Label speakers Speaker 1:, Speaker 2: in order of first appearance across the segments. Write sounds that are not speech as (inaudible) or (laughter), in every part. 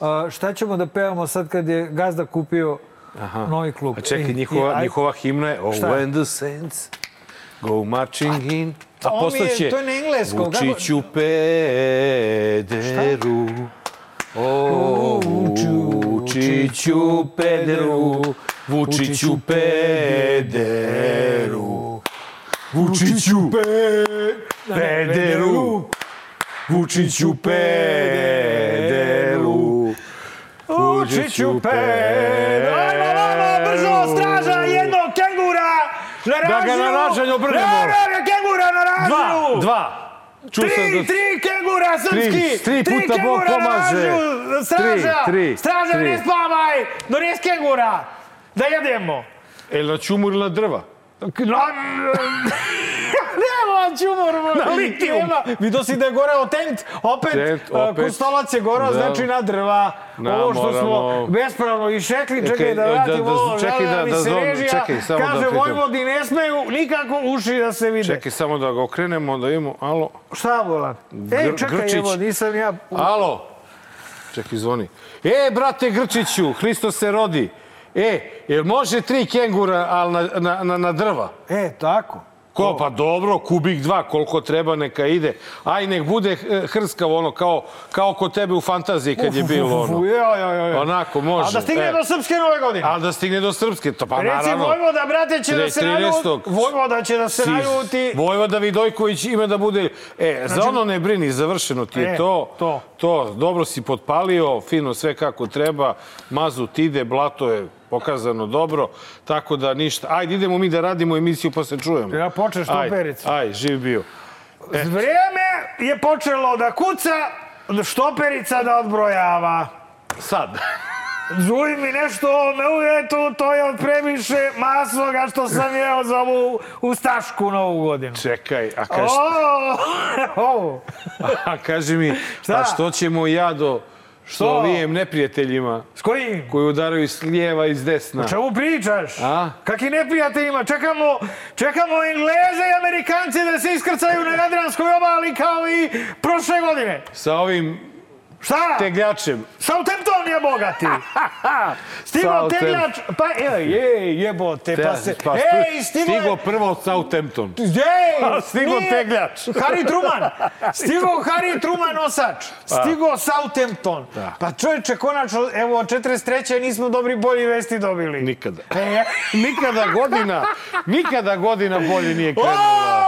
Speaker 1: uh, šta ćemo da pevamo sad kad je gazda kupio
Speaker 2: Aha.
Speaker 1: novi klub.
Speaker 2: A čekaj, njihova,
Speaker 1: i-
Speaker 2: njihova himna je Oh,
Speaker 1: Šta?
Speaker 2: when the saints go marching in. A postaće
Speaker 1: to je na engleskom,
Speaker 2: Vučiću pederu. O, Vučiću pederu. Vučiću pederu. Vučiću pederu. Vučiću pederu.
Speaker 1: Vučiću ped! Ajmo, ajmo, brzo, straža, jednog kengura! Na
Speaker 2: Da ga na ražanju obrnemo.
Speaker 1: Ne, ne, ne, kengura na
Speaker 2: Dva,
Speaker 1: ražnju!
Speaker 2: dva. Čuo
Speaker 1: Tri,
Speaker 2: da...
Speaker 1: tri kengura srpski!
Speaker 2: Tri, tri puta Bog pomaže.
Speaker 1: Straža!
Speaker 2: Tri, tri,
Speaker 1: straža,
Speaker 2: tri.
Speaker 1: ne spavaj! Dones kengura! Da jedemo!
Speaker 2: Jel na čumur ili na drva? (laughs)
Speaker 1: Na... Nema čumor,
Speaker 2: Na litijum.
Speaker 1: Nema. Vidio si da je goreo tent, opet,
Speaker 2: Tent, opet.
Speaker 1: kostolac je goreo,
Speaker 2: Da.
Speaker 1: znači na drva.
Speaker 2: Na,
Speaker 1: ovo što smo
Speaker 2: moramo-
Speaker 1: bespravno išekli, čekaj
Speaker 2: Čekaj,
Speaker 1: da
Speaker 2: da-
Speaker 1: vratimo
Speaker 2: da-
Speaker 1: ovo,
Speaker 2: čekaj da- da zovem,
Speaker 1: režija.
Speaker 2: čekaj, samo da
Speaker 1: Kaže,
Speaker 2: pitam.
Speaker 1: Vojvodi ne smeju nikako uši da se vide.
Speaker 2: Čekaj, samo da ga okrenemo, da vidimo. Alo?
Speaker 1: Šta, Volan? Ej, čekaj,
Speaker 2: Grčić.
Speaker 1: evo, nisam ja...
Speaker 2: Alo? Čekaj, zvoni. E, brate Grčiću, Hristo se rodi. E, jel može tri kengura, ali na, na, na, na drva?
Speaker 1: E, tako.
Speaker 2: Ko, pa dobro, kubik dva, koliko treba, neka ide. Aj, nek bude eh, hrskavo, ono, kao, kao kod tebe u fantaziji kad je bilo ono.
Speaker 1: Ja, ja, ja.
Speaker 2: Onako, može.
Speaker 1: A da stigne
Speaker 2: E.
Speaker 1: do Srpske nove godine.
Speaker 2: Ali da stigne do Srpske, to pa
Speaker 1: Reci,
Speaker 2: naravno.
Speaker 1: Vojvoda, brate, će da se
Speaker 2: 13.
Speaker 1: naljuti. Vojvoda će da se
Speaker 2: Si-
Speaker 1: naljuti.
Speaker 2: Vojvoda Vidojković ima da bude... E, za ono ne brini, završeno ti je
Speaker 1: E,
Speaker 2: to.
Speaker 1: to.
Speaker 2: To, dobro si potpalio, fino sve kako treba. Mazut ide, blato je pokazano dobro, tako da ništa. Ajde, idemo mi da radimo emisiju pa se čujemo.
Speaker 1: Ja počneš tu pericu.
Speaker 2: Ajde, živ bio.
Speaker 1: Vreme je počelo da kuca, štoperica da odbrojava.
Speaker 2: Sad. (laughs)
Speaker 1: Zuj mi nešto o ovome uvetu, to je od previše masnoga što sam jeo za ovu ustašku novu godinu.
Speaker 2: Čekaj, a kaži,
Speaker 1: O, (laughs) o, (laughs)
Speaker 2: a kaži mi,
Speaker 1: Šta?
Speaker 2: a što ćemo ja do što lijem neprijateljima
Speaker 1: s kojim?
Speaker 2: koji udaraju s lijeva i s desna?
Speaker 1: O čemu pričaš?
Speaker 2: A?
Speaker 1: Kakvi neprijateljima? Čekamo, čekamo Engleze i Amerikance da se iskrcaju na Jadranskoj obali kao i prošle godine.
Speaker 2: Sa ovim
Speaker 1: Šta?
Speaker 2: tegljačem.
Speaker 1: Southampton je bogati. (laughs) Stigo tegljač, pa ej, ej, jebote, pa se,
Speaker 2: Pa,
Speaker 1: ej, stigo
Speaker 2: stigo prvo Southampton.
Speaker 1: ej, (laughs)
Speaker 2: Stigo
Speaker 1: nije-
Speaker 2: tegljač. (laughs)
Speaker 1: Harry Truman, stigo Harry Truman nosač, stigo Southampton.
Speaker 2: Da.
Speaker 1: Pa čovječe, konačno, evo, od 43. nismo dobri bolji vesti dobili.
Speaker 2: Nikada.
Speaker 1: E,
Speaker 2: Nikada godina, nikada godina bolje nije krenula.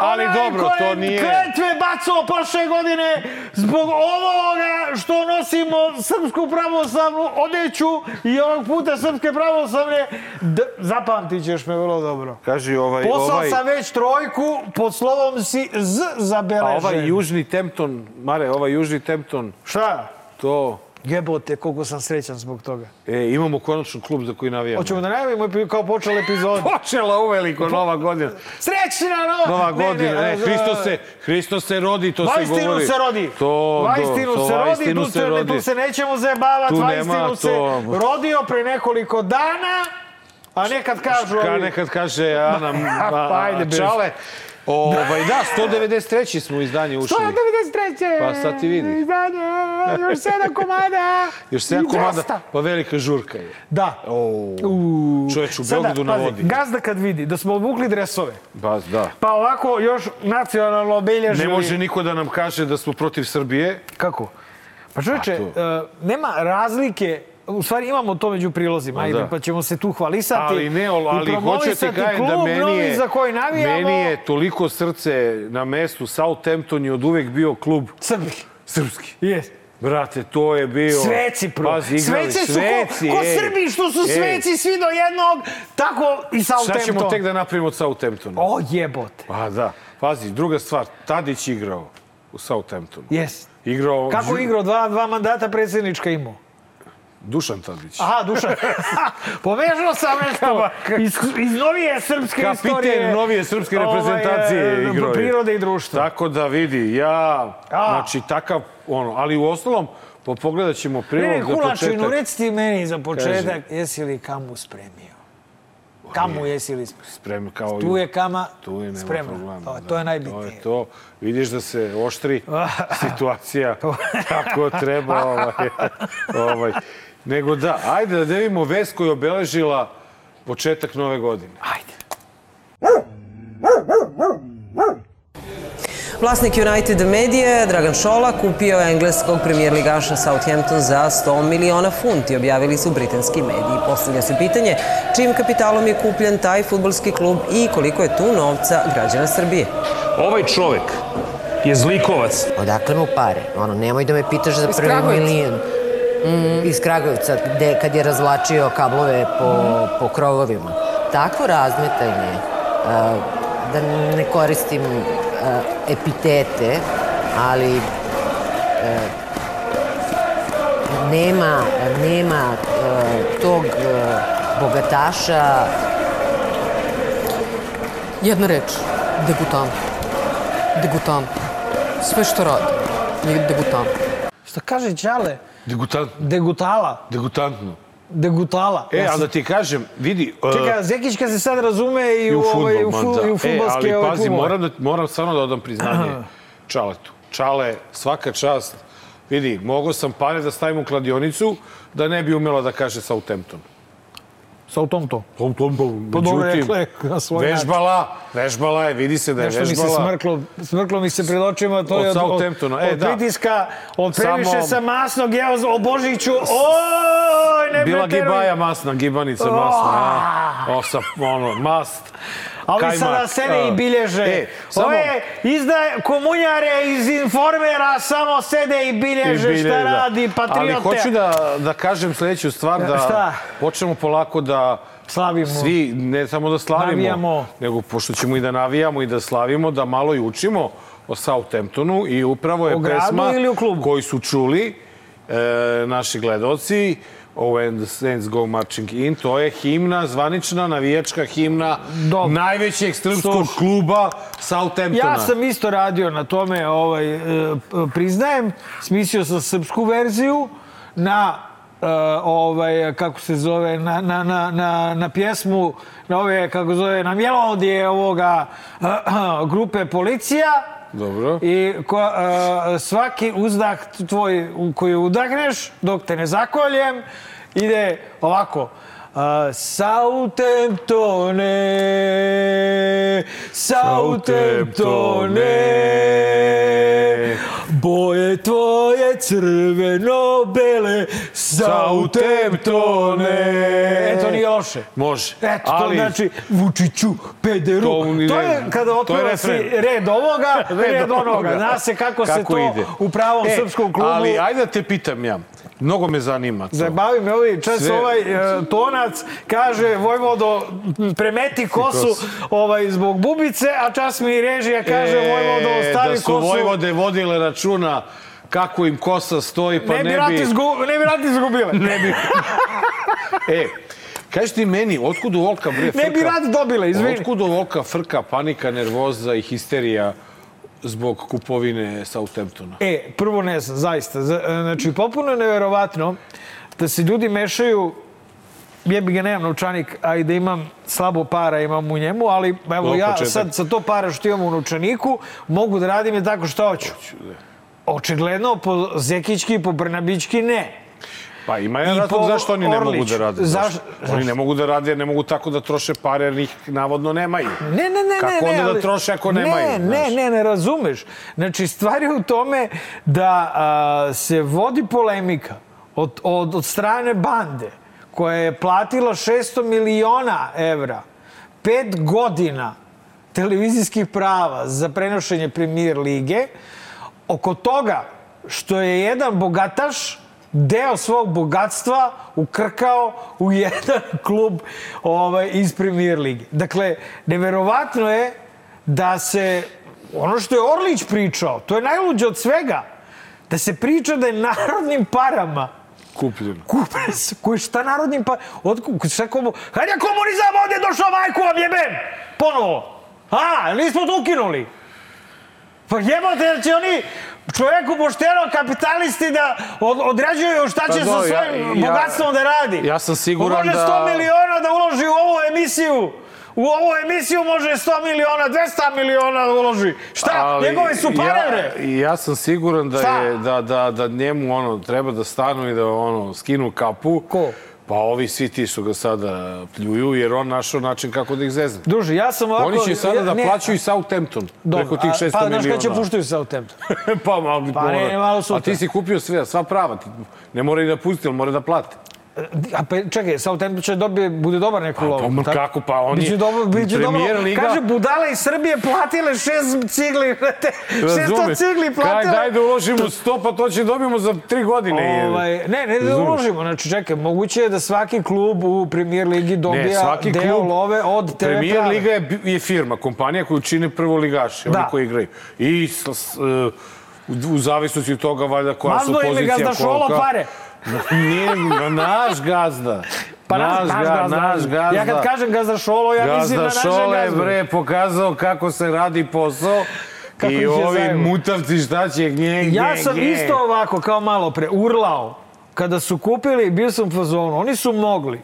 Speaker 2: Ali
Speaker 1: onaj
Speaker 2: dobro,
Speaker 1: ko je
Speaker 2: to nije-
Speaker 1: kletve bacao prošle godine zbog ovoga što nosimo srpsku pravoslavnu odeću i ovog puta srpske pravoslavne, d- zapamtit ćeš me vrlo dobro.
Speaker 2: Kaži ovaj,
Speaker 1: Poslao
Speaker 2: ovaj,
Speaker 1: sam već trojku, pod slovom si Z
Speaker 2: a
Speaker 1: zabeležen.
Speaker 2: ovaj južni Tempton, Mare, ovaj južni Tempton,
Speaker 1: Šta?
Speaker 2: to,
Speaker 1: Jebote, koliko sam srećan zbog toga.
Speaker 2: e, imamo konačno klub za koji navijamo.
Speaker 1: Hoćemo da najavimo kao počela epizoda. (laughs)
Speaker 2: Počela uveliko nova godina.
Speaker 1: Srećna nova,
Speaker 2: Nova
Speaker 1: Ne,
Speaker 2: godina, ne,
Speaker 1: e,
Speaker 2: Hristo se, Hristo se rodi, to se govori.
Speaker 1: se rodi.
Speaker 2: To,
Speaker 1: Vaistinu
Speaker 2: to,
Speaker 1: se rodi,
Speaker 2: vaistinu
Speaker 1: tu
Speaker 2: se rodi.
Speaker 1: tu se nećemo zajebavati. Vaistinu se rodio pre nekoliko dana, a nekad kažu...
Speaker 2: Ka nekad kaže Ana, (laughs)
Speaker 1: Pa, ajde.
Speaker 2: Čale. Ovaj, da, 193. smo izdanje ušli.
Speaker 1: 193.
Speaker 2: Pa sad ti vidi.
Speaker 1: Izdanje, još sedam komada. (laughs)
Speaker 2: Još 7
Speaker 1: I
Speaker 2: komada,
Speaker 1: 200.
Speaker 2: pa velika žurka je.
Speaker 1: Da.
Speaker 2: O,
Speaker 1: U.
Speaker 2: čoveč u Beogradu na vodi.
Speaker 1: Gazda kad vidi da smo obukli dresove,
Speaker 2: Ba, da.
Speaker 1: pa ovako još nacionalno
Speaker 2: Ne
Speaker 1: obilježili...
Speaker 2: može niko da nam kaže da smo protiv Srbije.
Speaker 1: Kako? Pa čovječe,
Speaker 2: A
Speaker 1: e, nema razlike U stvari imamo to među prilozima, ajde,
Speaker 2: da.
Speaker 1: pa ćemo se tu hvalisati.
Speaker 2: Ali ne, ali, hoću ti kažem da meni je,
Speaker 1: za koji navijamo.
Speaker 2: meni je toliko srce na mestu. Southampton je od uvek bio klub
Speaker 1: Srbi.
Speaker 2: srpski.
Speaker 1: Yes.
Speaker 2: Brate, to je bio...
Speaker 1: Sveci, pro.
Speaker 2: Pazi, igrali
Speaker 1: Sveci su
Speaker 2: sveci,
Speaker 1: ko, ko
Speaker 2: ej.
Speaker 1: Srbi što su
Speaker 2: Ej.
Speaker 1: sveci svi do jednog, tako i
Speaker 2: Šta
Speaker 1: Southampton.
Speaker 2: ćemo tek da napravimo od Southamptona?
Speaker 1: O jebote.
Speaker 2: Pa da. Pazi, druga stvar, Tadić igrao u Southamptonu.
Speaker 1: Yes.
Speaker 2: Igrao...
Speaker 1: Kako igrao? Dva, dva mandata predsjednička imao.
Speaker 2: Dušan Tadić.
Speaker 1: Aha, Dušan. (laughs) Pomešao sam nešto iz, iz novije srpske
Speaker 2: Kapiten
Speaker 1: istorije.
Speaker 2: novije srpske reprezentacije
Speaker 1: Ovaj,
Speaker 2: igrao je.
Speaker 1: Prirode i društva.
Speaker 2: Tako da vidi, ja,
Speaker 1: A.
Speaker 2: znači takav, ono, ali u ostalom, po pogledat ćemo
Speaker 1: Ne,
Speaker 2: prilog
Speaker 1: ne,
Speaker 2: za
Speaker 1: Hulačinu,
Speaker 2: početak.
Speaker 1: reci ti meni za početak, jesi li kamu spremio? Kamu jesi li spremio?
Speaker 2: Kao
Speaker 1: Tu je kama
Speaker 2: Tu je,
Speaker 1: spremna.
Speaker 2: problema.
Speaker 1: To,
Speaker 2: da.
Speaker 1: to je
Speaker 2: To
Speaker 1: najbitnije.
Speaker 2: je to. Vidiš da se oštri (laughs) situacija kako treba. Ovaj, ovaj. Nego da, ajde da delimo vest koja je obeležila početak nove godine.
Speaker 1: Ajde.
Speaker 3: Vlasnik United Medije, Dragan Šola, kupio je engleskog premijer ligaša Southampton za 100 miliona funti, objavili su britanski mediji. Postavlja se pitanje čim kapitalom je kupljen taj futbolski klub i koliko je tu novca građana Srbije.
Speaker 4: Ovaj čovek je zlikovac.
Speaker 5: Odakle mu pare? Ono, nemoj da me pitaš za prvi
Speaker 6: Kragujevca.
Speaker 5: Mm, iz Kragujevca, gde, kad je razvlačio kablove po, po krovovima. Takvo razmetanje, da ne koristim a, epitete, ali nema, nema tog bogataša
Speaker 6: Jedna reč. Degutant. Degutant. Sve što radi je degutant.
Speaker 1: Šta kaže Ćale?
Speaker 2: Degutant,
Speaker 1: Degutala.
Speaker 2: degutantno.
Speaker 1: Degutala.
Speaker 2: E,
Speaker 1: Ja
Speaker 2: ali da ti kažem, vidi... uh,
Speaker 1: Čekaj, Zekićka se sad razume i,
Speaker 2: I u
Speaker 1: ovaj,
Speaker 2: fudbal,
Speaker 1: u, fu,
Speaker 2: da.
Speaker 1: i u
Speaker 2: E,
Speaker 1: fudbalske
Speaker 2: ali
Speaker 1: ovaj,
Speaker 2: pazi,
Speaker 1: klubove.
Speaker 2: moram, da, moram stvarno da odam priznanje Čaletu. Čale, svaka čast. Vidi, mogao sam pare da stavim u kladionicu da ne bi umela da kaže Southampton.
Speaker 1: Southampton.
Speaker 2: Southampton,
Speaker 1: Pa dobro rekla je na svoj način.
Speaker 2: vežbala, vežbala je, vidi se da je
Speaker 1: Nešto mi se
Speaker 2: vežbala.
Speaker 1: smrklo, smrklo mi se pred očima, to
Speaker 2: Od
Speaker 1: je od, od,
Speaker 2: e,
Speaker 1: od
Speaker 2: da.
Speaker 1: pritiska, od previše
Speaker 2: Samo-
Speaker 1: sam masnog, evo, o Božiću, oj, ne
Speaker 2: Bila
Speaker 1: preteruj.
Speaker 2: gibaja masna, gibanica masna, a? O, sa, ono, mast.
Speaker 1: A ovi sada sede i bilježe.
Speaker 2: E, samo-
Speaker 1: Ove izdaje komunjare iz informera samo sede i bilježe,
Speaker 2: I bilje,
Speaker 1: šta
Speaker 2: da.
Speaker 1: radi patriote.
Speaker 2: Ali hoću da, da kažem sledeću stvar, da
Speaker 1: Šta?
Speaker 2: počnemo polako da
Speaker 1: Slavimo.
Speaker 2: svi, ne samo da slavimo,
Speaker 1: Navijamo.
Speaker 2: nego pošto ćemo i da navijamo i da slavimo, da malo i učimo o Southamptonu i upravo je pesma koju su čuli e, naši gledoci Oh, When the Saints Go Marching In, to je himna, zvanična navijačka himna
Speaker 1: Dobro.
Speaker 2: najvećeg srpskog
Speaker 1: Slušaj.
Speaker 2: kluba Southamptona.
Speaker 1: Ja sam isto radio na tome, ovaj, e, priznajem, smislio sam srpsku verziju na e, ovaj, kako se zove, na, na, na, na, na pjesmu, na ove, kako zove, na melodije ovoga grupe Policija.
Speaker 2: Dobro.
Speaker 1: I ko, e, svaki uzdah tvoj u koji udahneš, dok te ne zakoljem, ide ovako. Uh, Southamptone, Southamptone, boje tvoje crveno-bele, Southamptone. Eto, nije loše.
Speaker 2: Može.
Speaker 1: Eto, to
Speaker 2: Ali-
Speaker 1: znači Vučiću, pederu.
Speaker 2: To
Speaker 1: To, je kada
Speaker 2: to
Speaker 1: otvara si red ovoga, red, onoga. Zna se kako, se to u pravom
Speaker 2: E,
Speaker 1: srpskom klubu...
Speaker 2: Ali ajde da te pitam ja. Mnogo me zanima to.
Speaker 1: Zabavi me ovaj čas,
Speaker 2: Sve-
Speaker 1: ovaj e, tonac kaže Vojvodo premeti kosu
Speaker 2: kosu.
Speaker 1: ovaj, zbog bubice, a čas mi i režija kaže Vojvodo stavi
Speaker 2: da su
Speaker 1: kosu.
Speaker 2: Vojvode vodile računa kako im kosa stoji, pa
Speaker 1: ne,
Speaker 2: ne,
Speaker 1: bi rat ne bi rat izgubile. (laughs)
Speaker 2: Ne bi... e, kaži ti meni, otkud u Volka bre frka?
Speaker 1: Ne bi rat dobile, izvini.
Speaker 2: Otkud u Volka frka, panika, nervoza i histerija zbog kupovine Southamptona?
Speaker 1: E, prvo ne znam, zaista. Z- Znači, popuno je neverovatno da se ljudi mešaju jebi ga nemam novčanik, a i da imam slabo para imam u njemu, ali evo
Speaker 2: No,
Speaker 1: ja
Speaker 2: početak.
Speaker 1: sad sa to para što imam u novčaniku mogu da radim je tako što hoću. Očigledno po Zekićki, po Brnabićki ne.
Speaker 2: Pa ima jedan razlog
Speaker 1: po
Speaker 2: zašto oni ne mogu da rade.
Speaker 1: Zaš-
Speaker 2: Zašto? Oni ne mogu da rade jer ne mogu tako da troše pare jer njih navodno nemaju.
Speaker 1: Ne, ne, ne,
Speaker 2: Kako
Speaker 1: ne, ne,
Speaker 2: onda da
Speaker 1: ali-
Speaker 2: troše ako
Speaker 1: ne,
Speaker 2: nemaju,
Speaker 1: Ne,
Speaker 2: znaš?
Speaker 1: ne, ne razumeš. Znači, stvar je u tome da a, se vodi polemika od, od, od strane bande koja je platila 600 miliona evra, pet godina televizijskih prava za prenošenje premier lige, oko toga što je jedan bogataš deo svog bogatstva ukrkao u (laughs) jedan klub ovaj, iz premier lige. Dakle, neverovatno je da se, ono što je Orlić pričao, to je najluđe od svega, da se priča da je narodnim parama
Speaker 2: Kupljeno.
Speaker 1: kupe se, koji šta narodnim pa... Otku, šta komu... Je komunizam ovdje došao, majku vam jebem! Ponovo. A, nismo to ukinuli. Pa jebate, jer će oni čoveku pošteno kapitalisti da od, određuju šta će
Speaker 2: Pa
Speaker 1: sa
Speaker 2: dobro, ja-
Speaker 1: svojim
Speaker 2: ja-
Speaker 1: bogatstvom da radi.
Speaker 2: ja sam siguran
Speaker 1: On može
Speaker 2: da-
Speaker 1: 100 miliona da uloži u ovu emisiju. U ovu emisiju može 100 miliona, 200 miliona da uloži. Šta?
Speaker 2: Ali
Speaker 1: Njegovi su pare,
Speaker 2: ja. Ja sam siguran da,
Speaker 1: Šta?
Speaker 2: je, da, da, da njemu ono, treba da stanu i da ono, skinu kapu.
Speaker 1: Ko?
Speaker 2: Pa ovi svi ti su ga sada pljuju jer on našao način kako da ih zezne.
Speaker 1: Duže, ja sam ovako...
Speaker 2: Oni će sada da
Speaker 1: ne,
Speaker 2: plaćaju i Southampton
Speaker 1: dobro,
Speaker 2: preko tih
Speaker 1: a-
Speaker 2: 600
Speaker 1: Pa, znaš
Speaker 2: miliona.
Speaker 1: kada će puštaju Southampton? (laughs)
Speaker 2: pa, malo,
Speaker 1: Pa ne, malo
Speaker 2: A
Speaker 1: sutra.
Speaker 2: ti si kupio sve, sva prava. Ti, ne mora i da pusti, ali mora da plate.
Speaker 1: A pa čekaj, Southampton će dobije, bude dobar neku lovu.
Speaker 2: pa ma
Speaker 1: tako?
Speaker 2: kako, pa on
Speaker 1: Biće
Speaker 2: je
Speaker 1: dobro, biće dobro.
Speaker 2: Liga.
Speaker 1: Kaže, budale iz Srbije platile šest cigli, brate. 600 cigli
Speaker 2: Kaj,
Speaker 1: platile.
Speaker 2: daj da uložimo 100, pa to će dobijemo za tri godine.
Speaker 1: Ovaj, ne, ne da uložimo. Znači, čekaj, moguće je da svaki klub u Premier Ligi dobija
Speaker 2: Ne,
Speaker 1: deo
Speaker 2: klub,
Speaker 1: love od TV
Speaker 2: Premier
Speaker 1: prava.
Speaker 2: Liga je, je firma, kompanija koju čine prvoligaši, oni
Speaker 1: Da.
Speaker 2: koji igraju. I s, s, uh, u, zavisnosti od toga, valjda, koja su
Speaker 1: Mazno ime
Speaker 2: pozicija.
Speaker 1: gazda Šolo
Speaker 2: kolika.
Speaker 1: pare.
Speaker 2: Nije, naš gazda.
Speaker 1: Pa naš, naš,
Speaker 2: ga-
Speaker 1: gazda.
Speaker 2: naš gazda.
Speaker 1: Ja kad kažem gazda Šolo, ja mislim na
Speaker 2: Gazda
Speaker 1: našeg
Speaker 2: Šole je,
Speaker 1: gazdu.
Speaker 2: bre, pokazao kako se radi posao. (laughs)
Speaker 1: Kako
Speaker 2: I
Speaker 1: je
Speaker 2: ovi
Speaker 1: zajebo.
Speaker 2: mutavci šta će gnje, gnje,
Speaker 1: Ja sam
Speaker 2: gnje.
Speaker 1: isto ovako, kao malo pre, urlao. Kada su kupili, bio sam u fazonu, oni su mogli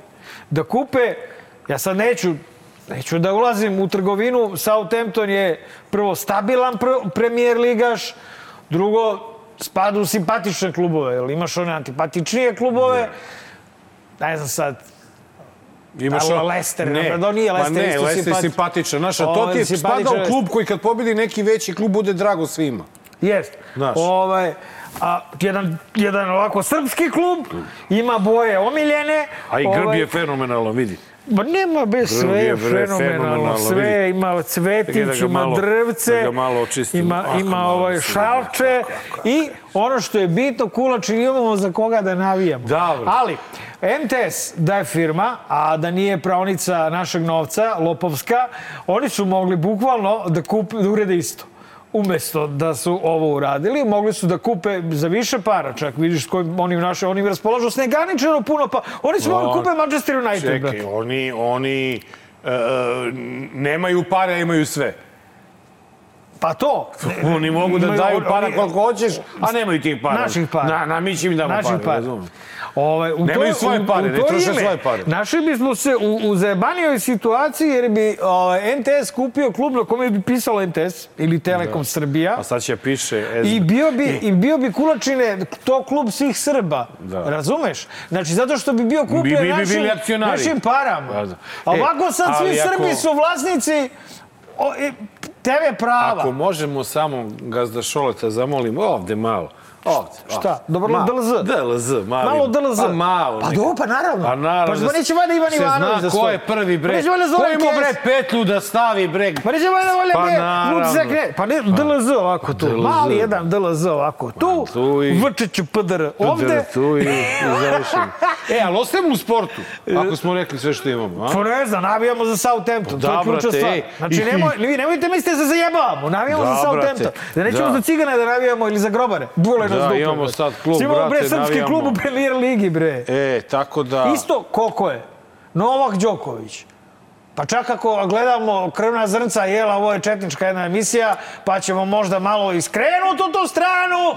Speaker 1: da kupe, ja sad neću, neću da ulazim u trgovinu, Southampton je prvo stabilan pr premijer ligaš, drugo, spada u simpatične klubove, jer imaš one antipatičnije klubove, ne znam sad,
Speaker 2: Imaš on-
Speaker 1: Leicester,
Speaker 2: ne,
Speaker 1: napred, nije
Speaker 2: pa ne,
Speaker 1: isto
Speaker 2: Leicester je
Speaker 1: simpatičan.
Speaker 2: simpatičan. Znaš, a to
Speaker 1: Ovaj,
Speaker 2: ti je spada u klub koji kad pobedi neki veći klub bude drago svima.
Speaker 1: Jest.
Speaker 2: Znaš.
Speaker 1: Ovaj, a, jedan, jedan ovako srpski klub, ima boje omiljene.
Speaker 2: A i grb
Speaker 1: ovaj,
Speaker 2: je fenomenalan, vidi.
Speaker 1: Ma nema bez sve
Speaker 2: je,
Speaker 1: fenomenalno,
Speaker 2: fenomenalno,
Speaker 1: sve ima
Speaker 2: Čekaj da
Speaker 1: cvetić,
Speaker 2: ga
Speaker 1: ima
Speaker 2: malo-
Speaker 1: drvce,
Speaker 2: da ga malo očistim.
Speaker 1: ima,
Speaker 2: Ako
Speaker 1: ima ovaj šalče i ono što je bitno, kulači imamo za koga da navijamo.
Speaker 2: Dobro.
Speaker 1: Ali, MTS da je firma, a da nije pravnica našeg novca, lopovska, oni su mogli bukvalno da, kupe, da urede isto. Umesto da su ovo uradili, mogli su da kupe za više para, čak vidiš s kojim oni, naše, oni raspolažu s neganičeno puno pa. Oni su mogli da kupe Manchester United,
Speaker 2: Čekaj,
Speaker 1: brate.
Speaker 2: oni, oni e, e, nemaju pare, a imaju sve.
Speaker 1: Pa to. (laughs)
Speaker 2: Oni mogu da daju para koliko hoćeš, a nemaju tih para.
Speaker 1: Naših para.
Speaker 2: Na, na mi će im damo
Speaker 1: Naših
Speaker 2: pare,
Speaker 1: para.
Speaker 2: razumem.
Speaker 1: Ovaj, u
Speaker 2: Nemaju
Speaker 1: to-
Speaker 2: svoje
Speaker 1: u-
Speaker 2: pare,
Speaker 1: u
Speaker 2: ne
Speaker 1: to
Speaker 2: troše svoje pare.
Speaker 1: Našli bismo se u, u zajebanijoj situaciji jer bi ovaj, NTS kupio klub na kome bi pisalo NTS ili Telekom Srbija.
Speaker 2: A sad će piše... S...
Speaker 1: I bio bi, i bio bi Kulačine to klub svih Srba.
Speaker 2: Da.
Speaker 1: Razumeš? Znači, zato što bi bio kupljen
Speaker 2: Mi- mi bi
Speaker 1: našim, našim parama.
Speaker 2: Da, da.
Speaker 1: A
Speaker 2: E,
Speaker 1: ovako sad svi
Speaker 2: ako-
Speaker 1: Srbi su vlasnici o, i, TV prava.
Speaker 2: Ako možemo samo gazda Šoleta zamolimo ovde malo. Ovde.
Speaker 1: Šta? Dobro. DLZ?
Speaker 2: DLZ, mali.
Speaker 1: Malo DLZ.
Speaker 2: Pa malo.
Speaker 1: Pa dobro, pa naravno.
Speaker 2: Pa naravno.
Speaker 1: Pa neće valjda Ivan Ivanović da
Speaker 2: ko
Speaker 1: stoji.
Speaker 2: je prvi
Speaker 1: Pa
Speaker 2: bre.
Speaker 1: neće valjda
Speaker 2: Ko
Speaker 1: Zoran
Speaker 2: ima bre petlju da stavi bre.
Speaker 1: Pa neće valjda valjda
Speaker 2: Pa
Speaker 1: bre,
Speaker 2: naravno.
Speaker 1: Vucić ne. Pa ne, DLZ ovako tu.
Speaker 2: DLZ.
Speaker 1: Mali jedan DLZ ovako tu.
Speaker 2: tu i-
Speaker 1: Vrčiću PDR ovde.
Speaker 2: Tu i, završimo. (laughs) E, ali ostajemo u sportu. Ako smo rekli sve što imamo. A?
Speaker 1: Pa ne znam, navijamo za Southampton, to je
Speaker 2: Da,
Speaker 1: ključna stvar. Znači, nemoj, vi nemojte mislite da se zajebavamo, navijamo
Speaker 2: Da,
Speaker 1: za Southampton. Da nećemo
Speaker 2: da.
Speaker 1: za cigane da navijamo ili za grobare. Dvole nas
Speaker 2: Da,
Speaker 1: dupe,
Speaker 2: imamo
Speaker 1: brate.
Speaker 2: sad klub,
Speaker 1: Imamo, bre,
Speaker 2: brate,
Speaker 1: srpski
Speaker 2: navijamo.
Speaker 1: klub u premier ligi, bre.
Speaker 2: E, tako da...
Speaker 1: Isto, koliko je? Novak Đoković. Pa čak ako gledamo krvna zrnca, jela, ovo je četnička jedna emisija, pa ćemo možda malo iskrenuti u tu stranu.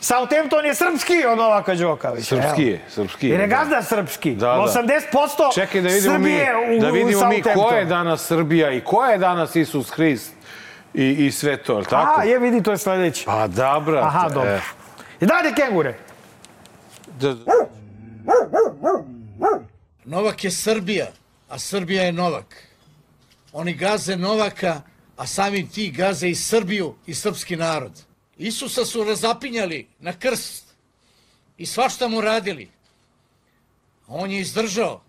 Speaker 1: Southampton je srpski od Novaka Đokovića.
Speaker 2: Srpski je, srpski je.
Speaker 1: Jer je
Speaker 2: da.
Speaker 1: gazda srpski.
Speaker 2: Da, da.
Speaker 1: 80%
Speaker 2: Čekaj da vidimo
Speaker 1: Srbije
Speaker 2: mi,
Speaker 1: u,
Speaker 2: da vidimo mi ko je danas Srbija i ko je danas Isus Hrist i, i sve to, je tako?
Speaker 1: A, je vidi, to je sledeći.
Speaker 2: Pa da, brate.
Speaker 1: Aha, dobro.
Speaker 2: e.
Speaker 1: I dalje kengure.
Speaker 2: Da,
Speaker 7: Novak je Srbija, a Srbija je Novak. Oni gaze Novaka, a samim ti gaze i Srbiju i srpski narod. Isusa su razapinjali na krst i svašta mu radili. On je izdržao.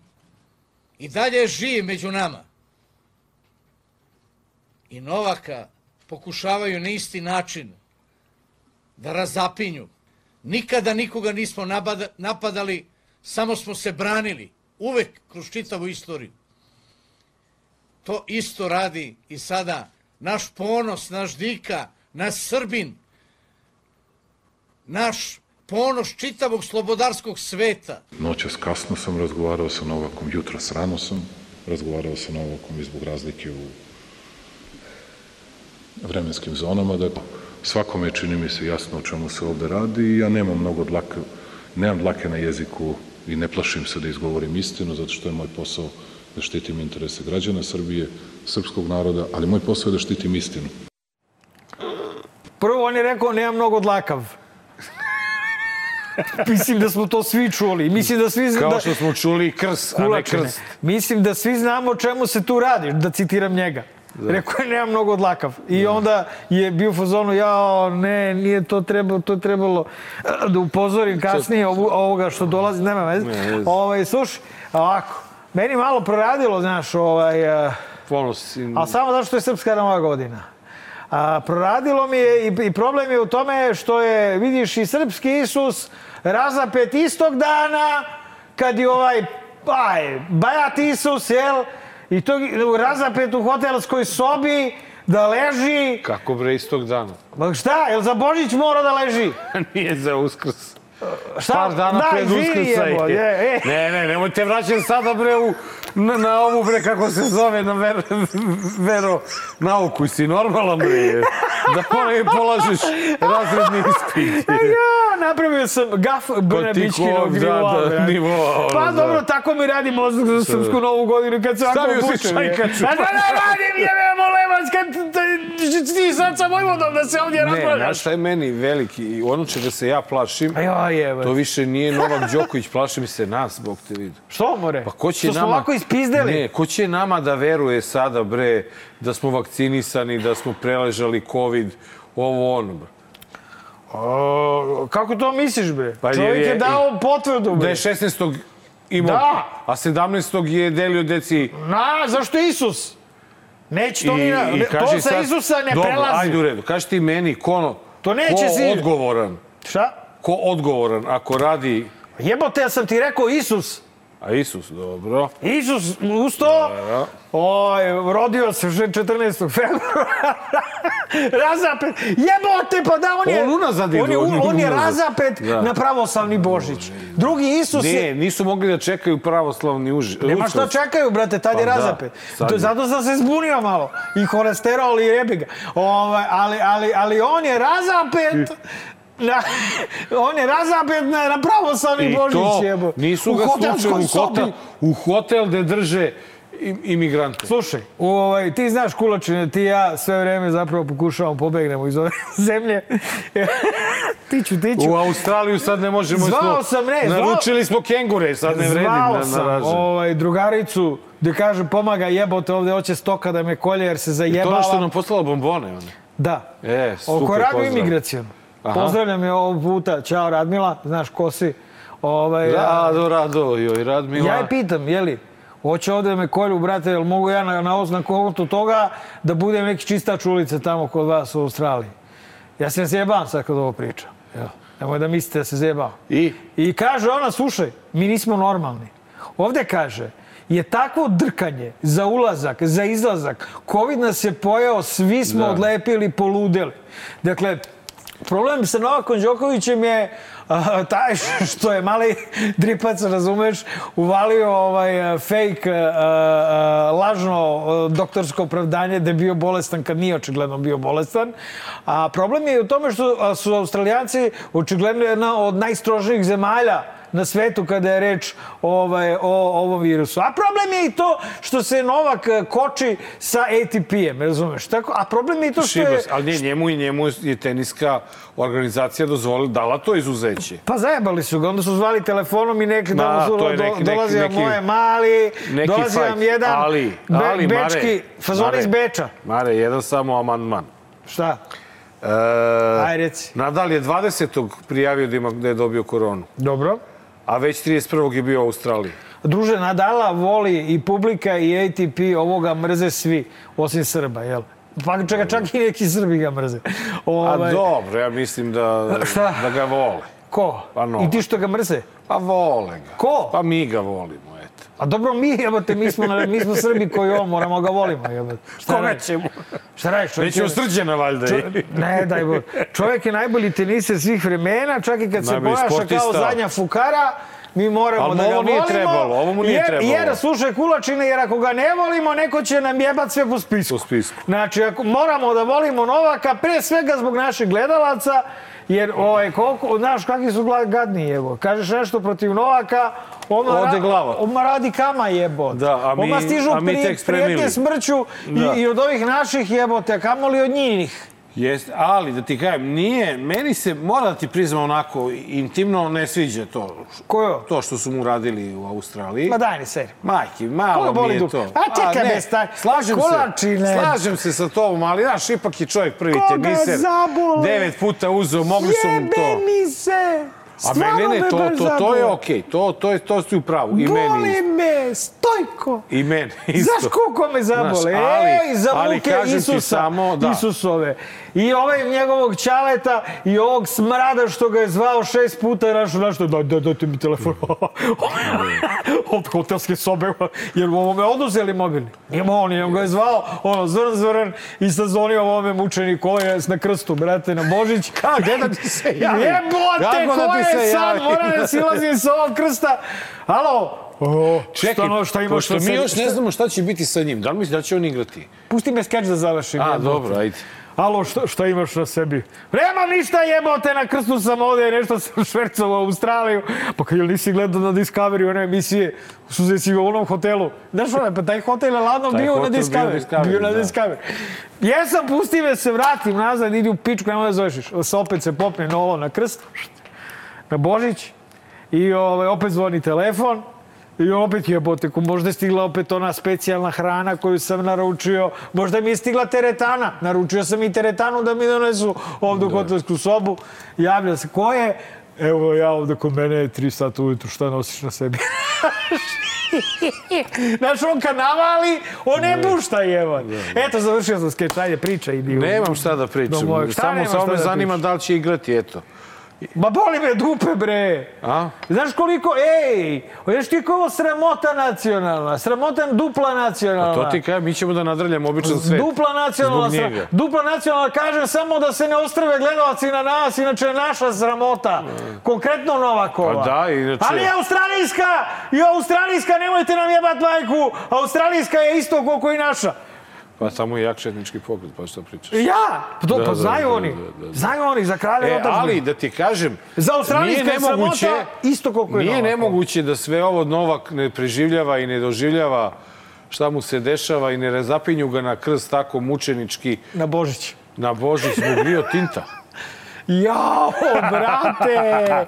Speaker 7: I dalje je živ među nama. I Novaka pokušavaju na isti način da razapinju. Nikada nikoga nismo napadali, samo smo se branili. Uvek kroz čitavu istoriju. To isto radi i sada naš ponos, naš dika, naš Srbin, naš ponos čitavog slobodarskog sveta.
Speaker 8: Noćas kasno sam razgovarao sa Novakom, jutros rano sam razgovarao sa Novakom i zbog razlike u vremenskim zonama, da Svakome čini mi se, jasno o čemu se ovde radi i ja nemam mnogo dlake, nemam dlake na jeziku i ne plašim se da izgovorim istinu, zato što je moj posao da štitim interese građana Srbije, srpskog naroda, ali moj posao je da štitim istinu.
Speaker 1: Prvo on je rekao nemam mnogo dlakav. (laughs) Mislim da smo to svi čuli. Mislim da svi
Speaker 2: Kao
Speaker 1: da,
Speaker 2: što smo čuli krs, a ne krst.
Speaker 1: Mislim da svi znamo o čemu se tu radi, da citiram njega. Rekao je, nemam mnogo dlakav. I onda je bio u fazonu, ja, ne, nije to trebalo, to trebalo eh, da upozorim kasnije ovu, ovoga što dolazi, nema veze.
Speaker 2: Ne.
Speaker 1: Ovaj, slušaj, ovako, meni malo proradilo, znaš, ovaj, eh,
Speaker 2: Ponos
Speaker 1: ali samo zato što je Srpska nova godina. A, proradilo mi je i, i problem je u tome što je, vidiš, i srpski Isus razapet istog dana kad je ovaj aj, bajat Isus, jel? I to razapet u hotelskoj sobi da leži.
Speaker 2: Kako bre istog dana?
Speaker 1: Ma šta, jel za Božić mora da leži? (laughs)
Speaker 2: Nije za uskrs.
Speaker 1: Šta?
Speaker 2: Par dana
Speaker 1: Da,
Speaker 2: pred uskrsa je.
Speaker 1: je, e.
Speaker 2: Ne, ne, nemojte vraćati sada bre u, na, na ovu bre kako se zove, na ver, vero nauku. Si normalan bre. Da onaj polažeš razredni ispit.
Speaker 1: Ja, napravio sam gaf Brnabićkinog
Speaker 2: da, da,
Speaker 1: nivoa. brate.
Speaker 2: nivoa,
Speaker 1: Pa
Speaker 2: da.
Speaker 1: dobro, tako mi radi mozak za srpsku novu godinu kad se ovako
Speaker 2: Stavio si
Speaker 1: obučem. je.
Speaker 2: šajkaču.
Speaker 1: A da ne radim, jebe molevac, kad ti sad sa Vojvodom da se ovdje
Speaker 2: Ne, znaš
Speaker 1: raspravljaš.
Speaker 2: šta je meni veliki, i ono čega se ja plašim,
Speaker 1: ja,
Speaker 2: to više nije Novak Đoković, plaši mi se nas, Bog te vidi.
Speaker 1: Što, more?
Speaker 2: Pa ko će nama...
Speaker 1: ovako ispizdeli?
Speaker 2: Ne, ko će nama da veruje sada, bre, da smo vakcinisani, da smo preležali COVID, ovo ono, bre.
Speaker 1: O, kako to misliš, bre?
Speaker 2: Pa
Speaker 1: Čovjek je,
Speaker 2: je-
Speaker 1: dao potvrdu,
Speaker 2: Da
Speaker 1: bre.
Speaker 2: je 16. imao,
Speaker 1: Da.
Speaker 2: a 17. je delio deci
Speaker 1: Na, zašto Isus? Neće to ni... na- ne, to sa Isusa ne
Speaker 2: Dobro,
Speaker 1: prelazi.
Speaker 2: ajde u redu, kaži ti meni, ko,
Speaker 1: To neće
Speaker 2: ko
Speaker 1: si-
Speaker 2: odgovoran,
Speaker 1: Šta?
Speaker 2: ko odgovoran ako radi,
Speaker 1: Jebote, ja sam ti rekao Isus.
Speaker 2: A Isus, dobro,
Speaker 1: Isus ustao,
Speaker 2: Da.
Speaker 1: oj, rodio se že 14. februara, (laughs) razapet, jebote, pa da, on je,
Speaker 2: On unazad
Speaker 1: on je,
Speaker 2: on je
Speaker 1: on je razapet
Speaker 2: Da.
Speaker 1: na pravoslavni Božić. Drugi Isus
Speaker 2: ne,
Speaker 1: je,
Speaker 2: nisu mogli da čekaju pravoslavni uži.
Speaker 1: nema šta
Speaker 2: uskrs.
Speaker 1: čekaju, brate, tad je
Speaker 2: Pa da,
Speaker 1: razapet.
Speaker 2: sad
Speaker 1: To,
Speaker 2: je.
Speaker 1: zato sam se zbunio malo. I holesterol i jebi ga. Ovaj, ali, ali, ali on je razapet na, on je razapet na, na pravoslavni
Speaker 2: I
Speaker 1: Božić,
Speaker 2: to
Speaker 1: jebo.
Speaker 2: nisu
Speaker 1: U
Speaker 2: ga slučajno u hotel, u hotel gde drže im, imigrante.
Speaker 1: Slušaj, ovaj, ti znaš kulačine, ti i ja sve vreme zapravo pokušavamo pobegnemo iz ove (laughs) zemlje. (laughs) tiću, tiću.
Speaker 2: U Australiju sad ne možemo.
Speaker 1: Zvao sam, ne, zvao-
Speaker 2: Naručili smo kengure, sad ne vredim
Speaker 1: Zvao
Speaker 2: na,
Speaker 1: sam ovaj, drugaricu da kaže pomaga jebote ovde hoće stoka da me kolje jer se
Speaker 2: To
Speaker 1: zajebala.
Speaker 2: je što nam poslala bombone. One.
Speaker 1: Da.
Speaker 2: E, super,
Speaker 1: Oko
Speaker 2: pozdrav.
Speaker 1: imigracijom.
Speaker 2: Aha.
Speaker 1: Pozdravljam je ovog puta. Ćao Radmila, znaš ko si. Ovaj,
Speaker 2: Rado, rado, joj, Radmila.
Speaker 1: Ja je pitam, jeli, hoće ovde me kolju, brate, jel mogu ja na, na, na kontu toga da budem neki čistač ulice tamo kod vas u Australiji? Ja se zjebam sad kad ovo pričam. Ja. Nemoj da mislite da se zjebam.
Speaker 2: I?
Speaker 1: I kaže ona, slušaj, mi nismo normalni. Ovde kaže, je takvo drkanje za ulazak, za izlazak. Covid nas je pojao, svi smo
Speaker 2: Da.
Speaker 1: odlepili, poludeli. Dakle, problem sa Novakom Đokovićem je taj što je mali dripac, razumeš, uvalio ovaj fake, lažno doktorsko opravdanje da je bio bolestan kad nije očigledno bio bolestan. A problem je u tome što su Australijanci očigledno jedna od najstrožnijih zemalja na svetu kada je reč ovaj, o ovom virusu. A problem je i to što se Novak eh, koči sa ATP-em, razumeš? Tako, a problem je i to što je...
Speaker 2: Šibas, ali ne, njemu i njemu je teniska organizacija dozvolila, dala to izuzeće.
Speaker 1: Pa zajebali su ga, onda su zvali telefonom i neki
Speaker 2: Da,
Speaker 1: da,
Speaker 2: to je neki- neki-
Speaker 1: dolazi vam moje mali,
Speaker 2: neki
Speaker 1: dolazi
Speaker 2: fight.
Speaker 1: vam jedan
Speaker 2: Ali, ali,
Speaker 1: be,
Speaker 2: Mare,
Speaker 1: bečki, fazon
Speaker 2: Mare.
Speaker 1: iz Beča.
Speaker 2: Mare, jedan samo amandman.
Speaker 1: Šta?
Speaker 2: E,
Speaker 1: Aj, reci.
Speaker 2: Nadal je 20. prijavio da, ima, da je dobio koronu,
Speaker 1: Dobro.
Speaker 2: A već 31. je bio u Australiji.
Speaker 1: Druže, Nadala voli i publika i ATP, ovoga mrze svi, osim Srba, jel? Pa čeka, čak i neki Srbi ga mrze.
Speaker 2: A
Speaker 1: Ovaj,
Speaker 2: dobro, ja mislim da,
Speaker 1: Šta?
Speaker 2: da ga vole.
Speaker 1: Ko?
Speaker 2: Pa Novak.
Speaker 1: I ti što ga mrze?
Speaker 2: Pa vole ga.
Speaker 1: Ko?
Speaker 2: Pa mi ga volimo.
Speaker 1: A dobro, mi, jebote, mi smo, mi smo Srbi koji on, moramo ga volimo, jebote. Šta
Speaker 2: Koga ćemo?
Speaker 1: Šta radiš? čovjek
Speaker 2: Nećemo
Speaker 1: je-
Speaker 2: srđana, valjda.
Speaker 1: Čo- ne, daj bo. Čovjek je najbolji teniser svih vremena, čak i kad se
Speaker 2: Najbolji
Speaker 1: ponaša
Speaker 2: sportista.
Speaker 1: kao zadnja fukara, mi moramo
Speaker 2: Ali
Speaker 1: da ga
Speaker 2: ovo nije
Speaker 1: volimo.
Speaker 2: trebalo, ovo mu nije
Speaker 1: jer,
Speaker 2: trebalo.
Speaker 1: Jer, slušaj, Kulačine, jer ako ga ne volimo, neko će nam jebat sve po spisku.
Speaker 2: Po spisku.
Speaker 1: Znači, ako moramo da volimo Novaka, pre svega zbog naših gledalaca, jer ovaj, koliko, znaš, kakvi su gadni jebo. Kažeš nešto protiv Novaka, Oma,
Speaker 2: Ode glava.
Speaker 1: Oma radi kama jebo.
Speaker 2: Da, a mi-
Speaker 1: Oma stižu
Speaker 2: a mi
Speaker 1: pri-
Speaker 2: tek spremili.
Speaker 1: smrću
Speaker 2: Da.
Speaker 1: i, i od ovih naših jebote, kamoli od njih.
Speaker 2: Jeste, ali da ti kažem, nije, meni se, mora da ti priznam onako, intimno ne sviđa to.
Speaker 1: Kojo?
Speaker 2: To što su mu radili u Australiji.
Speaker 1: Ma daj ni seri.
Speaker 2: Majki, malo
Speaker 1: Koga
Speaker 2: mi je
Speaker 1: dupe?
Speaker 2: to.
Speaker 1: A čekaj,
Speaker 2: ne,
Speaker 1: be, stari.
Speaker 2: Slažem
Speaker 1: Kolačine.
Speaker 2: se, slažem se sa tobom, ali znaš, ipak je čovjek prvi
Speaker 1: Koga
Speaker 2: teniser.
Speaker 1: zabole?
Speaker 2: Devet puta uzeo, mogli su mu to.
Speaker 1: Jebe mi se!
Speaker 2: A
Speaker 1: Stvarno
Speaker 2: mene ne,
Speaker 1: me
Speaker 2: to,
Speaker 1: baš
Speaker 2: to, to je okej, to, to, je, to si u pravu. I meni
Speaker 1: Boli
Speaker 2: isto.
Speaker 1: me, stojko!
Speaker 2: I meni isto.
Speaker 1: Znaš koliko me zabole?
Speaker 2: Znaš, ali-
Speaker 1: Ej, za
Speaker 2: ali
Speaker 1: muke
Speaker 2: kažem ti
Speaker 1: Isusa,
Speaker 2: samo, da.
Speaker 1: Isusove. I ovaj njegovog čaleta i ovog smrada što ga je zvao šest puta i našao nešto, daj, daj, dajte mi telefon. (laughs) Od hotelske sobe, jer u ovome oduzeli mobilni. Nije on, on ga je zvao, ono, zvrn, zvrn, i sazvonio ovome mučeniku, ovo je na krstu, brate, na Božić. (laughs)
Speaker 2: Ka, gde da ti se javi?
Speaker 1: Jebote,
Speaker 2: Kako da
Speaker 1: ko
Speaker 2: ti
Speaker 1: je sad? Moram da silazim sa ovog krsta. Alo? O,
Speaker 2: Čekaj,
Speaker 1: šta, no, šta imaš
Speaker 2: pošto mi još ne znamo šta će biti sa njim. Da li misliš da će on igrati?
Speaker 1: Pusti me skeč da završim.
Speaker 2: A, dobro, ajde.
Speaker 1: Alo, šta, šta imaš na sebi? Nemam ništa jebote, na krstu sam ovde, nešto sam (laughs) švercovao u Australiju. Pa kad nisi gledao na Discovery one emisije, su si u onom hotelu. Znaš ono, pa taj hotel je ladno bio na
Speaker 2: hotel bio
Speaker 1: Discovery.
Speaker 2: Discovery,
Speaker 1: Bio na
Speaker 2: da.
Speaker 1: Discovery. Jesam, pusti me se, vratim nazad, idi u pičku, nemoj da zoveš. Se opet se popne nolo na krst, na Božić. I ovaj, opet zvoni telefon. I opet jebote, ko možda je stigla opet ona specijalna hrana koju sam naručio. Možda mi je stigla teretana. Naručio sam i teretanu da mi donesu ovdje u hotelsku sobu. Javlja se, ko je? Evo ja ovdje kod mene je 3 sata ujutru, šta nosiš na sebi? (laughs) Znaš, on kad navali, on ne pušta jevo. Eto, završio sam skeč, ajde, priča, idi.
Speaker 2: Nemam šta da pričam. Samo, samo me
Speaker 1: da
Speaker 2: zanima da li će igrati, eto.
Speaker 1: Ma boli me dupe, bre.
Speaker 2: A?
Speaker 1: Znaš koliko, ej, znaš ti kako sramota nacionalna, sramota dupla nacionalna.
Speaker 2: To ti kažem, mi ćemo da nadrljamo običan svet.
Speaker 1: Dupla nacionalna, sra- dupla nacionalna, kažem samo da se ne ostrave gledalci na nas, inače je naša sramota. Konkretno Novakova.
Speaker 2: Pa da, inače-
Speaker 1: Ali je australijska, i australijska, nemojte nam jebat majku, australijska je isto koliko i naša.
Speaker 2: Pa samo jak četnički pogled, pa šta pričaš?
Speaker 1: Ja, pa to,
Speaker 2: Da,
Speaker 1: pa
Speaker 2: da,
Speaker 1: znaju
Speaker 2: da,
Speaker 1: oni,
Speaker 2: da, da.
Speaker 1: znaju oni za kralje
Speaker 2: E,
Speaker 1: otadžbine.
Speaker 2: ali da ti kažem,
Speaker 1: Za
Speaker 2: nije
Speaker 1: je
Speaker 2: nemoguće,
Speaker 1: isto koliko je
Speaker 2: nije
Speaker 1: Novakova.
Speaker 2: nemoguće da sve ovo Novak ne preživljava i ne doživljava šta mu se dešava i ne razapinju ga na krst tako mučenički
Speaker 1: Na Božić.
Speaker 2: na Božić zbog Rio Tinta. (laughs)
Speaker 1: Jao, brate!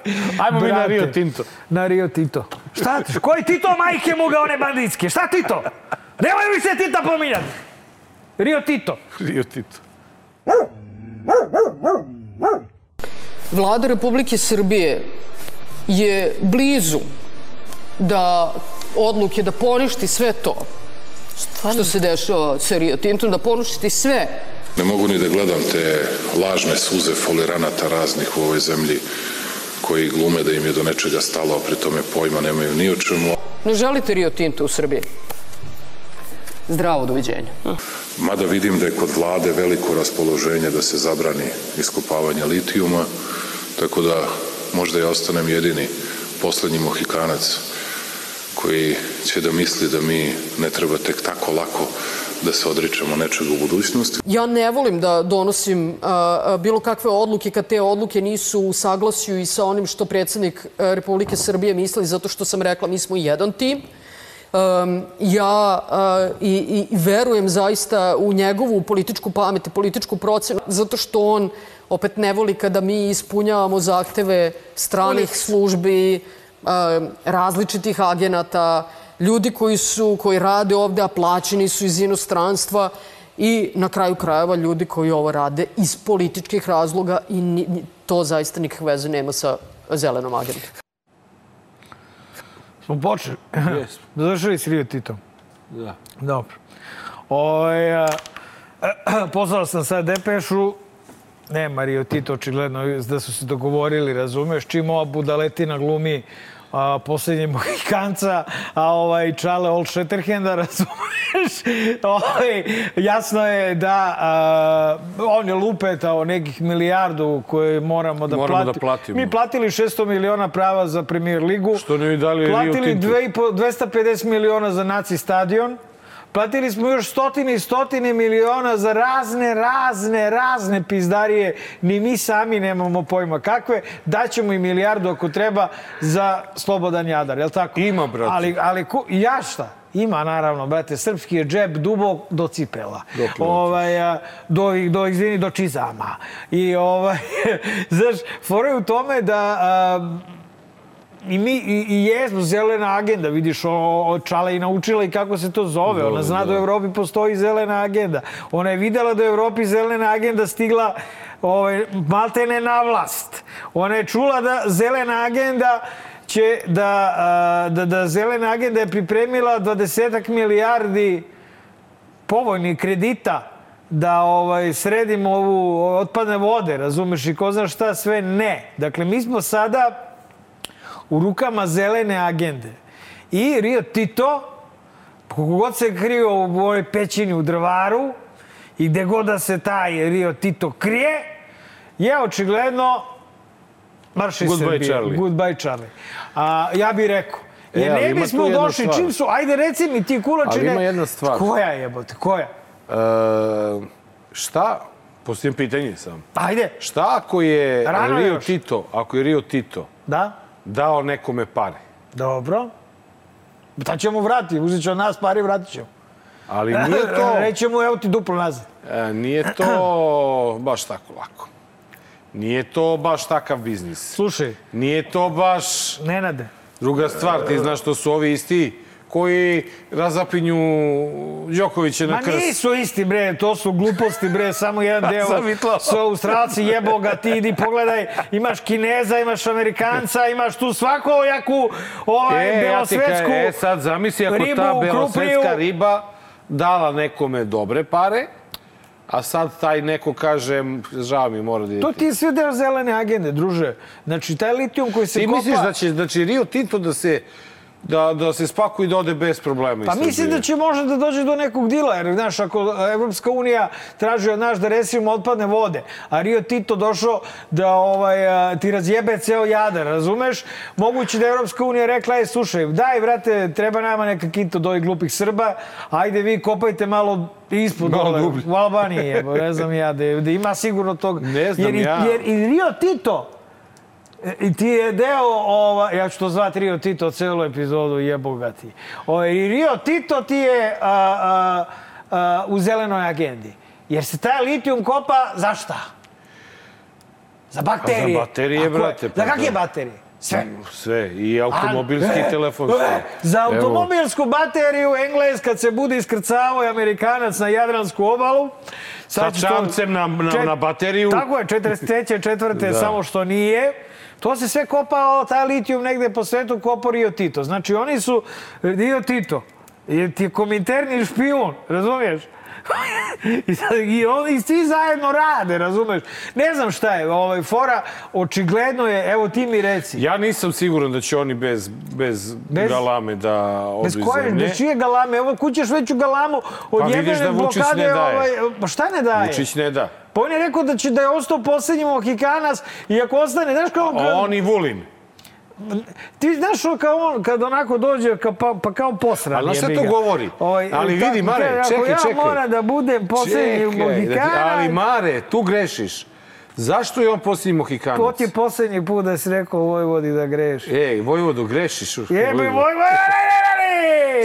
Speaker 1: (laughs)
Speaker 2: Ajmo mi na
Speaker 1: Brate.
Speaker 2: Rio Tinto.
Speaker 1: Na Rio Tito. Šta? Koji Tito majke mu ga one banditske? Šta Tito? Nemoj mi se Tita pominjati. Rio Tito.
Speaker 2: Rio Tinto.
Speaker 6: Vlada Republike Srbije je blizu da odluke da poništi sve to što se dešava sa Rio Tintom, da poništi sve
Speaker 8: Ne mogu ni da gledam te lažne suze foliranata raznih u ovoj zemlji koji glume da im je do nečega stalo, a pri tome pojma nemaju ni o čemu.
Speaker 6: Ne želite Rio Tinto u Srbiji? Zdravo, doviđenja.
Speaker 8: Mada vidim da je kod vlade veliko raspoloženje da se zabrani iskopavanje litijuma, tako da možda ja ostanem jedini poslednji mohikanac koji će da misli da mi ne treba tek tako lako da se odričemo nečega u budućnosti.
Speaker 6: Ja ne volim da donosim a, a, bilo kakve odluke kad te odluke nisu u saglasju i sa onim što predsednik Republike Srbije misli, zato što sam rekla mi smo jedan tim. Ja a, i, i verujem zaista u njegovu političku pamet i političku procenu, zato što on opet ne voli kada mi ispunjavamo zahteve stranih službi, a, različitih agenata, ljudi koji su koji rade ovde, a plaćeni su iz inostranstva i na kraju krajeva ljudi koji ovo rade iz političkih razloga i to zaista nikakve veze nema sa zelenom agentom.
Speaker 1: Smo počeli.
Speaker 2: Jesmo. (laughs)
Speaker 1: Završili s Rio Titom.
Speaker 2: Da.
Speaker 1: Dobro. Oj, a, (clears throat) poslao sam sad depešu. Nema Rio Tito, očigledno da su se dogovorili, razumeš, čim ova budaletina glumi a, posljednje Mohikanca, (laughs) a ovaj Čale Old Shatterhanda, razumeš? (laughs) Ovaj, jasno je da a, on je lupetao nekih milijardu koje moramo da
Speaker 2: Moramo da
Speaker 1: platimo.
Speaker 2: platimo.
Speaker 1: Mi platili 600 miliona prava za premier ligu.
Speaker 2: Što ne bi dali
Speaker 1: Platili
Speaker 2: Tintu.
Speaker 1: 2,5 250 miliona za naci stadion. Platili smo još stotine i stotine miliona za razne, razne, razne pizdarije. Ni mi sami nemamo pojma kakve. Daćemo i milijardu ako treba za Slobodan Jadar, je li tako?
Speaker 2: Ima, brate.
Speaker 1: Ali, ali ku, ja šta? Ima, naravno, brate. Srpski je džep dubok do cipela.
Speaker 2: Dokle
Speaker 1: ovaj, a, do, do, izvini, do čizama. I, ovaj, (laughs) znaš, fora je u tome da a, i mi i, i jesmo zelena agenda, vidiš, o, o Čala i naučila i kako se to zove. Ona zna da u Evropi postoji zelena agenda. Ona je videla da u Evropi zelena agenda stigla ovaj, maltene na vlast. Ona je čula da zelena agenda će da, da, da zelena agenda je pripremila 20 milijardi povoljnih kredita da ovaj sredimo ovu otpadne vode, razumeš, i ko zna šta sve, ne. Dakle, mi smo sada u rukama zelene agende. I Rio Tito, koliko god se krio u ovoj pećini u drvaru i gde god da se taj Rio Tito krije, je očigledno marš iz
Speaker 2: Goodbye,
Speaker 1: Srbije.
Speaker 2: Charlie.
Speaker 1: Goodbye Charlie. A, ja bih rekao, jer
Speaker 2: E,
Speaker 1: ne bismo došli,
Speaker 2: stvar.
Speaker 1: čim su, ajde reci mi ti kulačine.
Speaker 2: Ali ima jedna stvar.
Speaker 1: Koja jebote, koja?
Speaker 2: E, šta, postavljam pitanje sam.
Speaker 1: Ajde,
Speaker 2: Šta ako je
Speaker 1: Rano
Speaker 2: Rio
Speaker 1: još.
Speaker 2: Tito, ako je Rio Tito
Speaker 1: da,
Speaker 2: dao nekome pare,
Speaker 1: dobro. Ta ćemo vratiti, uzet od nas pari i vratit ćemo.
Speaker 2: ali nije (laughs) to,
Speaker 1: Rećemo, evo ti duplo nazad.
Speaker 2: e, nije to (clears throat) baš tako lako. Nije to baš takav biznis.
Speaker 1: Slušaj,
Speaker 2: Nije to baš
Speaker 1: Nenade,
Speaker 2: druga stvar. Ti znaš to su ovi isti koji razapinju Đokovića na
Speaker 1: Ma
Speaker 2: krst.
Speaker 1: nisu isti, bre, to su gluposti, bre, samo jedan (laughs) deo. Su Australci, jebo ga, ti idi pogledaj, imaš Kineza, imaš Amerikanca, imaš tu svaku jaku ovaj,
Speaker 2: E, ja ti
Speaker 1: belosvetsku...
Speaker 2: kažem, e sad zamisli ako
Speaker 1: ribu,
Speaker 2: ta belosvetska riba dala nekome dobre pare, a sad taj neko kaže, žao mi mora da ide.
Speaker 1: To ti je sve deo zelene agende, druže. Znači, taj litijum koji se
Speaker 2: Ti
Speaker 1: kopa...
Speaker 2: misliš da će, će Rio Tinto da se da, da se spakuje i da ode bez problema
Speaker 1: Pa mislim da će možda da dođe do nekog dila, jer znaš, ako Evropska unija traži od nas da resimo otpadne vode, a Rio Tito došao da ovaj, a, ti razjebe ceo jadar, razumeš? Moguće da je Evropska unija rekla, ej, slušaj, daj, vrate, treba nama neka kinto do ovih glupih Srba, ajde vi kopajte malo ispod
Speaker 2: Malo
Speaker 1: dole,
Speaker 2: dublje.
Speaker 1: u Albaniji, jebo, ne znam ja, da, da ima sigurno tog...
Speaker 2: Ne znam
Speaker 1: jer,
Speaker 2: ja.
Speaker 1: Jer i Rio Tito, i ti je deo, ova, ja ću to zvati Rio Tito celu epizodu, jebo ga ti. O, I Rio Tito ti je a, a, a, u zelenoj agendi. Jer se taj litijum kopa za šta? Za bakterije.
Speaker 2: Za baterije, brate, pa
Speaker 1: Za kakve
Speaker 2: da.
Speaker 1: baterije? Sve.
Speaker 2: Sve, i automobilski
Speaker 1: A,
Speaker 2: i
Speaker 1: e,
Speaker 2: telefonski.
Speaker 1: e, Za
Speaker 2: Evo.
Speaker 1: automobilsku bateriju Engles kad se bude iskrcavao i Amerikanac na Jadransku obalu.
Speaker 2: Sa
Speaker 1: će to-
Speaker 2: čamcem na, na, na bateriju.
Speaker 1: Tako je, 43. četvrte,
Speaker 2: Da.
Speaker 1: samo što nije. To se sve kopao, taj litijum negde po svetu kopao Rio Tito. Znači, oni su Rio Tito. Je ti je kominterni špijun, razumiješ? (laughs) I, sad, I oni svi zajedno rade, razumeš? Ne znam šta je, ovaj, fora, očigledno je, evo ti mi reci.
Speaker 2: Ja nisam siguran da će oni bez, bez,
Speaker 1: Bez-
Speaker 2: galame da odu
Speaker 1: Bez
Speaker 2: iz
Speaker 1: koje,
Speaker 2: zemlje.
Speaker 1: bez čije galame? Evo, kućeš veću galamu od
Speaker 2: Pa
Speaker 1: jebene
Speaker 2: da
Speaker 1: blokade.
Speaker 2: ne daje.
Speaker 1: Ovaj, pa šta ne daje?
Speaker 2: Vučić ne da.
Speaker 1: Pa on je rekao da će da je ostao poslednji Mohikanac i ako ostane, znaš kao...
Speaker 2: On i Vulin.
Speaker 1: Ti znaš on kao on, kad onako dođe ka, pa, pa kao posran.
Speaker 2: Ali znaš šta
Speaker 1: jebi
Speaker 2: to govori? Ali
Speaker 1: tako
Speaker 2: vidi, Mare,
Speaker 1: kaže,
Speaker 2: čekaj,
Speaker 1: ako
Speaker 2: čekaj.
Speaker 1: ja moram da budem poslednji
Speaker 2: Čekaj,
Speaker 1: Mohikanac,
Speaker 2: ali Mare, tu grešiš. Zašto je on posljednji Mohikanac?
Speaker 1: to ti je poslednji put da si rekao Vojvodi da greši.
Speaker 2: Ej, Vojvodo, grešiš.
Speaker 1: Jebe,
Speaker 2: Vojvodo.
Speaker 1: Vojvod!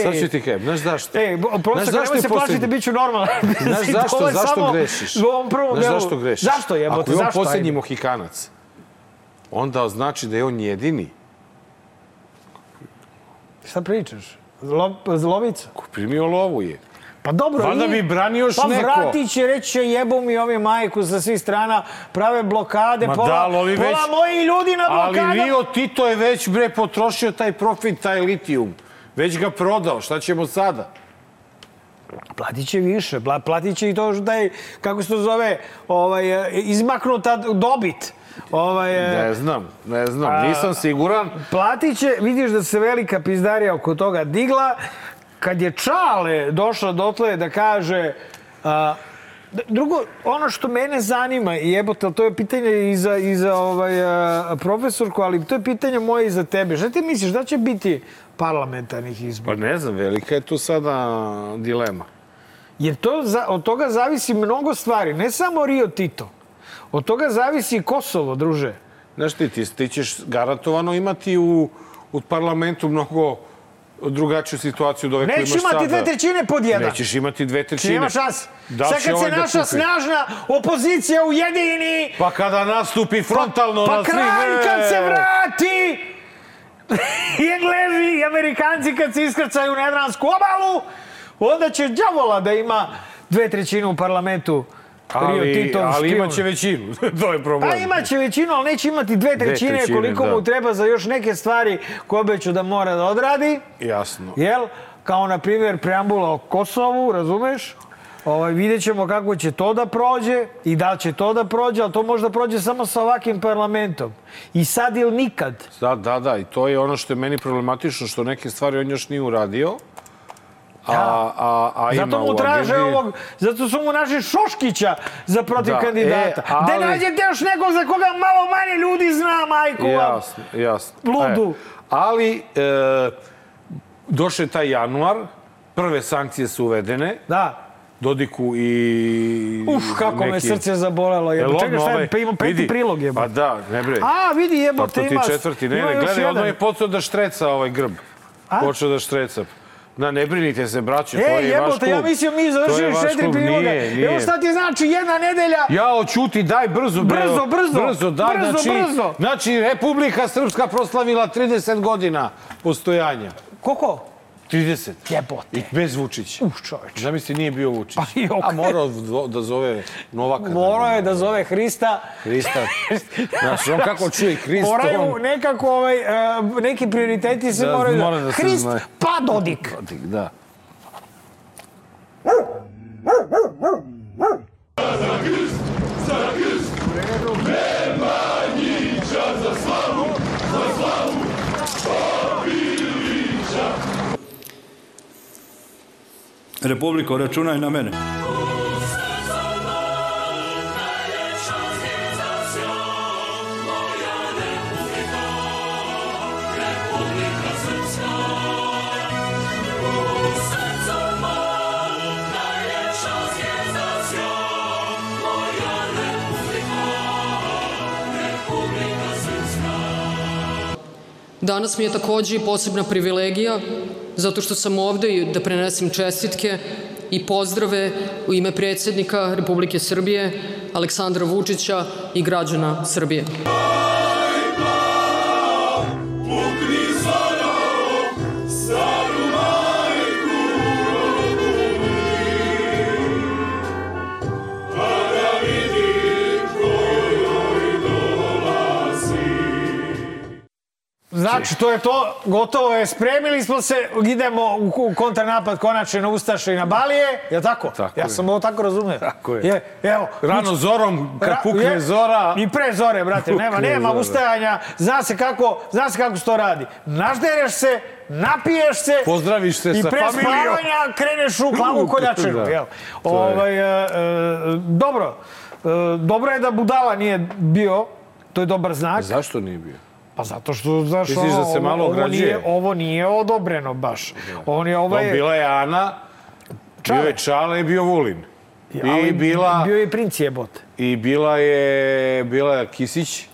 Speaker 2: Sad ću ti kajem, znaš zašto?
Speaker 1: Ej,
Speaker 2: Znaš
Speaker 1: nemoj
Speaker 2: zašto je
Speaker 1: se plašiti,
Speaker 2: posljednji?
Speaker 1: bit ću normalan.
Speaker 2: Znaš (laughs) zašto,
Speaker 1: je
Speaker 2: zašto grešiš?
Speaker 1: U ovom prvom
Speaker 2: Znaš
Speaker 1: delu.
Speaker 2: zašto grešiš?
Speaker 1: Zašto jebote,
Speaker 2: Ako je on
Speaker 1: zašto?
Speaker 2: posljednji. Mohikanac, onda znači da je on jedini
Speaker 1: Šta pričaš? Zlo, zlovica?
Speaker 2: primio lovu je.
Speaker 1: Pa dobro,
Speaker 2: Valjda bi branio još
Speaker 1: pa
Speaker 2: neko.
Speaker 1: vratit će, reći će jebo mi ovi majku sa svih strana, prave blokade,
Speaker 2: Ma
Speaker 1: pola,
Speaker 2: da, ali
Speaker 1: pola
Speaker 2: već-
Speaker 1: moji ljudi na
Speaker 2: Ali
Speaker 1: blokadama.
Speaker 2: Rio Tito je već bre potrošio taj profit, taj litijum. Već ga prodao, šta ćemo sada?
Speaker 1: Platit će više, pla- platit će i to što taj, kako se to zove, ovaj, e, izmaknuta dobit. Ovaj, e,
Speaker 2: Ne znam, ne znam,
Speaker 1: A-
Speaker 2: nisam siguran.
Speaker 1: Platit će, vidiš da se velika pizdarija oko toga digla, kad je Čale došla dotle da kaže... A, drugo, ono što mene zanima, i jebote, to je pitanje i za, i za ovaj, a, profesorku, ali to je pitanje moje i za tebe. Šta ti misliš, da će biti parlamentarnih izbora?
Speaker 2: Pa ne znam, velika je tu sada dilema.
Speaker 1: Jer to, od toga zavisi mnogo stvari, ne samo Rio Tito. Od toga zavisi i Kosovo, druže.
Speaker 2: Znaš ti, ti, ti ćeš garantovano imati u, u parlamentu mnogo drugačiju situaciju od ove
Speaker 1: Nećeš
Speaker 2: imaš sada.
Speaker 1: imati dve trećine pod jedan.
Speaker 2: Nećeš imati dve trećine.
Speaker 1: Nema šans.
Speaker 2: Da
Speaker 1: Sad kad se
Speaker 2: ovaj da
Speaker 1: naša
Speaker 2: kupi?
Speaker 1: snažna opozicija ujedini...
Speaker 2: Pa kada nastupi frontalno
Speaker 1: pa
Speaker 2: na svim...
Speaker 1: kralj kad se
Speaker 2: e,
Speaker 1: vrati... I (laughs) Englezi i Amerikanci kad se iskrcaju na Jadransku obalu, onda će đavola da ima dve trećine u parlamentu Rio
Speaker 2: Ali,
Speaker 1: Titov
Speaker 2: ali
Speaker 1: špijun.
Speaker 2: imaće većinu, (laughs) to je problem.
Speaker 1: Pa imaće većinu, ali neće imati dve trećine,
Speaker 2: trećine,
Speaker 1: koliko
Speaker 2: da.
Speaker 1: mu treba za još neke stvari koje obeću da mora da odradi.
Speaker 2: Jasno.
Speaker 1: Jel? Kao, na primjer, preambula o Kosovu, razumeš? Ovaj, vidjet ćemo kako će to da prođe i da li će to da prođe, ali to možda prođe samo sa ovakvim parlamentom. I sad ili nikad.
Speaker 2: Da, da, da, i to je ono što je meni problematično, što neke stvari on još nije uradio. A, a, a ima
Speaker 1: Zato mu traže
Speaker 2: agendi-
Speaker 1: ovog, zato su mu našli Šoškića za protiv
Speaker 2: Da,
Speaker 1: kandidata.
Speaker 2: e, ali-
Speaker 1: Da nađete još nekog za koga malo manje ljudi zna, majku vam.
Speaker 2: Jasno, jasno.
Speaker 1: Ludu.
Speaker 2: E, ali, e, došao je taj januar, prve sankcije su uvedene,
Speaker 1: Da.
Speaker 2: Dodiku i...
Speaker 1: Uf, kako me
Speaker 2: neki-
Speaker 1: srce zabolelo. Jebo. Čekaj, šta
Speaker 2: ovaj-
Speaker 1: je, pa imam peti
Speaker 2: vidi,
Speaker 1: prilog jebo.
Speaker 2: Pa da, ne bre.
Speaker 1: A, vidi
Speaker 2: Pa
Speaker 1: jebote,
Speaker 2: to ti
Speaker 1: ima...
Speaker 2: četvrti, ne,
Speaker 1: ima
Speaker 2: ne, gledaj, odmah je počeo da štreca ovaj grb.
Speaker 1: A?
Speaker 2: Počeo da štreca. Da, ne brinite se, braće, to
Speaker 1: E,
Speaker 2: je vaš
Speaker 1: jebote,
Speaker 2: klub.
Speaker 1: ja mislio mi
Speaker 2: To je
Speaker 1: završili
Speaker 2: vaš
Speaker 1: četiri priloga. Evo šta ti znači jedna nedelja.
Speaker 2: Ja, očuti, daj brzo, bre.
Speaker 1: Brzo, brzo.
Speaker 2: Brzo, daj,
Speaker 1: Brzo,
Speaker 2: znači,
Speaker 1: brzo.
Speaker 2: Znači, Republika Srpska proslavila 30 godina postojanja.
Speaker 1: Koliko?
Speaker 2: 30.
Speaker 1: Jebote.
Speaker 2: I bez Vučića.
Speaker 1: Uf, čoveč.
Speaker 2: Zamisli, nije bio Vučić.
Speaker 1: Pa i okej.
Speaker 2: A morao da zove Novaka.
Speaker 1: Morao je da zove Hrista.
Speaker 2: Hrista. Znaš, on kako čuje Hrista,
Speaker 1: Moraju
Speaker 2: on...
Speaker 1: nekako, ovaj, e, neki prioriteti se
Speaker 2: Da,
Speaker 1: moraju da...
Speaker 2: mora da se
Speaker 1: Hrist,
Speaker 2: zna.
Speaker 1: pa Dodik.
Speaker 2: Da.
Speaker 9: Republiko, računaj na mene.
Speaker 6: Danas mi je takođe i posebna privilegija zato što sam ovde da prenesem čestitke i pozdrave u ime predsjednika Republike Srbije Aleksandra Vučića i građana Srbije.
Speaker 1: Znači, to je to, gotovo je, spremili smo se, idemo u, u kontranapad konačno na Ustaše i na Balije, je tako?
Speaker 2: Tako
Speaker 1: ja
Speaker 2: je.
Speaker 1: sam ovo tako razumio.
Speaker 2: Tako je.
Speaker 1: je evo,
Speaker 2: Rano zorom, kad pukne
Speaker 1: je-
Speaker 2: zora...
Speaker 1: I pre zore, brate, nema, nema
Speaker 2: zora.
Speaker 1: ustajanja, zna se kako, zna se kako se to radi. Naždereš se, napiješ se,
Speaker 2: Pozdraviš se
Speaker 1: i
Speaker 2: sa
Speaker 1: pre
Speaker 2: familijom.
Speaker 1: spavanja kreneš u klavu koljačinu,
Speaker 2: Da.
Speaker 1: jel?
Speaker 2: Je.
Speaker 1: Ovaj, e, e, dobro, e, dobro je da Budala nije bio, to je dobar znak.
Speaker 2: Zašto nije bio?
Speaker 1: Pa zato što, znaš,
Speaker 2: Misliš da se
Speaker 1: ovo-
Speaker 2: malo
Speaker 1: ovo,
Speaker 2: ograđuje?
Speaker 1: nije, ovo nije odobreno baš. On je ovaj...
Speaker 2: bila je Ana, bio je Čale i bio Vulin. I bila,
Speaker 1: Bio je i princ jebote.
Speaker 2: i bila je, bila je Kisić.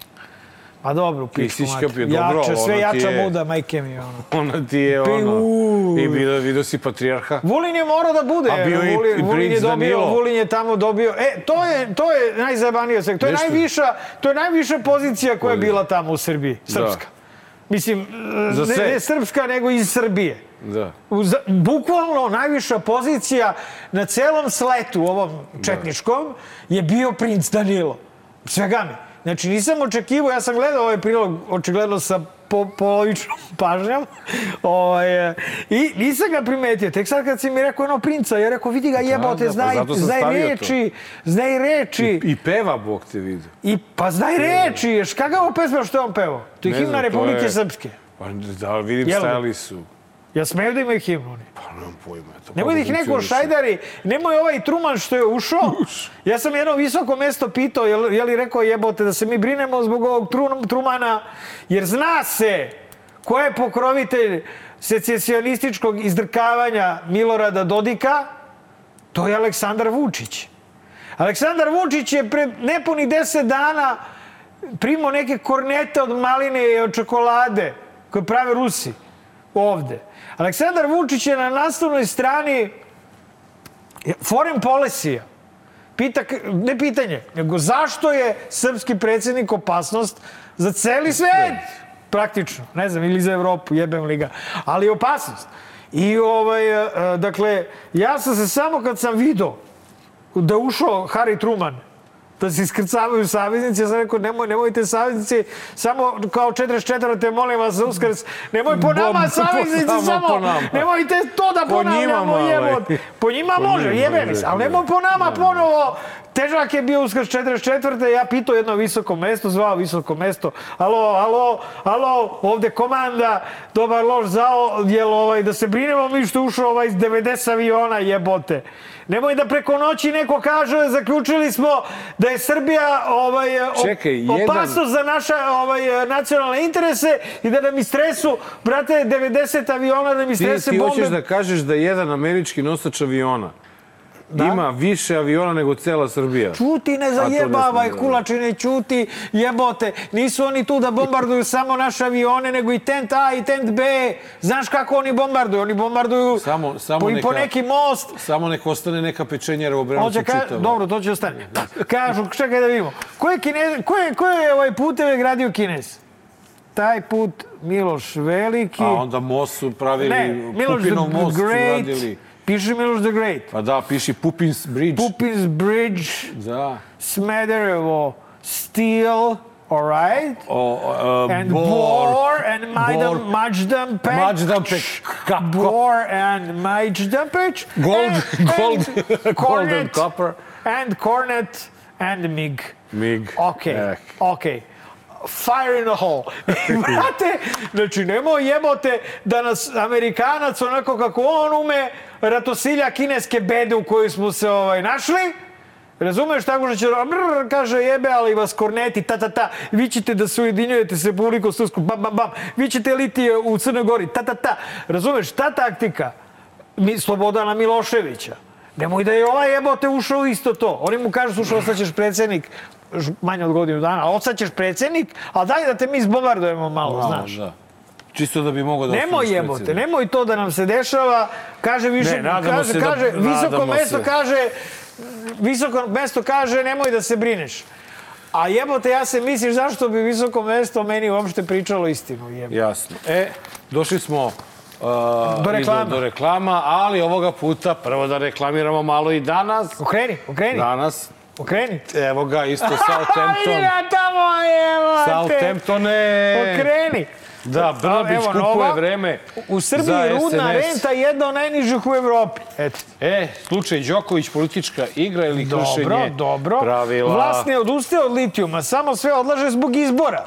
Speaker 1: A dobro, u pičku mater.
Speaker 2: kapio, dobro,
Speaker 1: Jače, sve jača
Speaker 2: je-
Speaker 1: muda, majke mi, ono.
Speaker 2: Ona ti je ono...
Speaker 1: uuu.
Speaker 2: I vidio, vidio si patrijarha.
Speaker 1: Vulin je morao da bude.
Speaker 2: A bio je i-
Speaker 1: Vulin, je dobio,
Speaker 2: Danilo.
Speaker 1: Vulin je tamo dobio. E, to je, to je najzajebanije sve. To je
Speaker 2: Nešto.
Speaker 1: najviša, to je najviša pozicija koja je bila tamo u Srbiji. Srpska. Mislim,
Speaker 2: Za
Speaker 1: ne, ne srpska, nego iz Srbije.
Speaker 2: Da.
Speaker 1: Uz, bukvalno najviša pozicija na celom sletu ovom četničkom je bio princ Danilo. Svega mi. Znači nisam očekivao, ja sam gledao ovaj prilog očigledno sa po, polovičnom pažnjom. (laughs) Ovaj, e, I nisam ga primetio. Tek sad kad si mi rekao ono princa, ja rekao, vidi ga jebote,
Speaker 2: da, pa
Speaker 1: znaj,
Speaker 2: zato sam
Speaker 1: znaj
Speaker 2: stavio
Speaker 1: reči, reči.
Speaker 2: I peva, Bog te vidi.
Speaker 1: I, pa znaj reči, ješ kakav pesma što je on pevao? To je
Speaker 2: Ne
Speaker 1: himna
Speaker 2: znam, to
Speaker 1: Republike
Speaker 2: je-
Speaker 1: Srpske.
Speaker 2: Pa da, vidim,
Speaker 1: Jel da?
Speaker 2: stajali su.
Speaker 1: Ja smeju da imaju himnu oni.
Speaker 2: Pa nemam pojma. To
Speaker 1: Nemoj da ih neko šajdari, nemoj ovaj Truman što je ušao. Ja sam jedno visoko mesto pitao, je, li- je li rekao jebote da se mi brinemo zbog ovog Tru- Trumana, jer zna se ko je pokrovitelj secesionističkog izdrkavanja Milorada Dodika, to je Aleksandar Vučić. Aleksandar Vučić je pre nepuni deset dana primao neke kornete od maline i od čokolade koje prave Rusi ovde. Aleksandar Vučić je na naslovnoj strani foreign policy Pita, ne pitanje, nego zašto je srpski predsjednik opasnost za celi svet? Praktično, ne znam, ili za Evropu, jebem li ga. Ali opasnost. I ovaj, e, dakle, ja sam se samo kad sam video da ušao Harry Truman, da se iskrcavaju saveznici, ja sam rekao, nemoj, nemojte saveznici, samo kao 44. te molim vas za uskrs, nemoj po nama
Speaker 2: Bom, (laughs)
Speaker 1: saveznici,
Speaker 2: samo
Speaker 1: samo,
Speaker 2: po nama.
Speaker 1: nemojte to da
Speaker 2: Po njima
Speaker 1: ponavljamo, jebote.
Speaker 2: ej.
Speaker 1: Po njima
Speaker 2: Po
Speaker 1: može,
Speaker 2: njima,
Speaker 1: jebe mi
Speaker 2: da,
Speaker 1: se, ali
Speaker 2: da.
Speaker 1: nemoj po nama ponovo. Težak je bio uskrs 44. Ja pitao jedno visoko mesto, zvao visoko mesto. Alo, alo, alo, ovde komanda, dobar loš zao, jel ovaj, da se brinemo mi što ušao ovaj iz 90 aviona jebote. Nemoj da preko noći neko kaže, zaključili smo da je Srbija ovaj,
Speaker 2: Čekaj, jedan-
Speaker 1: opasnost za naše ovaj, nacionalne interese i da nam istresu, brate, 90 aviona da mi
Speaker 2: Ti,
Speaker 1: istrese
Speaker 2: ti
Speaker 1: bombe.
Speaker 2: hoćeš da kažeš da jedan američki nosač aviona ima više aviona nego cela Srbija.
Speaker 1: Čuti, ne zajebavaj,
Speaker 2: da-
Speaker 1: kulačine, čuti, jebote. Nisu oni tu da bombarduju samo naše avione, nego i tent A i tent B. Znaš kako oni bombarduju? Oni bombarduju
Speaker 2: Samo- samo
Speaker 1: po, i po
Speaker 2: neka-
Speaker 1: neki most.
Speaker 2: Samo nek ostane neka pečenjera u Obrenovcu
Speaker 1: ka... Dobro, to će ostane. Kažu, čekaj da vidimo. Ko je, Kine... ko je, ko je ovaj puteve gradio Kinez? Taj put Miloš Veliki.
Speaker 2: A onda most su pravili,
Speaker 1: ne, Miloš
Speaker 2: Pupinov most su
Speaker 1: Great.
Speaker 2: radili.
Speaker 1: Piše Miloš the Great.
Speaker 2: Pa da, piši Pupins Bridge.
Speaker 1: Pupin's Bridge,
Speaker 2: Da.
Speaker 1: Smederevo, Steel, all right?
Speaker 2: O, o,
Speaker 1: and
Speaker 2: Bor.
Speaker 1: Bor, and Majdan,
Speaker 2: Bor.
Speaker 1: Majdanpek.
Speaker 2: Majdanpek. Ka-
Speaker 1: Bor and Majdanpek.
Speaker 2: Gold,
Speaker 1: and,
Speaker 2: gold,
Speaker 1: and
Speaker 2: gold and copper.
Speaker 1: And Cornet and MiG.
Speaker 2: Mig.
Speaker 1: Okay,
Speaker 2: Eh.
Speaker 1: okay. Fire in the hole. (laughs) Brate, znači nemoj jebote da nas Amerikanac onako kako on ume ratosilja kineske bede u kojoj smo se ovaj, našli. Razumeš tako što će brr, kaže jebe, ali vas korneti, ta, ta, ta. Vi ćete da se ujedinjujete sa Republikom Srpskom, bam, bam, bam. Vi ćete liti u Crnoj Gori, ta, ta, ta. Razumeš, ta taktika mi, Slobodana Miloševića. Nemoj da je ovaj jebote ušao isto to. Oni mu kažu, slušaj, ostaćeš predsjednik ž- manje od godinu dana, ostaćeš predsjednik, a daj da te mi zbombardujemo malo,
Speaker 2: Malo,
Speaker 1: znaš.
Speaker 2: Da. Čisto da bi mogao da
Speaker 1: Nemoj jebote, nemoj to da nam se dešava. Kaže više,
Speaker 2: Ne,
Speaker 1: kaže,
Speaker 2: se da-
Speaker 1: kaže, visoko
Speaker 2: nadamo
Speaker 1: mesto
Speaker 2: se.
Speaker 1: kaže, visoko mesto kaže, nemoj da se brineš. A jebote, ja se misliš zašto bi visoko mesto meni uopšte pričalo istinu, jebote.
Speaker 2: Jasno. E, došli smo uh,
Speaker 1: Do reklama.
Speaker 2: Do, do reklama, ali ovoga puta prvo da reklamiramo malo i danas.
Speaker 1: Okreni, okreni,
Speaker 2: Danas,
Speaker 1: okreni.
Speaker 2: evo ga, isto (laughs) Southampton.
Speaker 1: Ajde na tamo, jebote.
Speaker 2: Southamptone.
Speaker 1: Okreni.
Speaker 2: Da, Brnabić kupuje
Speaker 1: nova.
Speaker 2: vreme
Speaker 1: U Srbiji rudna
Speaker 2: SNS.
Speaker 1: renta je jedna od najnižih u Evropi. Eto.
Speaker 2: E, slučaj Đoković, politička igra ili kršenje
Speaker 1: Dobro, dobro.
Speaker 2: pravila.
Speaker 1: Vlast ne odustaje od litijuma, samo sve odlaže zbog izbora.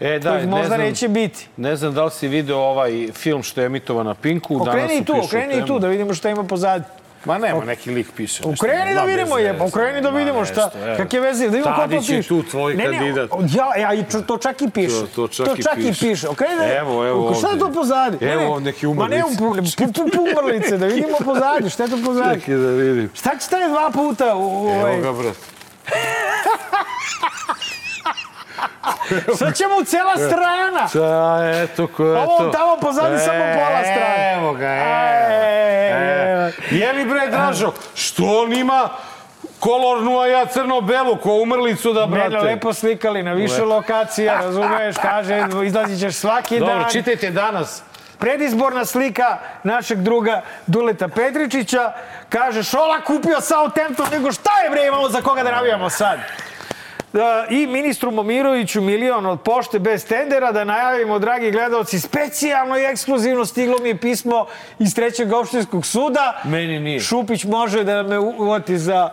Speaker 2: E, da,
Speaker 1: kojih
Speaker 2: ne
Speaker 1: možda
Speaker 2: znam,
Speaker 1: neće biti.
Speaker 2: Ne znam da li si video ovaj film što je emitovan na Pinku.
Speaker 1: Okreni i tu, okreni i tu, da vidimo šta ima pozadnje.
Speaker 2: Ma nema, neki lik piše. nešto.
Speaker 1: Okreni da vidimo je,
Speaker 2: veze,
Speaker 1: okreni da vidimo šta,
Speaker 2: nešto,
Speaker 1: kakve veze, da vidimo ko to
Speaker 2: Tadić
Speaker 1: piše.
Speaker 2: je tu tvoj
Speaker 1: ne,
Speaker 2: kandidat.
Speaker 1: Ne, ja, ja, i to, to čak i piše.
Speaker 2: To- to čak i
Speaker 1: i
Speaker 2: piše.
Speaker 1: piše. Okreni da,
Speaker 2: Evo, evo
Speaker 1: Šta je to
Speaker 2: ovde.
Speaker 1: pozadi?
Speaker 2: Evo
Speaker 1: ne,
Speaker 2: neki
Speaker 1: Ma ne,
Speaker 2: umrlice.
Speaker 1: pu, pu, pu, umrlice, da vidimo pozadi, šta je to pozadi?
Speaker 2: Čekaj da vidim.
Speaker 1: Šta će stane dva puta u, u ovaj...
Speaker 2: Evo ga, brat. (laughs) (laughs)
Speaker 1: Sad će mu cela strana.
Speaker 2: Šta, eto, ko je to?
Speaker 1: Ovo tamo pozadi samo pola strane.
Speaker 2: Evo ga,
Speaker 1: E,
Speaker 2: evo. E, Je li bre, Dražo, što on ima kolornu, a ja crno-belu, ko umrlicu da, brate?
Speaker 1: Mene lepo slikali na više lokacija, razumeš, kaže, izlazit ćeš svaki
Speaker 2: Dobro,
Speaker 1: dan.
Speaker 2: čitajte danas.
Speaker 1: Predizborna slika našeg druga Duleta Petričića. Kaže, Šola kupio Southampton, nego šta je bre imamo za koga da navijamo sad? Da, i ministru Momiroviću milion od pošte bez tendera, da najavimo, dragi gledalci, specijalno i ekskluzivno stiglo mi je pismo iz trećeg opštinskog suda.
Speaker 2: Meni nije.
Speaker 1: Šupić može da me uvoti za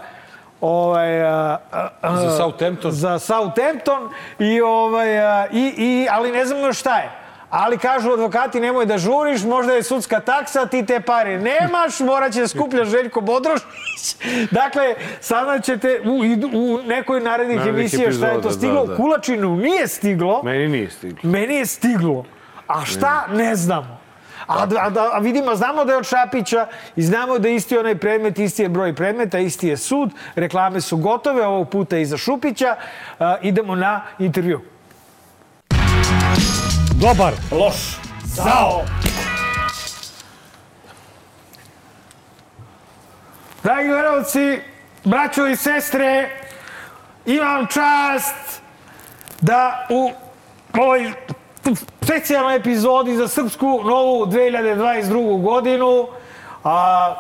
Speaker 1: ovaj a, a, a,
Speaker 2: Za Southampton?
Speaker 1: za Southampton i ovaj a, i, i ali ne znamo šta je. Ali kažu advokati nemoj da žuriš, možda je sudska taksa, ti te pare nemaš, morat će da skuplja Željko Bodrošić. (laughs) dakle, sada ćete u, u nekoj narednih
Speaker 2: Narednih
Speaker 1: emisija šta je to
Speaker 2: epizoda,
Speaker 1: stiglo.
Speaker 2: da, da.
Speaker 1: Kulačinu nije stiglo,
Speaker 2: Meni nije stiglo.
Speaker 1: meni je stiglo. A šta, ne znamo. A, da- a, da, a vidimo, znamo da je od Šapića i znamo da je isti onaj predmet, isti je broj predmeta, isti je sud, reklame su gotove, ovog puta i za Šupića. A, idemo na intervju. Dobar. Loš. Zao. Dragi gledalci, braćo i sestre, imam čast da u ovoj specijalnoj epizodi za srpsku novu 2022. godinu a,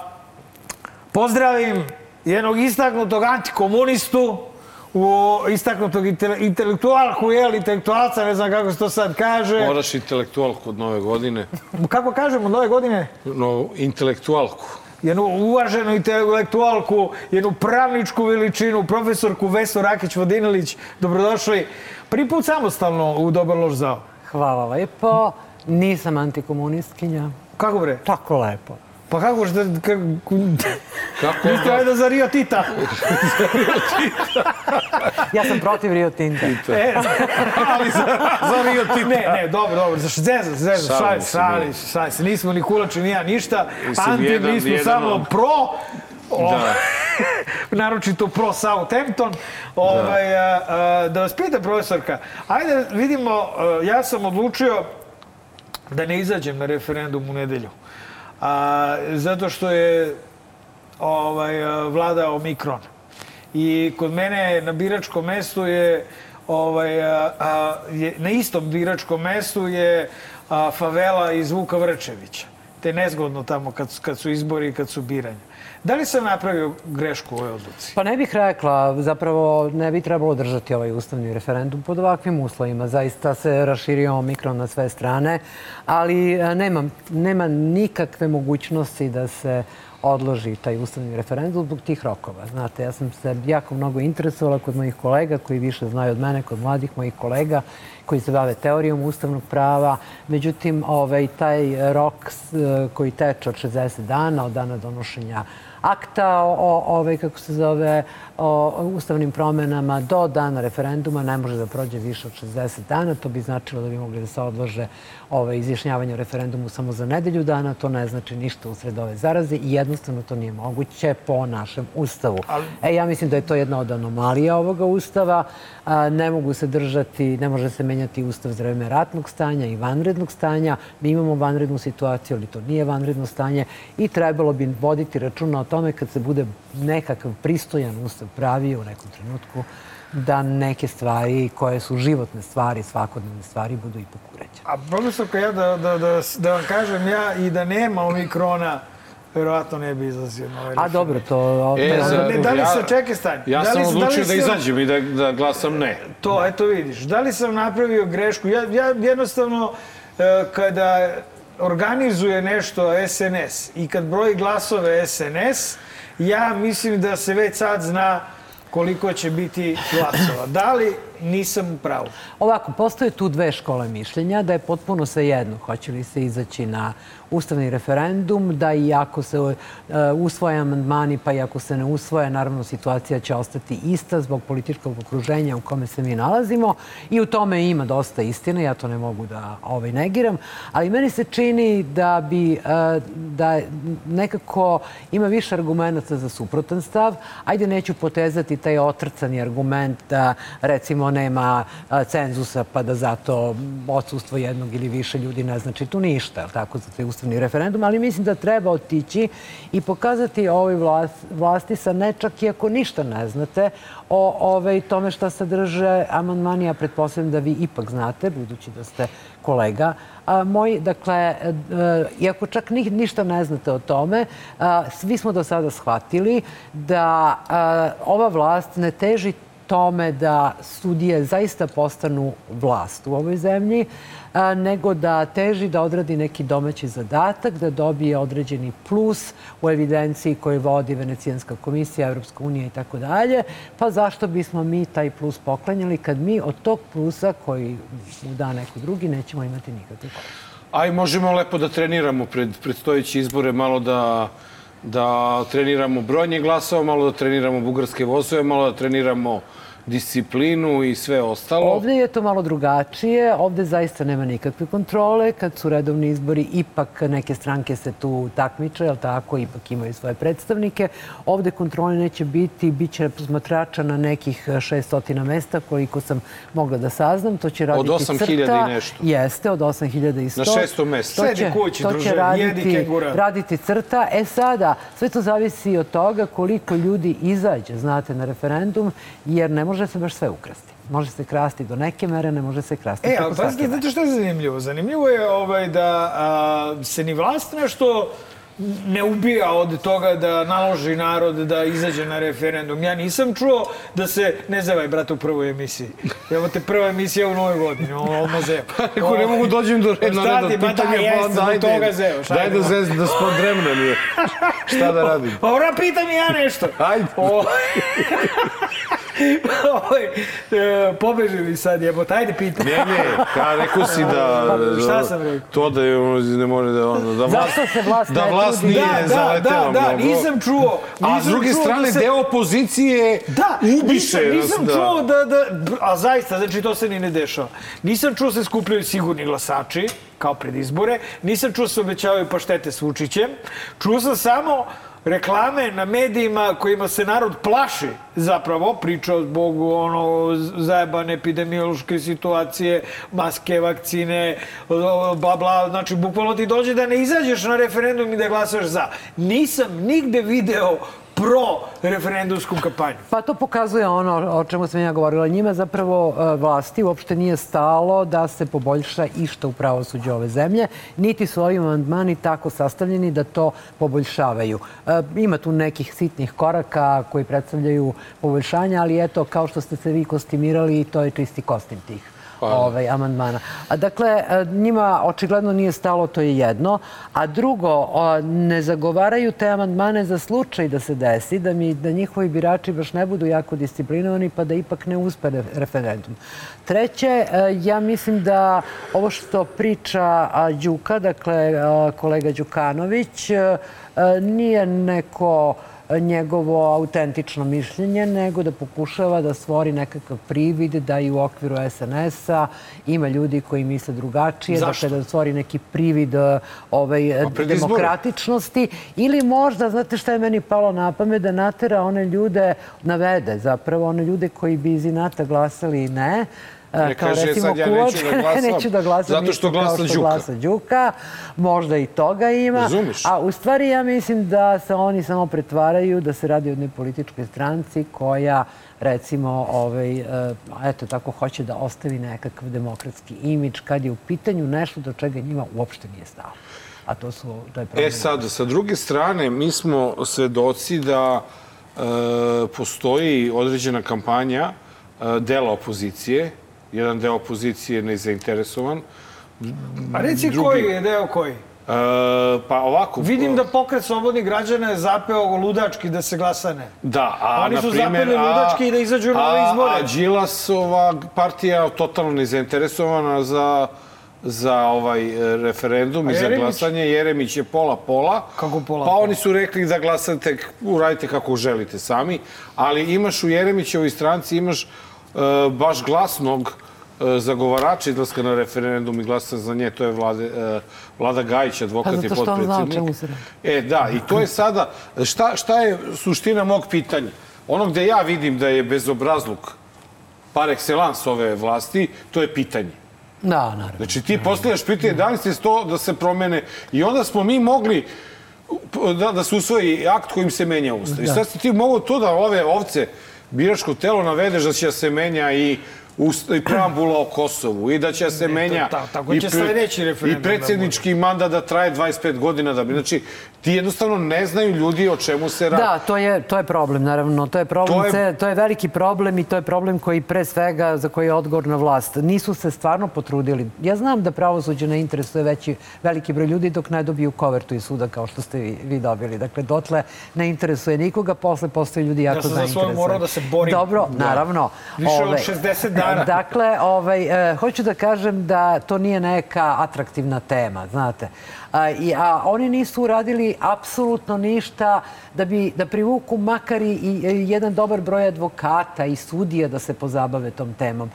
Speaker 1: pozdravim jednog istaknutog antikomunistu, u istaknutog intele, intelektualku, jel, intelektualca, ne znam kako se to sad kaže.
Speaker 2: Moraš intelektualku od nove godine.
Speaker 1: Kako kažemo, nove godine?
Speaker 2: No, intelektualku.
Speaker 1: jednu uvaženu intelektualku, jednu pravničku veličinu, profesorku Vesu Rakić-Vodinilić. Dobrodošli. Prvi put samostalno u Dobar loš zao.
Speaker 10: Hvala lepo. Nisam antikomunistkinja.
Speaker 1: Kako bre?
Speaker 10: Tako lepo.
Speaker 1: Pa kako što... Kako,
Speaker 2: Kako
Speaker 1: Niste valjda za Rio Tita?
Speaker 10: Ja sam protiv Rio Tinta.
Speaker 1: E, ali za, za Rio Tita. Ne, ne, dobro, dobro. Za zezam, zezam,
Speaker 2: Šalim
Speaker 1: šalim šalim se, šalim se. Nismo ni kulači, ni ja, ništa. Anti, mi smo samo pro. O,
Speaker 2: Da.
Speaker 1: naročito pro Southampton. Ovaj, a, a, da vas pitam, profesorka, ajde vidimo, a, ja sam odlučio da ne izađem na referendum u nedelju. A, zato što je ovaj, vlada Omikron. I kod mene na biračkom mestu je, ovaj, a, a, je na istom biračkom mestu je a, favela iz Vuka Vrčevića. Te nezgodno tamo kad, kad su izbori i kad su biranja. Da li sam napravio grešku u ovoj odluci?
Speaker 10: Pa ne bih rekla, zapravo ne bi trebalo držati ovaj ustavni referendum pod ovakvim uslovima. Zaista se raširio omikron na sve strane, ali e, nema, nema nikakve mogućnosti da se odloži taj ustavni referendum zbog tih rokova. Znate, ja sam se jako mnogo interesovala kod mojih kolega koji više znaju od mene, kod mladih mojih kolega koji se bave teorijom ustavnog prava. Međutim, ovaj, taj rok s- koji teče od 60 dana od dana donošenja akta o, o ovaj, kako se zove, o ustavnim promenama do dana referenduma ne može da prođe više od 60 dana. To bi značilo da bi mogli da se odlože ovaj, izjašnjavanje o referendumu samo za nedelju dana. To ne znači ništa usred ove zaraze i jednostavno to nije moguće po našem ustavu. E, ja mislim da je to jedna od anomalija ovoga ustava. A, ne mogu se držati, ne može se menjati ustav za vreme ratnog stanja i vanrednog stanja. Mi imamo vanrednu situaciju, ali to nije vanredno stanje i trebalo bi voditi računa o tome kad se bude nekakav pristojan ustav pravio u nekom trenutku da neke stvari koje su životne stvari, svakodnevne stvari budu ipak uređene.
Speaker 1: A profesorka, ja da, da, da, da vam kažem, ja i da nema omikrona, verovatno ne bi izlazio na ovaj
Speaker 10: A dobro, to...
Speaker 2: E, za-
Speaker 1: Ne, da li
Speaker 2: ja-
Speaker 1: sam, čekaj stanje.
Speaker 2: Ja
Speaker 1: da li,
Speaker 2: sam
Speaker 1: da li
Speaker 2: odlučio da
Speaker 1: sam-
Speaker 2: izađem i da, da glasam ne.
Speaker 1: To, eto vidiš. Da li sam napravio grešku? Ja, ja jednostavno, e, kada organizuje nešto SNS i kad broji glasove SNS, ja mislim da se već sad zna koliko će biti glasova. Da li nisam u pravu?
Speaker 10: Ovako, postoje tu dve škole mišljenja, da je potpuno svejedno hoće li se izaći na ustavni referendum, da i ako se uh, usvoje amandmani, pa i ako se ne usvoje, naravno situacija će ostati ista zbog političkog okruženja u kome se mi nalazimo i u tome ima dosta istine, ja to ne mogu da ovaj, negiram, ali meni se čini da bi uh, da nekako ima više argumenta za suprotan stav. Ajde, neću potezati taj otrcani argument da recimo nema cenzusa pa da zato odsustvo jednog ili više ljudi ne znači tu ništa, tako, za taj ustavni referendum, ali mislim da treba otići i pokazati ovoj vlast, vlasti sa ne čak i ako ništa ne znate o ovaj, tome šta sadrže amandmani, ja pretpostavljam da vi ipak znate, budući da ste kolega, a, moj, dakle, e, e, iako čak ni, ništa ne znate o tome, svi smo do sada shvatili da ova vlast ne teži tome da sudije zaista postanu vlast u ovoj zemlji, nego da teži da odradi neki domaći zadatak, da dobije određeni plus u evidenciji koju vodi Venecijanska komisija, Evropska unija i tako dalje. Pa zašto bismo mi taj plus poklanjali kad mi od tog plusa koji mu da neko drugi nećemo imati nikakve koristi?
Speaker 2: Aj, možemo lepo da treniramo pred predstojeći izbore, malo da da treniramo brojnje glasova, malo da treniramo bugarske vozove, malo da treniramo disciplinu i sve ostalo.
Speaker 10: Ovde je to malo drugačije. Ovde zaista nema nikakve kontrole. Kad su redovni izbori, ipak neke stranke se tu takmiče, jel tako, ipak imaju svoje predstavnike. Ovde kontrole neće biti, bit će posmatrača na nekih 600 mesta, koliko sam mogla da saznam. To će raditi
Speaker 2: Od 8.000 i nešto.
Speaker 10: Jeste, od 8.100.
Speaker 2: Na 600 mesta.
Speaker 10: To će,
Speaker 1: Sedi kući,
Speaker 10: to
Speaker 1: druže,
Speaker 10: će raditi,
Speaker 1: jedi
Speaker 10: raditi crta. E sada, sve to zavisi od toga koliko ljudi izađe, znate, na referendum, jer ne može se baš sve ukrasti. Može se krasti do neke mere, ne može se krasti
Speaker 1: E,
Speaker 10: preko svake mere.
Speaker 1: znate što je zanimljivo? Zanimljivo je ovaj, da a, se ni vlast nešto ne ubija od toga da naloži narod da izađe na referendum. Ja nisam čuo da se, ne zavaj, brate, u prvoj emisiji. Evo te prva emisija u novoj godini, ovo muzeo. (laughs)
Speaker 2: Kako ne mogu dođem do reda,
Speaker 1: ti,
Speaker 2: do
Speaker 1: ma da,
Speaker 2: pa onda ajde.
Speaker 1: toga zeo, šta
Speaker 2: Daj
Speaker 1: je
Speaker 2: da
Speaker 1: bilo?
Speaker 2: zez, da spod vremena nije. Šta da radim? (laughs)
Speaker 1: Pa ora, pitam i ja nešto.
Speaker 2: Ajde.
Speaker 1: O, Ovaj, (laughs) pobežili sad, jebote, ajde pitam.
Speaker 2: Ne, ne, ka, rekao si da... (laughs)
Speaker 1: Šta sam rekao?
Speaker 2: To da je ne može da... Ono, da vlast,
Speaker 10: Zašto se vlast
Speaker 2: da vlast nije
Speaker 1: Da, da,
Speaker 2: zaletela
Speaker 1: da, da,
Speaker 2: mnogo.
Speaker 1: nisam čuo.
Speaker 2: A s
Speaker 1: nisam
Speaker 2: druge
Speaker 1: čuo
Speaker 2: strane,
Speaker 1: da se-
Speaker 2: deo opozicije
Speaker 1: Da,
Speaker 2: ubiše
Speaker 1: nisam,
Speaker 2: nas.
Speaker 1: nisam
Speaker 2: da.
Speaker 1: čuo da, da, a zaista, znači to se ni ne dešava. Nisam čuo da se skupljaju sigurni glasači, kao pred izbore, nisam čuo da se obećavaju paštete s Vučićem, čuo sam samo reklame na medijima kojima se narod plaši zapravo, priča zbog ono, zajebane epidemiološke situacije, maske, vakcine, bla, bla, znači bukvalno ti dođe da ne izađeš na referendum i da glasaš za. Nisam nigde video pro referendumsku kampanju.
Speaker 10: Pa to pokazuje ono o čemu sam ja govorila. Njima zapravo e, vlasti uopšte nije stalo da se poboljša išta u pravosuđu ove zemlje, niti su ovi amandmani tako sastavljeni da to poboljšavaju. E, Ima tu nekih sitnih koraka koji predstavljaju poboljšanja, ali eto, kao što ste se vi kostimirali, to je čisti kostim tih ovaj, amandmana. Dakle, njima očigledno nije stalo, to je jedno. A drugo, ne zagovaraju te amandmane za slučaj da se desi, da, mi, da njihovi birači baš ne budu jako disciplinovani, pa da ipak ne uspe re- referendum. Treće, ja mislim da ovo što priča Đuka, dakle, kolega Đukanović, nije neko njegovo autentično mišljenje, nego da pokušava da stvori nekakav privid da i u okviru SNS-a ima ljudi koji misle drugačije,
Speaker 1: Zašto?
Speaker 10: dakle da stvori neki privid e, ovaj, demokratičnosti ili možda, znate šta je meni palo na pamet, da natera one ljude, navede zapravo one ljude koji bi iz inata glasali ne,
Speaker 2: Ne
Speaker 10: kao
Speaker 2: kaže,
Speaker 10: recimo
Speaker 2: sad ja neću da (laughs) glasam,
Speaker 10: neću da glasam
Speaker 2: zato što glasa Đuka.
Speaker 10: glasa Đuka. Možda i toga ima.
Speaker 2: Razumeš?
Speaker 10: A u stvari ja mislim da se oni samo pretvaraju da se radi o jednoj političkoj stranci koja recimo, ovaj, e, eto tako, hoće da ostavi nekakav demokratski imidž kad je u pitanju nešto do čega njima uopšte nije stalo. A to su, to je problem.
Speaker 2: E sad, sa druge strane, mi smo svedoci da e, postoji određena kampanja e, dela opozicije, jedan deo opozicije je nezainteresovan.
Speaker 1: A reci
Speaker 2: Drugi-
Speaker 1: koji je deo koji?
Speaker 2: E, pa ovako...
Speaker 1: Vidim da pokret slobodnih građana je zapeo ludački da se glasa ne.
Speaker 2: Da, a
Speaker 1: Oni su
Speaker 2: na primjer,
Speaker 1: zapeli ludački i da izađu na ove izbore.
Speaker 2: A Đilasova partija je totalno nezainteresovana za za ovaj e, referendum i za glasanje. Jeremić je pola-pola.
Speaker 1: Kako pola,
Speaker 2: Pa oni su rekli da glasate, uradite kako želite sami, ali imaš u Jeremićevoj stranci, imaš e, baš glasnog e, zagovarača izlaska na referendum i glasa za nje, to je Vlade, e, Vlada Gajić, advokat
Speaker 10: Pa
Speaker 2: je
Speaker 10: zato što on zna o čemu se.
Speaker 2: E, da, i to je sada, šta, šta je suština mog pitanja? Ono gde ja vidim da je bezobrazluk par excellence ove vlasti, to je pitanje.
Speaker 10: Da, naravno.
Speaker 2: Znači ti postavljaš pitanje da li ste sto da se promene i onda smo mi mogli da, da se usvoji akt kojim se menja ustav. I sad si ti mogu to da ove ovce biračko telo navedeš da će se menja i i preambula o Kosovu i da će se menja
Speaker 1: ta- tako
Speaker 2: i,
Speaker 1: će sledeći referendum
Speaker 2: i
Speaker 1: da
Speaker 2: predsjednički mandat da traje 25 godina da bi znači ti jednostavno ne znaju ljudi o čemu se radi.
Speaker 10: Da, to je, to je problem, naravno. To je problem,
Speaker 2: To je-
Speaker 10: to je veliki problem i to je problem koji pre svega za koji je odgovorna vlast. Nisu se stvarno potrudili. Ja znam da pravosuđe ne interesuje veći, veliki broj ljudi dok ne dobiju kovertu iz suda kao što ste vi, vi dobili. Dakle, dotle ne interesuje nikoga, posle postaju ljudi jako
Speaker 1: Ja sam za
Speaker 10: zainteresovani.
Speaker 1: morao da se borim.
Speaker 10: Dobro,
Speaker 1: Da.
Speaker 10: naravno.
Speaker 1: Više od
Speaker 10: Ovaj,
Speaker 1: 60 dana.
Speaker 10: Dakle, ovaj, e, hoću da kažem da to nije neka atraktivna tema, znate. A, i, oni nisu uradili apsolutno ništa da bi da privuku makar i, i jedan dobar broj advokata i sudija da se pozabave tom temom.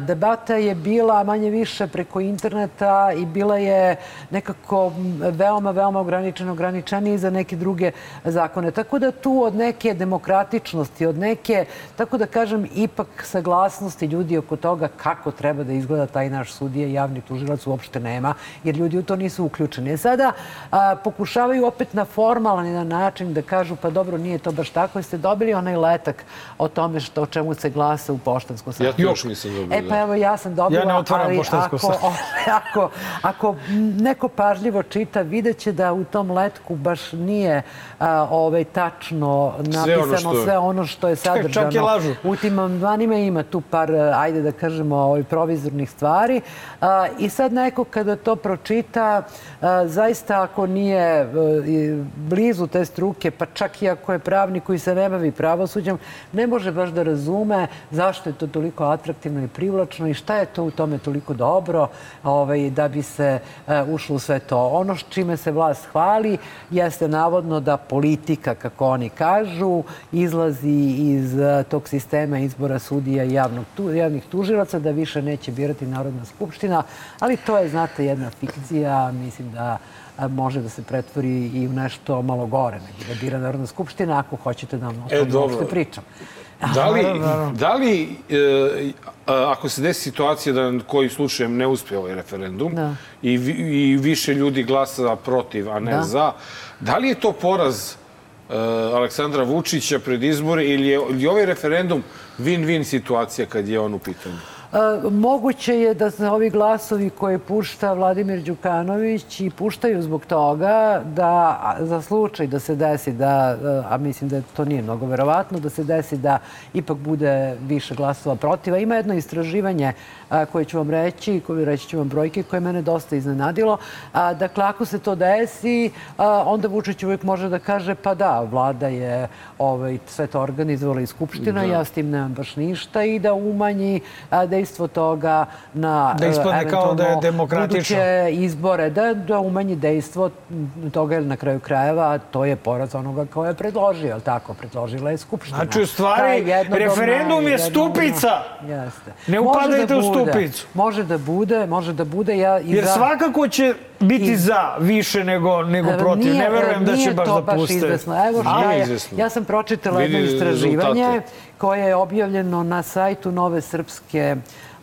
Speaker 10: Debata je bila manje više preko interneta i bila je nekako veoma, veoma ograničena, ograničenija za neke druge zakone. Tako da tu od neke demokratičnosti, od neke, tako da kažem, ipak saglasnosti ljudi oko toga kako treba da izgleda taj naš sudija i javni tužilac uopšte nema, jer ljudi u to nisu uključeni. E sada a, pokušavaju opet na formalan jedan način da kažu pa dobro, nije to baš tako, jeste dobili onaj letak o tome što, o čemu se glasa u poštansko
Speaker 2: Ja to još nisam dobio.
Speaker 10: E pa evo ja sam dobila,
Speaker 1: Ja ne otvaram
Speaker 10: ali
Speaker 1: poštansko
Speaker 10: ako,
Speaker 1: sat. (laughs)
Speaker 10: ako, ako neko pažljivo čita, vidjet će da u tom letku baš nije a, ovaj, tačno napisano
Speaker 2: što je.
Speaker 10: sve ono što je sadržano.
Speaker 1: čak i lažu.
Speaker 10: U tim amandmanima ima tu par, ajde da kažemo, ovaj, provizornih stvari. A, I sad neko kada to pročita, a, zaista ako nije e, blizu te struke, pa čak i ako je pravnik koji se ne bavi pravosuđem, ne može baš da razume zašto je to toliko atraktivno i privlačno i šta je to u tome toliko dobro ovaj, da bi se e, ušlo u sve to. Ono s čime se vlast hvali jeste navodno da politika, kako oni kažu, izlazi iz e, tog sistema izbora sudija i javnog, javnih tužilaca, da više neće birati Narodna skupština, ali to je, znate, jedna fikcija, mislim da a, može da se pretvori i u nešto malo gore nego da bira Narodna skupština, ako hoćete da vam o
Speaker 2: E,
Speaker 10: tome uopšte pričam.
Speaker 2: Da li, da li e, ako se desi situacija da koji slučajem ne uspije ovaj referendum
Speaker 10: Da.
Speaker 2: i, vi- i više ljudi glasa protiv, a ne
Speaker 10: Da.
Speaker 2: za, da li je to poraz e, Aleksandra Vučića pred izbore ili je, ili je ovaj referendum win-win situacija kad je on u pitanju?
Speaker 10: Moguće je da se ovi glasovi koje pušta Vladimir Đukanović i puštaju zbog toga da za slučaj da se desi da, a mislim da to nije mnogo verovatno, da se desi da ipak bude više glasova protiva. Ima jedno istraživanje koje ću vam reći, koje reći ću vam brojke, koje je mene dosta iznenadilo. Dakle, ako se to desi, onda Vučić uvijek može da kaže pa da, vlada je ovaj, sve to organizovala i Skupština, ja s tim nemam baš ništa i da umanji a, dejstvo toga na
Speaker 1: Da ispadne kao da je demokratično.
Speaker 10: izbore, da, da umanji dejstvo toga jer na kraju krajeva to je poraz onoga ko je predložio, je li tako? Predložila je Skupština.
Speaker 1: Znači, u stvari, referendum je stupica.
Speaker 10: Jeste.
Speaker 1: Ne upadajte
Speaker 10: da
Speaker 1: u stupicu.
Speaker 10: Može da bude, može da bude. Ja
Speaker 1: Jer
Speaker 10: za...
Speaker 1: svakako će biti
Speaker 10: I-
Speaker 1: za više nego, nego protiv.
Speaker 10: nije-
Speaker 1: ne verujem da će
Speaker 10: nije
Speaker 1: baš
Speaker 10: to
Speaker 1: da puste.
Speaker 10: izvesno. Evo šta
Speaker 2: Nije
Speaker 10: je. Ja sam pročitala jedno istraživanje
Speaker 2: rezultate.
Speaker 10: koje je objavljeno na sajtu Nove Srpske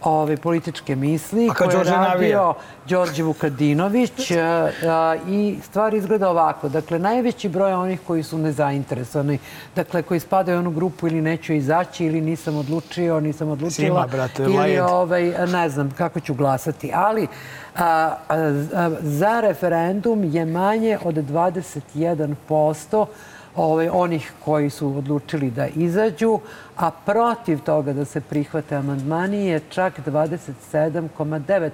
Speaker 10: ove političke misli koje je radio Đorđe Vukadinović a, (laughs) a, i stvar izgleda ovako. Dakle, najveći broj onih koji su nezainteresovani, dakle, koji spadaju u onu grupu ili neću izaći ili nisam odlučio, nisam odlučila
Speaker 1: Sima, brate,
Speaker 10: ili ovaj, ne znam kako ću glasati, ali a, za referendum je manje od 21% ovaj, onih koji su odlučili da izađu, a protiv toga da se prihvate amandmani je čak 27,9%,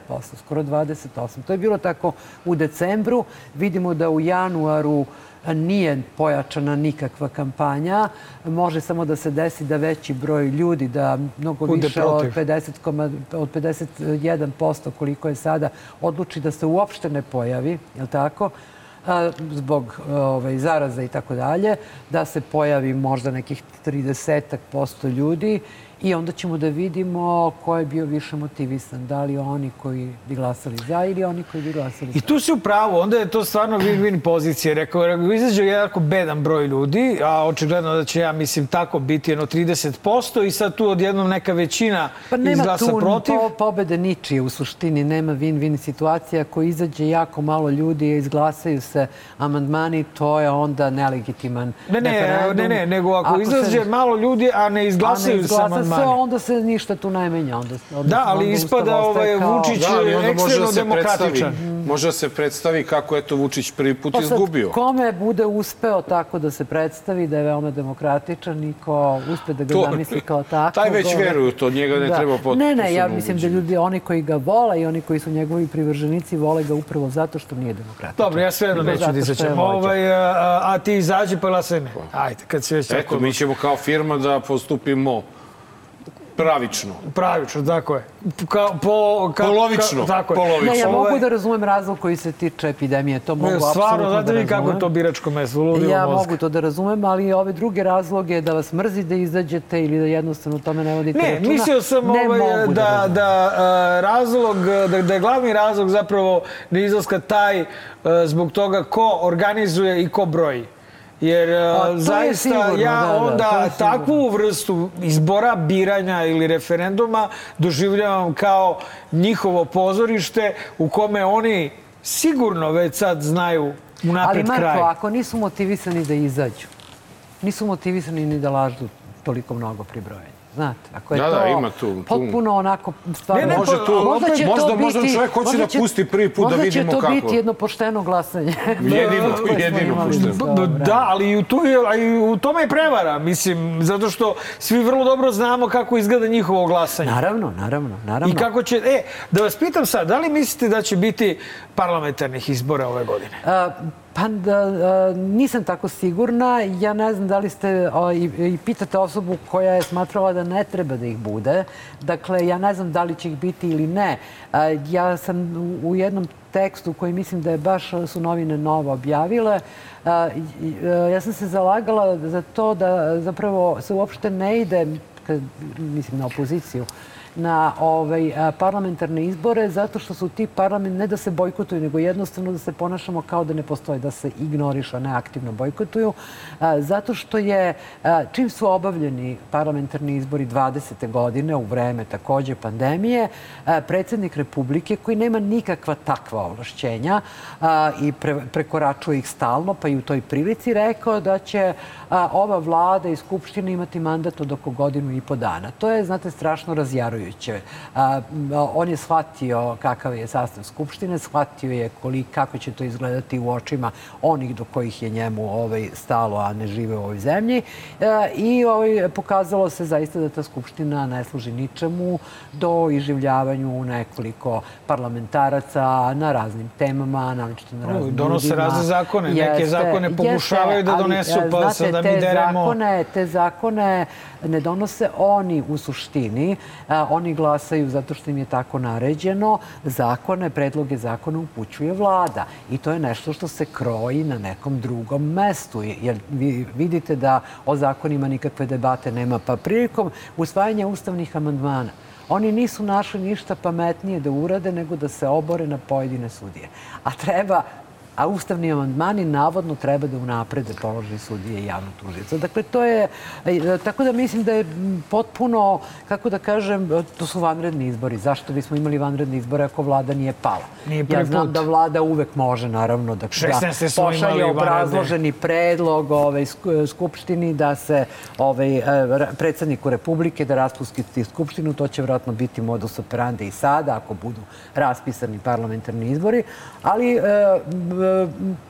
Speaker 10: skoro 28%. To je bilo tako u decembru. Vidimo da u januaru nije pojačana nikakva kampanja. Može samo da se desi da veći broj ljudi, da mnogo
Speaker 1: Bude
Speaker 10: više od
Speaker 1: protiv.
Speaker 10: 50, koma- od 51% koliko je sada, odluči da se uopšte ne pojavi, je li tako? Zbog ovaj, zaraza i tako dalje, da se pojavi možda nekih 30 posto ljudi i onda ćemo da vidimo ko je bio više motivisan. Da li oni koji bi glasali za ili oni koji bi glasali
Speaker 1: I
Speaker 10: za.
Speaker 1: tu si u pravu, onda je to stvarno win-win pozicija. Rekao, rekao, izađe jako bedan broj ljudi, a očigledno da će, ja mislim, tako biti jedno 30% i sad tu odjednom neka većina
Speaker 10: Pa nema
Speaker 1: izglasa
Speaker 10: tu
Speaker 1: protiv.
Speaker 10: po, pobede ničije u suštini, nema win-win situacija. Ako izađe jako malo ljudi i izglasaju se amandmani, to je onda nelegitiman
Speaker 1: Ne, ne,
Speaker 10: referendum.
Speaker 1: ne, ne, nego ako,
Speaker 10: se-
Speaker 1: izađe malo ljudi, a ne izglasaju,
Speaker 10: A ne izglasa
Speaker 1: se amandmani.
Speaker 10: Onda se ništa tu ne menja. Onda, onda,
Speaker 1: Da, ali
Speaker 10: onda
Speaker 1: ispada ovaj
Speaker 10: kao-
Speaker 1: Vučić
Speaker 2: Da, ali onda može
Speaker 1: ekstremno
Speaker 2: da se
Speaker 1: demokratičan.
Speaker 2: može da se predstavi kako je to Vučić prvi put
Speaker 10: Pa sad,
Speaker 2: izgubio.
Speaker 10: kome bude uspeo tako da se predstavi da je veoma demokratičan i ko uspe da ga
Speaker 2: To-
Speaker 10: zamisli kao tako.
Speaker 2: taj već veruje u to, njega ne treba pot-
Speaker 10: Ne, ne, ja mislim da ljudi, oni koji ga vole i oni koji su njegovi privrženici, vole ga upravo zato što nije demokratičan.
Speaker 1: Dobro, ja sve jedno neću da izaćem. Ovaj, a, a, ti izađi pa glasaj me. Ajde, kad si već
Speaker 2: Eto,
Speaker 1: tako
Speaker 2: mi ćemo kao firma da postupimo pravično.
Speaker 1: pravično, tako je. Kao, po, kao,
Speaker 2: Polovično,
Speaker 1: Kao, tako je.
Speaker 2: polovično.
Speaker 10: Ne, ja mogu da razumem razlog koji se tiče epidemije, to mogu
Speaker 1: Stvarno,
Speaker 10: apsolutno
Speaker 1: znate
Speaker 10: da
Speaker 1: vi kako je
Speaker 10: razumem.
Speaker 1: to biračko mesto, ludilo
Speaker 10: Ja
Speaker 1: mozga.
Speaker 10: mogu to da razumem, ali ove druge razloge da vas mrzi da izađete ili da jednostavno o tome ne vodite
Speaker 1: Ne,
Speaker 10: računa,
Speaker 1: mislio sam
Speaker 10: ne
Speaker 1: ovaj, da,
Speaker 10: razumem.
Speaker 1: da, a, razlog, da, da je glavni razlog zapravo neizlaska taj a, zbog toga ko organizuje i ko broji. Jer a,
Speaker 10: to je
Speaker 1: zaista
Speaker 10: sigurno,
Speaker 1: ja
Speaker 10: da, da,
Speaker 1: onda
Speaker 10: sigurno.
Speaker 1: takvu vrstu izbora, biranja ili referenduma doživljavam kao njihovo pozorište u kome oni sigurno već sad znaju
Speaker 10: Ali
Speaker 1: unapred
Speaker 10: Marko,
Speaker 1: kraj.
Speaker 10: ako nisu motivisani da izađu, nisu motivisani ni da lažu toliko mnogo pri brojenju. Znate, ako je
Speaker 2: Da,
Speaker 10: to
Speaker 2: da, ima tu- tu-
Speaker 10: potpuno onako stvarno...
Speaker 1: Ne, ne,
Speaker 2: Može tu-
Speaker 10: Možda će
Speaker 2: možda-
Speaker 10: to
Speaker 2: možda
Speaker 10: biti,
Speaker 2: čovjek hoće da pusti prvi put da vidimo
Speaker 10: Možda će to
Speaker 2: kako.
Speaker 10: biti jedno pošteno glasanje. (laughs)
Speaker 2: Jedino,
Speaker 10: smo
Speaker 2: jedino pošteno.
Speaker 1: Da, ali i u, tu, je- a i u tome je prevara, mislim, zato što svi vrlo dobro znamo kako izgleda njihovo glasanje.
Speaker 10: Naravno, naravno, naravno.
Speaker 1: I kako će... E, da vas pitam sad, da li mislite da će biti parlamentarnih izbora ove godine?
Speaker 10: A, Pa da, a, nisam tako sigurna. Ja ne znam da li ste i, i pitate osobu koja je smatrala da ne treba da ih bude. Dakle, ja ne znam da li će ih biti ili ne. A, ja sam u, jednom tekstu koji mislim da je baš su novine Nova objavile, a, ja sam se zalagala za to da zapravo se uopšte ne ide, mislim na opoziciju, na ovaj, parlamentarne izbore zato što su ti parlament ne da se bojkotuju, nego jednostavno da se ponašamo kao da ne postoje, da se ignorišu, a ne aktivno bojkotuju. Zato što je, čim su obavljeni parlamentarni izbori 20. godine u vreme takođe pandemije, predsednik Republike koji nema nikakva takva ovlašćenja i pre, prekoračuje ih stalno, pa i u toj prilici rekao da će ova vlada i Skupština imati mandat od oko godinu i po dana. To je, znate, strašno razjarujuće. A, on je shvatio kakav je sastav Skupštine, shvatio je kako će to izgledati u očima onih do kojih je njemu ovaj, stalo, a ne žive u ovoj zemlji. E, I ovaj, pokazalo se zaista da ta Skupština ne služi ničemu do iživljavanju nekoliko parlamentaraca na raznim temama, naročito na raznim
Speaker 1: donose
Speaker 10: ljudima.
Speaker 1: razne zakone. Neke zakone pokušavaju da
Speaker 10: ali,
Speaker 1: donesu,
Speaker 10: e,
Speaker 1: pa
Speaker 10: znate,
Speaker 1: sad da mi deremo.
Speaker 10: Zakone, te zakone ne donose oni u suštini. Oni glasaju zato što im je tako naređeno. Zakone, predloge zakona upućuje vlada. I to je nešto što se kroji na nekom drugom mestu. Jer vi vidite da o zakonima nikakve debate nema. Pa prilikom usvajanja ustavnih amandmana Oni nisu našli ništa pametnije da urade nego da se obore na pojedine sudije. A treba a ustavni amandmani navodno treba da unaprede položaj sudije i javnog tužica. Dakle, to je, e, tako da mislim da je potpuno, kako da kažem, to su vanredni izbori. Zašto bismo imali vanredni izbore ako vlada nije pala?
Speaker 1: Nije
Speaker 10: ja znam
Speaker 1: put.
Speaker 10: da vlada uvek može, naravno, da,
Speaker 1: 16.
Speaker 10: da pošalje obrazloženi predlog ovaj, sk- Skupštini da se ovaj, e, predsedniku Republike da raspusti Skupštinu. To će vjerojatno biti modus operandi i sada, ako budu raspisani parlamentarni izbori. Ali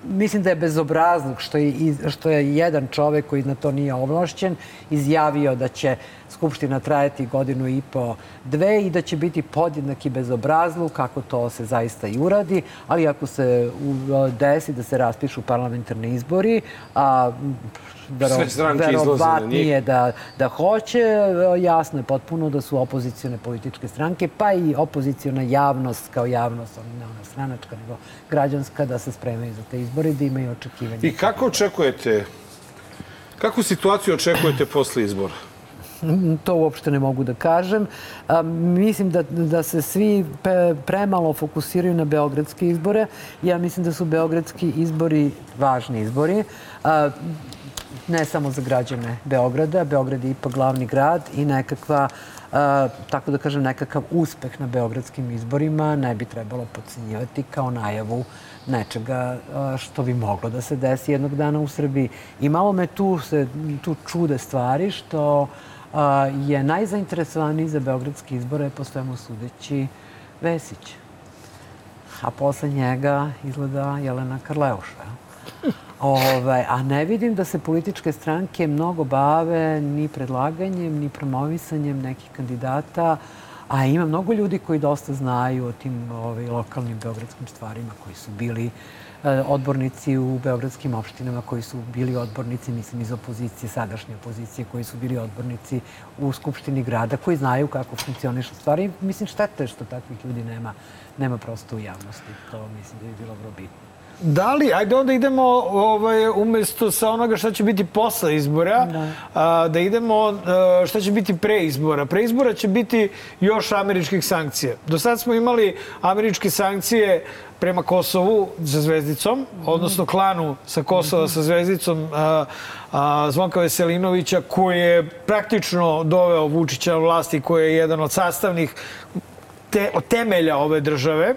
Speaker 10: mislim da je bezobrazluk što je, što je jedan čovek koji na to nije ovlašćen izjavio da će Skupština trajati godinu i po, dve i da će biti podjednaki bezobrazluk kako to se zaista i uradi, ali ako se u- desi da se raspišu parlamentarni izbori, a vero, verovatnije da, da hoće, jasno je potpuno da su opozicione političke stranke, pa i opoziciona javnost kao javnost, ne ona stranačka, nego građanska, da se spremaju za te izbore da imaju očekivanje.
Speaker 2: I kako očekujete, kakvu situaciju očekujete posle izbora?
Speaker 10: To uopšte ne mogu da kažem. A, mislim da, da se svi pe, premalo fokusiraju na beogradske izbore. Ja mislim da su beogradski izbori važni izbori. A, ne samo za građane Beograda. Beograd je ipak glavni grad i nekakva, a, tako da kažem, nekakav uspeh na beogradskim izborima ne bi trebalo podcenjivati kao najavu nečega a, što bi moglo da se desi jednog dana u Srbiji. I malo me tu, se, tu čude stvari što a, je najzainteresovaniji za beogradske izbore po svemu sudeći Vesić. A posle njega izgleda Jelena Karleuša. Ovaj, a ne vidim da se političke stranke mnogo bave ni predlaganjem, ni promovisanjem nekih kandidata, a ima mnogo ljudi koji dosta znaju o tim ovaj, lokalnim beogradskim stvarima, koji su bili e, odbornici u beogradskim opštinama, koji su bili odbornici, mislim, iz opozicije, sadašnje opozicije, koji su bili odbornici u Skupštini grada, koji znaju kako funkcionišu stvari. Mislim, štete je što takvih ljudi nema, nema prosto u javnosti. To mislim da bi bilo vrlo bitno.
Speaker 1: Da li, ajde onda idemo ovaj, umesto sa onoga šta će biti posle izbora, da, a, da idemo a, šta će biti pre izbora. Pre izbora će biti još američkih sankcija. Do sad smo imali američke sankcije prema Kosovu sa zvezdicom, mm -hmm. odnosno klanu sa Kosova mm -hmm. sa zvezdicom a, a, Zvonka Veselinovića, koji je praktično doveo Vučića vlasti, koji je jedan od sastavnih te, od temelja ove države.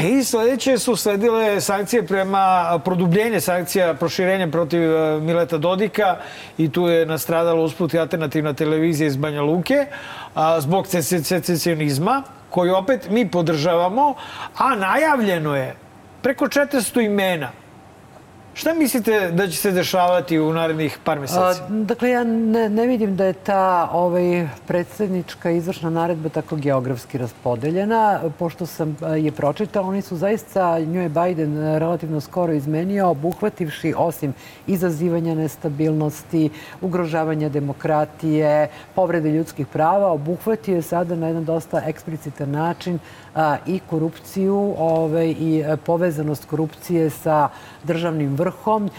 Speaker 1: I sledeće su sledile sankcije prema produbljenje sankcija proširenjem protiv e, Mileta Dodika i tu je nastradala usput alternativna televizija iz Banja Luke a, zbog secesionizma koji opet mi podržavamo, a najavljeno je preko 400 imena Šta mislite da će se dešavati u narednih par meseci?
Speaker 10: Dakle, ja ne, ne vidim da je ta ovaj, predsednička izvršna naredba tako geografski raspodeljena. Pošto sam je pročitao, oni su zaista, nju je Biden relativno skoro izmenio, obuhvativši osim izazivanja nestabilnosti, ugrožavanja demokratije, povrede ljudskih prava, obuhvatio je sada na jedan dosta eksplicitan način i korupciju ovaj, i povezanost korupcije sa državnim vrhom.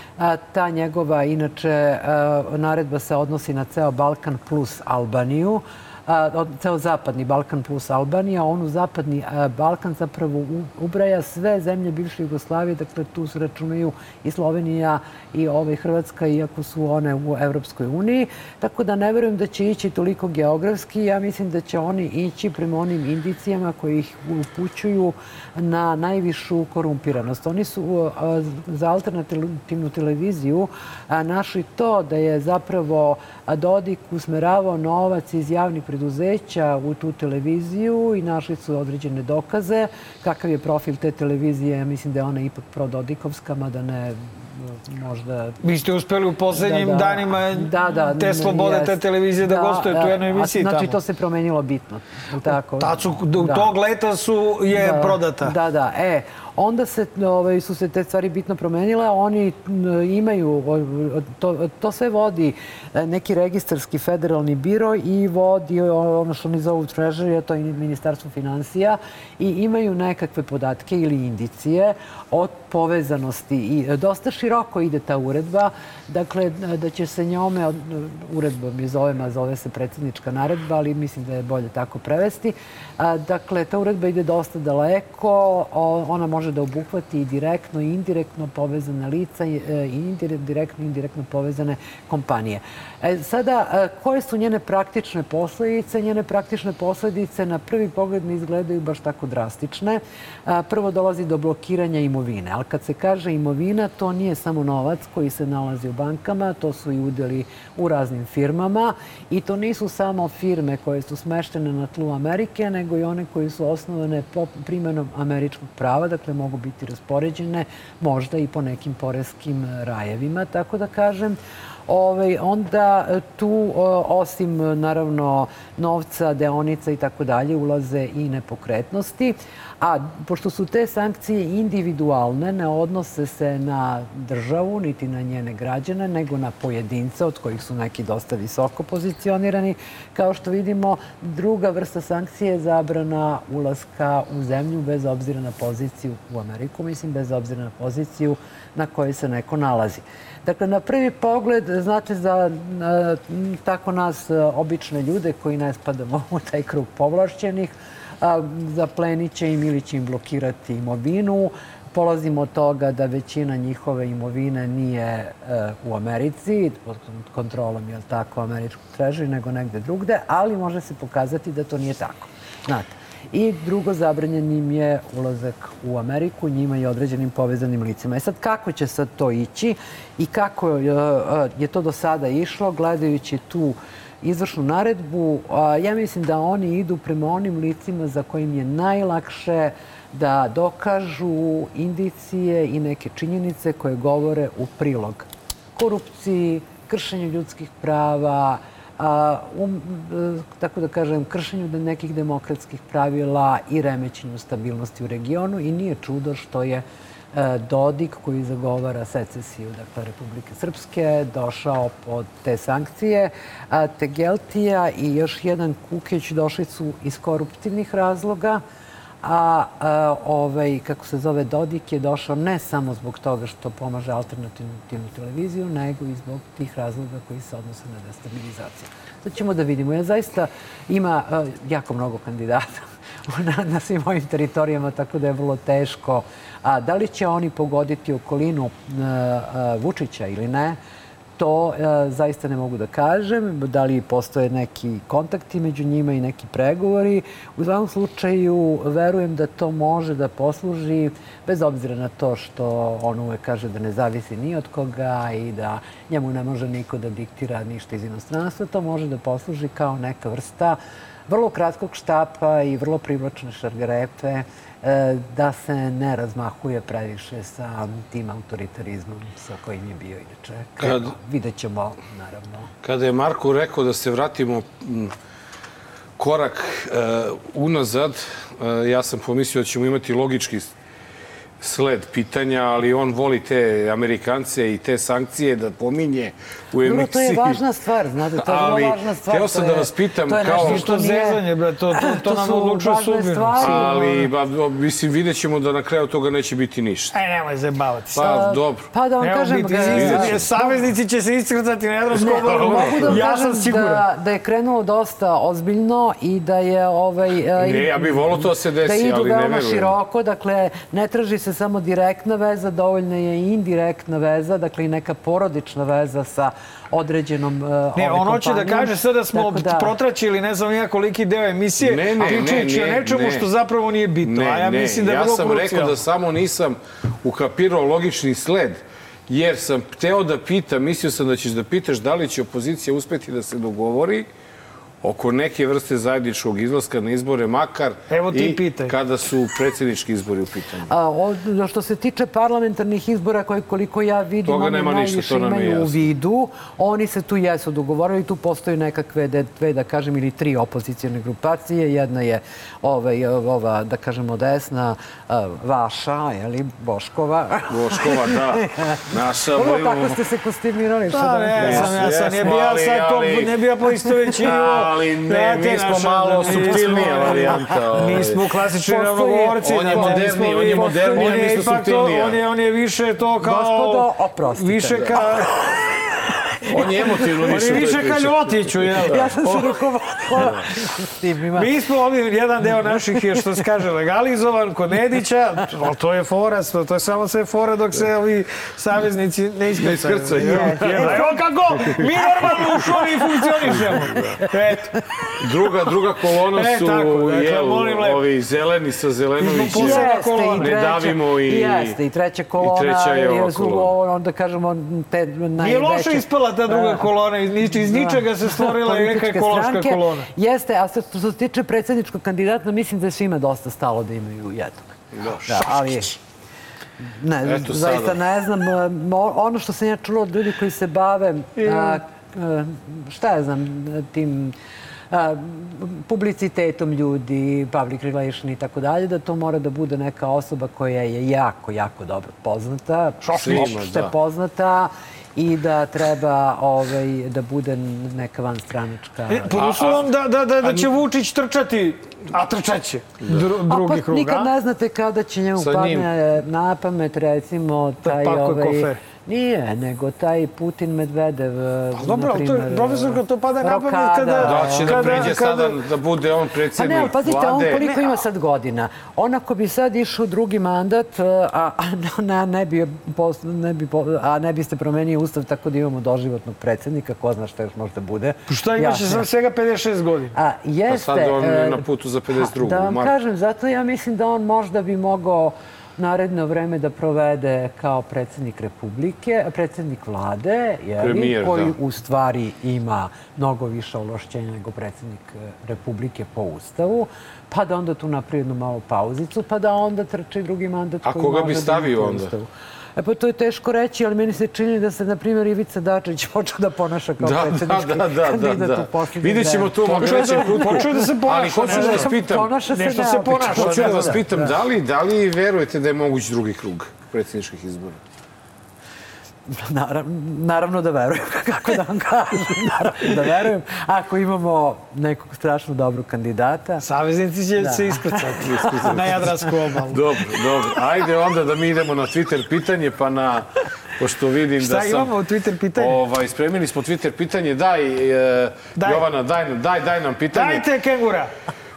Speaker 10: Ta njegova, inače, a, naredba se odnosi na ceo Balkan plus Albaniju ceo zapadni Balkan plus Albanija, on u zapadni Balkan zapravo ubraja sve zemlje bivše Jugoslavije, dakle tu se računaju i Slovenija i ovaj Hrvatska, iako su one u Evropskoj uniji. Tako da ne verujem da će ići toliko geografski, ja mislim da će oni ići prema onim indicijama koji ih upućuju na najvišu korumpiranost. Oni su za alternativnu televiziju našli to da je zapravo Dodik usmeravao novac iz javnih preduzeća u tu televiziju i našli su određene dokaze. Kakav je profil te televizije? Mislim da je ona ipak prododikovska, mada ne možda...
Speaker 1: Vi ste uspeli u poslednjim da, da, danima da, da, te slobode jest, te televizije da, da gostuje tu jednoj emisiji
Speaker 10: znači,
Speaker 1: tamo.
Speaker 10: Znači, to se promenilo bitno. Tako?
Speaker 1: Tad su, da. tog leta su, je
Speaker 10: da,
Speaker 1: prodata.
Speaker 10: Da, da. E, onda se, ovaj, su se te stvari bitno promenile. Oni imaju, to, to sve vodi e, neki registarski federalni biro i vodi ono što oni zovu treasury, to je Ministarstvo financija i imaju nekakve podatke ili indicije o povezanosti i dosta široko ide ta uredba. Dakle, da će se njome, uredbom je zovem, a zove se predsjednička naredba, ali mislim da je bolje tako prevesti. Dakle, ta uredba ide dosta daleko, ona može da obuhvati i direktno i indirektno povezane lica i e, direktno i indirektno povezane kompanije. E, sada, e, koje su njene praktične posledice? Njene praktične posledice na prvi pogled ne izgledaju baš tako drastične. Prvo dolazi do blokiranja imovine, ali kad se kaže imovina, to nije samo novac koji se nalazi u bankama, to su i udeli u raznim firmama i to nisu samo firme koje su smeštene na tlu Amerike, nego i one koje su osnovane po primenom američkog prava, dakle mogu biti raspoređene možda i po nekim poreskim rajevima, tako da kažem. Ovaj, onda e, tu osim naravno novca, deonica i tako dalje ulaze i nepokretnosti. A pošto su te sankcije individualne, ne odnose se na državu niti na njene građane, nego na pojedince od kojih su neki dosta visoko pozicionirani. Kao što vidimo, druga vrsta sankcije je zabrana ulaska u zemlju bez obzira na poziciju u Ameriku, mislim, bez obzira na poziciju na kojoj se neko nalazi. Dakle, na prvi pogled, znate, za tako nas obične ljude koji ne spadamo (laughs) u taj krug povlašćenih, zaplenit će im ili će im blokirati imovinu. Polazimo od toga da većina njihove imovine nije e, u Americi, pod kontrolom, je tako, američkog treža, nego negde drugde, ali može se pokazati da to nije tako. Znate, I drugo, zabranjen im je ulazak u Ameriku, njima i određenim povezanim licima. E sad, kako će sad to ići i kako je, e, je to do sada išlo, gledajući tu izvršnu naredbu. Ja mislim da oni idu prema onim licima za kojim je najlakše da dokažu indicije i neke činjenice koje govore u prilog korupciji, kršenju ljudskih prava, a, um, e, tako da kažem, kršenju nekih demokratskih pravila i remećenju stabilnosti u regionu i nije čudo što je e, Dodik koji zagovara secesiju dakle, Republike Srpske došao pod te sankcije. Tegeltija i još jedan Kukić došli su iz koruptivnih razloga a, a ovaj, kako se zove, Dodik je došao ne samo zbog toga što pomaže alternativnu televiziju, nego i zbog tih razloga koji se odnose na destabilizaciju. Sad ćemo da vidimo. Ja zaista ima a, jako mnogo kandidata (laughs) na, na svim ovim teritorijama, tako da je vrlo teško. A da li će oni pogoditi okolinu a, Vučića ili ne, To e, zaista ne mogu da kažem. Da li postoje neki kontakti među njima i neki pregovori. U svakom slučaju verujem da to može da posluži bez obzira na to što on uvek kaže da ne zavisi ni od koga i da njemu ne može niko da diktira ništa iz inostranstva. To može da posluži kao neka vrsta vrlo kratkog štapa i vrlo privlačne šargarepe da se ne razmahuje previše sa tim autoritarizmom sa kojim je bio inače. Kad, vidjet ćemo, naravno.
Speaker 2: Kada je Marko rekao da se vratimo korak uh, unazad, uh, ja sam pomislio da ćemo imati logički sled pitanja, ali on voli te Amerikance i te sankcije da pominje u emisiji. Dobro,
Speaker 10: to je važna stvar, znate, to je ali, važna stvar.
Speaker 2: Teo sam da vas pitam
Speaker 1: to je
Speaker 2: kao...
Speaker 1: To što zezanje, bre, to, to, to, (laughs) to nam odlučuje sudbinu.
Speaker 2: Ali, ba, mislim, vidjet ćemo da na kraju toga neće biti ništa.
Speaker 1: Aj, nemoj zabavati se.
Speaker 2: Pa, dobro.
Speaker 10: Pa da vam
Speaker 1: Evo
Speaker 10: kažem...
Speaker 1: Biti, da, saveznici će se iskrcati na Jadranskom moru.
Speaker 10: Mogu da vam
Speaker 1: ja
Speaker 10: kažem da, da je krenulo dosta ozbiljno i da je... Ovaj,
Speaker 2: ne, ja bih volio to da se desi,
Speaker 10: ali ne verujem.
Speaker 2: Da
Speaker 10: idu veoma široko, dakle, ne traži se samo direktna veza, dovoljna je i indirektna veza, dakle i neka porodična veza sa određenom uh,
Speaker 1: Ne, on hoće da kaže sve da smo da... protraćili ne znam ja koliki deo emisije,
Speaker 2: ne, ne,
Speaker 1: pričajući
Speaker 2: ne,
Speaker 1: o nečemu
Speaker 2: ne.
Speaker 1: što zapravo nije bitno.
Speaker 2: Ne,
Speaker 1: a ja
Speaker 2: ne.
Speaker 1: mislim da je
Speaker 2: ja
Speaker 1: vrlo
Speaker 2: sam
Speaker 1: krucijalno.
Speaker 2: rekao da samo nisam ukapirao logični sled jer sam hteo da pitam, mislio sam da ćeš da pitaš da li će opozicija uspeti da se dogovori oko neke vrste zajedničkog izlaska na izbore, makar
Speaker 1: Evo ti
Speaker 2: i
Speaker 1: pitaj.
Speaker 2: kada su predsjednički izbori u pitanju.
Speaker 10: A, od, što se tiče parlamentarnih izbora, koji koliko ja vidim,
Speaker 2: Toga
Speaker 10: oni
Speaker 2: nema ništa,
Speaker 10: najviše
Speaker 2: to nam je
Speaker 10: imaju u vidu. Oni se tu jesu dogovorili, tu postoji nekakve dve, da kažem, ili tri opozicijne grupacije. Jedna je ovaj, ova, da kažemo, desna, vaša, jeli, Boškova.
Speaker 2: Boškova, da. Naša,
Speaker 10: Ovo tako ste se kostimirali.
Speaker 1: Pa
Speaker 10: da
Speaker 1: ne,
Speaker 10: kažem.
Speaker 1: sam, ja sam, ne bi ja sad to, ne bi ja poistovećivao.
Speaker 2: Ali ne,
Speaker 1: Znate,
Speaker 2: mi smo malo
Speaker 1: nismo-
Speaker 2: suptilnija varijanta, (laughs) ovaj.
Speaker 1: Mi smo klasični ravnogovorci.
Speaker 2: On je moderniji, on je moderniji, mi smo suptilnija.
Speaker 1: On je, on je više to kao...
Speaker 10: Gospodo, oprostite.
Speaker 1: Više ka... (laughs)
Speaker 2: On je emotivno
Speaker 1: On je
Speaker 2: više
Speaker 1: više ka. Ljotiću, jel?
Speaker 10: Ja sam se rukovodila.
Speaker 1: Mi smo ovdje, jedan deo naših je što se kaže legalizovan kod Nedića, ali to je fora, to je samo sve fora dok se ovi saveznici ne iskrcaju.
Speaker 2: iskrcaju.
Speaker 1: Jel, Evo kako mi normalno u šovi funkcionišemo. Eto.
Speaker 2: Druga, druga kolona
Speaker 1: E,
Speaker 2: su
Speaker 1: tako, dakle,
Speaker 2: jel,
Speaker 1: molim lepo.
Speaker 2: ovi zeleni sa Zelenovićem. Ne davimo i-
Speaker 10: Jeste, i treća kolona.
Speaker 2: i treća je ova kolona.
Speaker 10: onda kažemo, te najveće...
Speaker 1: Nije loše ispala ta druga
Speaker 10: Da.
Speaker 1: kolona, iz, nič- iz ničega se stvorila i neka ekološka
Speaker 10: stranke.
Speaker 1: kolona.
Speaker 10: Jeste, a što se tiče predsjedničkog kandidata, mislim da je svima dosta stalo da imaju jednog. Da, ali... Ne,
Speaker 2: Eto
Speaker 10: zaista
Speaker 2: sada.
Speaker 10: ne znam. Ono što sam ja čula od ljudi koji se bave, a, a, šta ja znam, tim a, publicitetom ljudi, public relation i tako dalje, da to mora da bude neka osoba koja je jako, jako dobro poznata, opšte
Speaker 2: da.
Speaker 10: poznata i da treba ovaj, da bude neka vanstranačka...
Speaker 1: E, pod uslovom da, da, da, da će Vučić trčati, a trčaće dru,
Speaker 10: A
Speaker 1: drugi
Speaker 10: pa
Speaker 1: krug,
Speaker 10: nikad ne znate kada će njemu padne na pamet, recimo, taj ovaj... Nije, nego taj Putin Medvedev,
Speaker 1: Dobro, ali to, je- profesorka, to pada na pamet kada...
Speaker 2: Da će da
Speaker 1: kada-
Speaker 2: priđe
Speaker 1: kada-
Speaker 2: sada da bude on
Speaker 10: Pa
Speaker 2: predsjednik
Speaker 10: ne, ali pazite, on
Speaker 2: vlade.
Speaker 10: koliko ima sad godina. On ako bi sad išao drugi mandat, a, a ne, ne, bi, ne bi, a ne biste promenio ustav tako da imamo doživotnog predsjednika, ko zna šta još možda bude.
Speaker 1: Šta imaće
Speaker 10: Ja-
Speaker 1: sam svega 56 godina?
Speaker 10: A,
Speaker 2: Pa
Speaker 10: jeste...
Speaker 2: sad on je na putu za 52.
Speaker 10: Da vam kažem, zato ja mislim da on možda bi mogao naredno vreme da provede kao predsednik Republike, predsednik vlade, jeli,
Speaker 2: Premijer,
Speaker 10: koji
Speaker 2: da.
Speaker 10: u stvari ima mnogo više ovlašćenja nego predsednik e, Republike po Ustavu, pa da onda tu napravi jednu malu pauzicu, pa da onda trči drugi mandat
Speaker 2: A
Speaker 10: koji
Speaker 2: koga bi
Speaker 10: može da
Speaker 2: stavio
Speaker 10: ima po
Speaker 2: onda?
Speaker 10: Ustavu. E pa to je teško reći, ali meni se čini da se, na primjer, Ivica Dačić (laughs) počeo da ponaša kao
Speaker 2: Da, da,
Speaker 10: predsjednički
Speaker 2: da, da, da,
Speaker 10: kandidat
Speaker 2: da.
Speaker 10: u posljednje
Speaker 2: Vidjet ćemo
Speaker 10: vreme.
Speaker 2: tu u
Speaker 1: Počeo da- počeo da se ponaša,
Speaker 2: Ali hoću da vas pitam,
Speaker 10: Ponaša se
Speaker 1: Nešto se ponaša.
Speaker 2: hoću da vas
Speaker 1: Da, da.
Speaker 2: pitam, da li, da li verujete da je moguć drugi krug predsjedničkih izbora? (laughs)
Speaker 10: Naravno, naravno da verujem, (laughs) kako da vam kažem, naravno da verujem. Ako imamo nekog strašno dobrog kandidata,
Speaker 1: Saveznici će se iskrcati (laughs) na Jadransku obalu.
Speaker 2: Dobro, dobro. Ajde onda da mi idemo na Twitter pitanje, pa na... Pošto vidim
Speaker 1: Šta
Speaker 2: da sam...
Speaker 1: imamo u Twitter pitanje?
Speaker 2: Ovaj, spremili smo Twitter pitanje. Daj, e,
Speaker 1: Daj.
Speaker 2: Jovana, daj, daj, daj nam pitanje.
Speaker 1: Dajte kengura!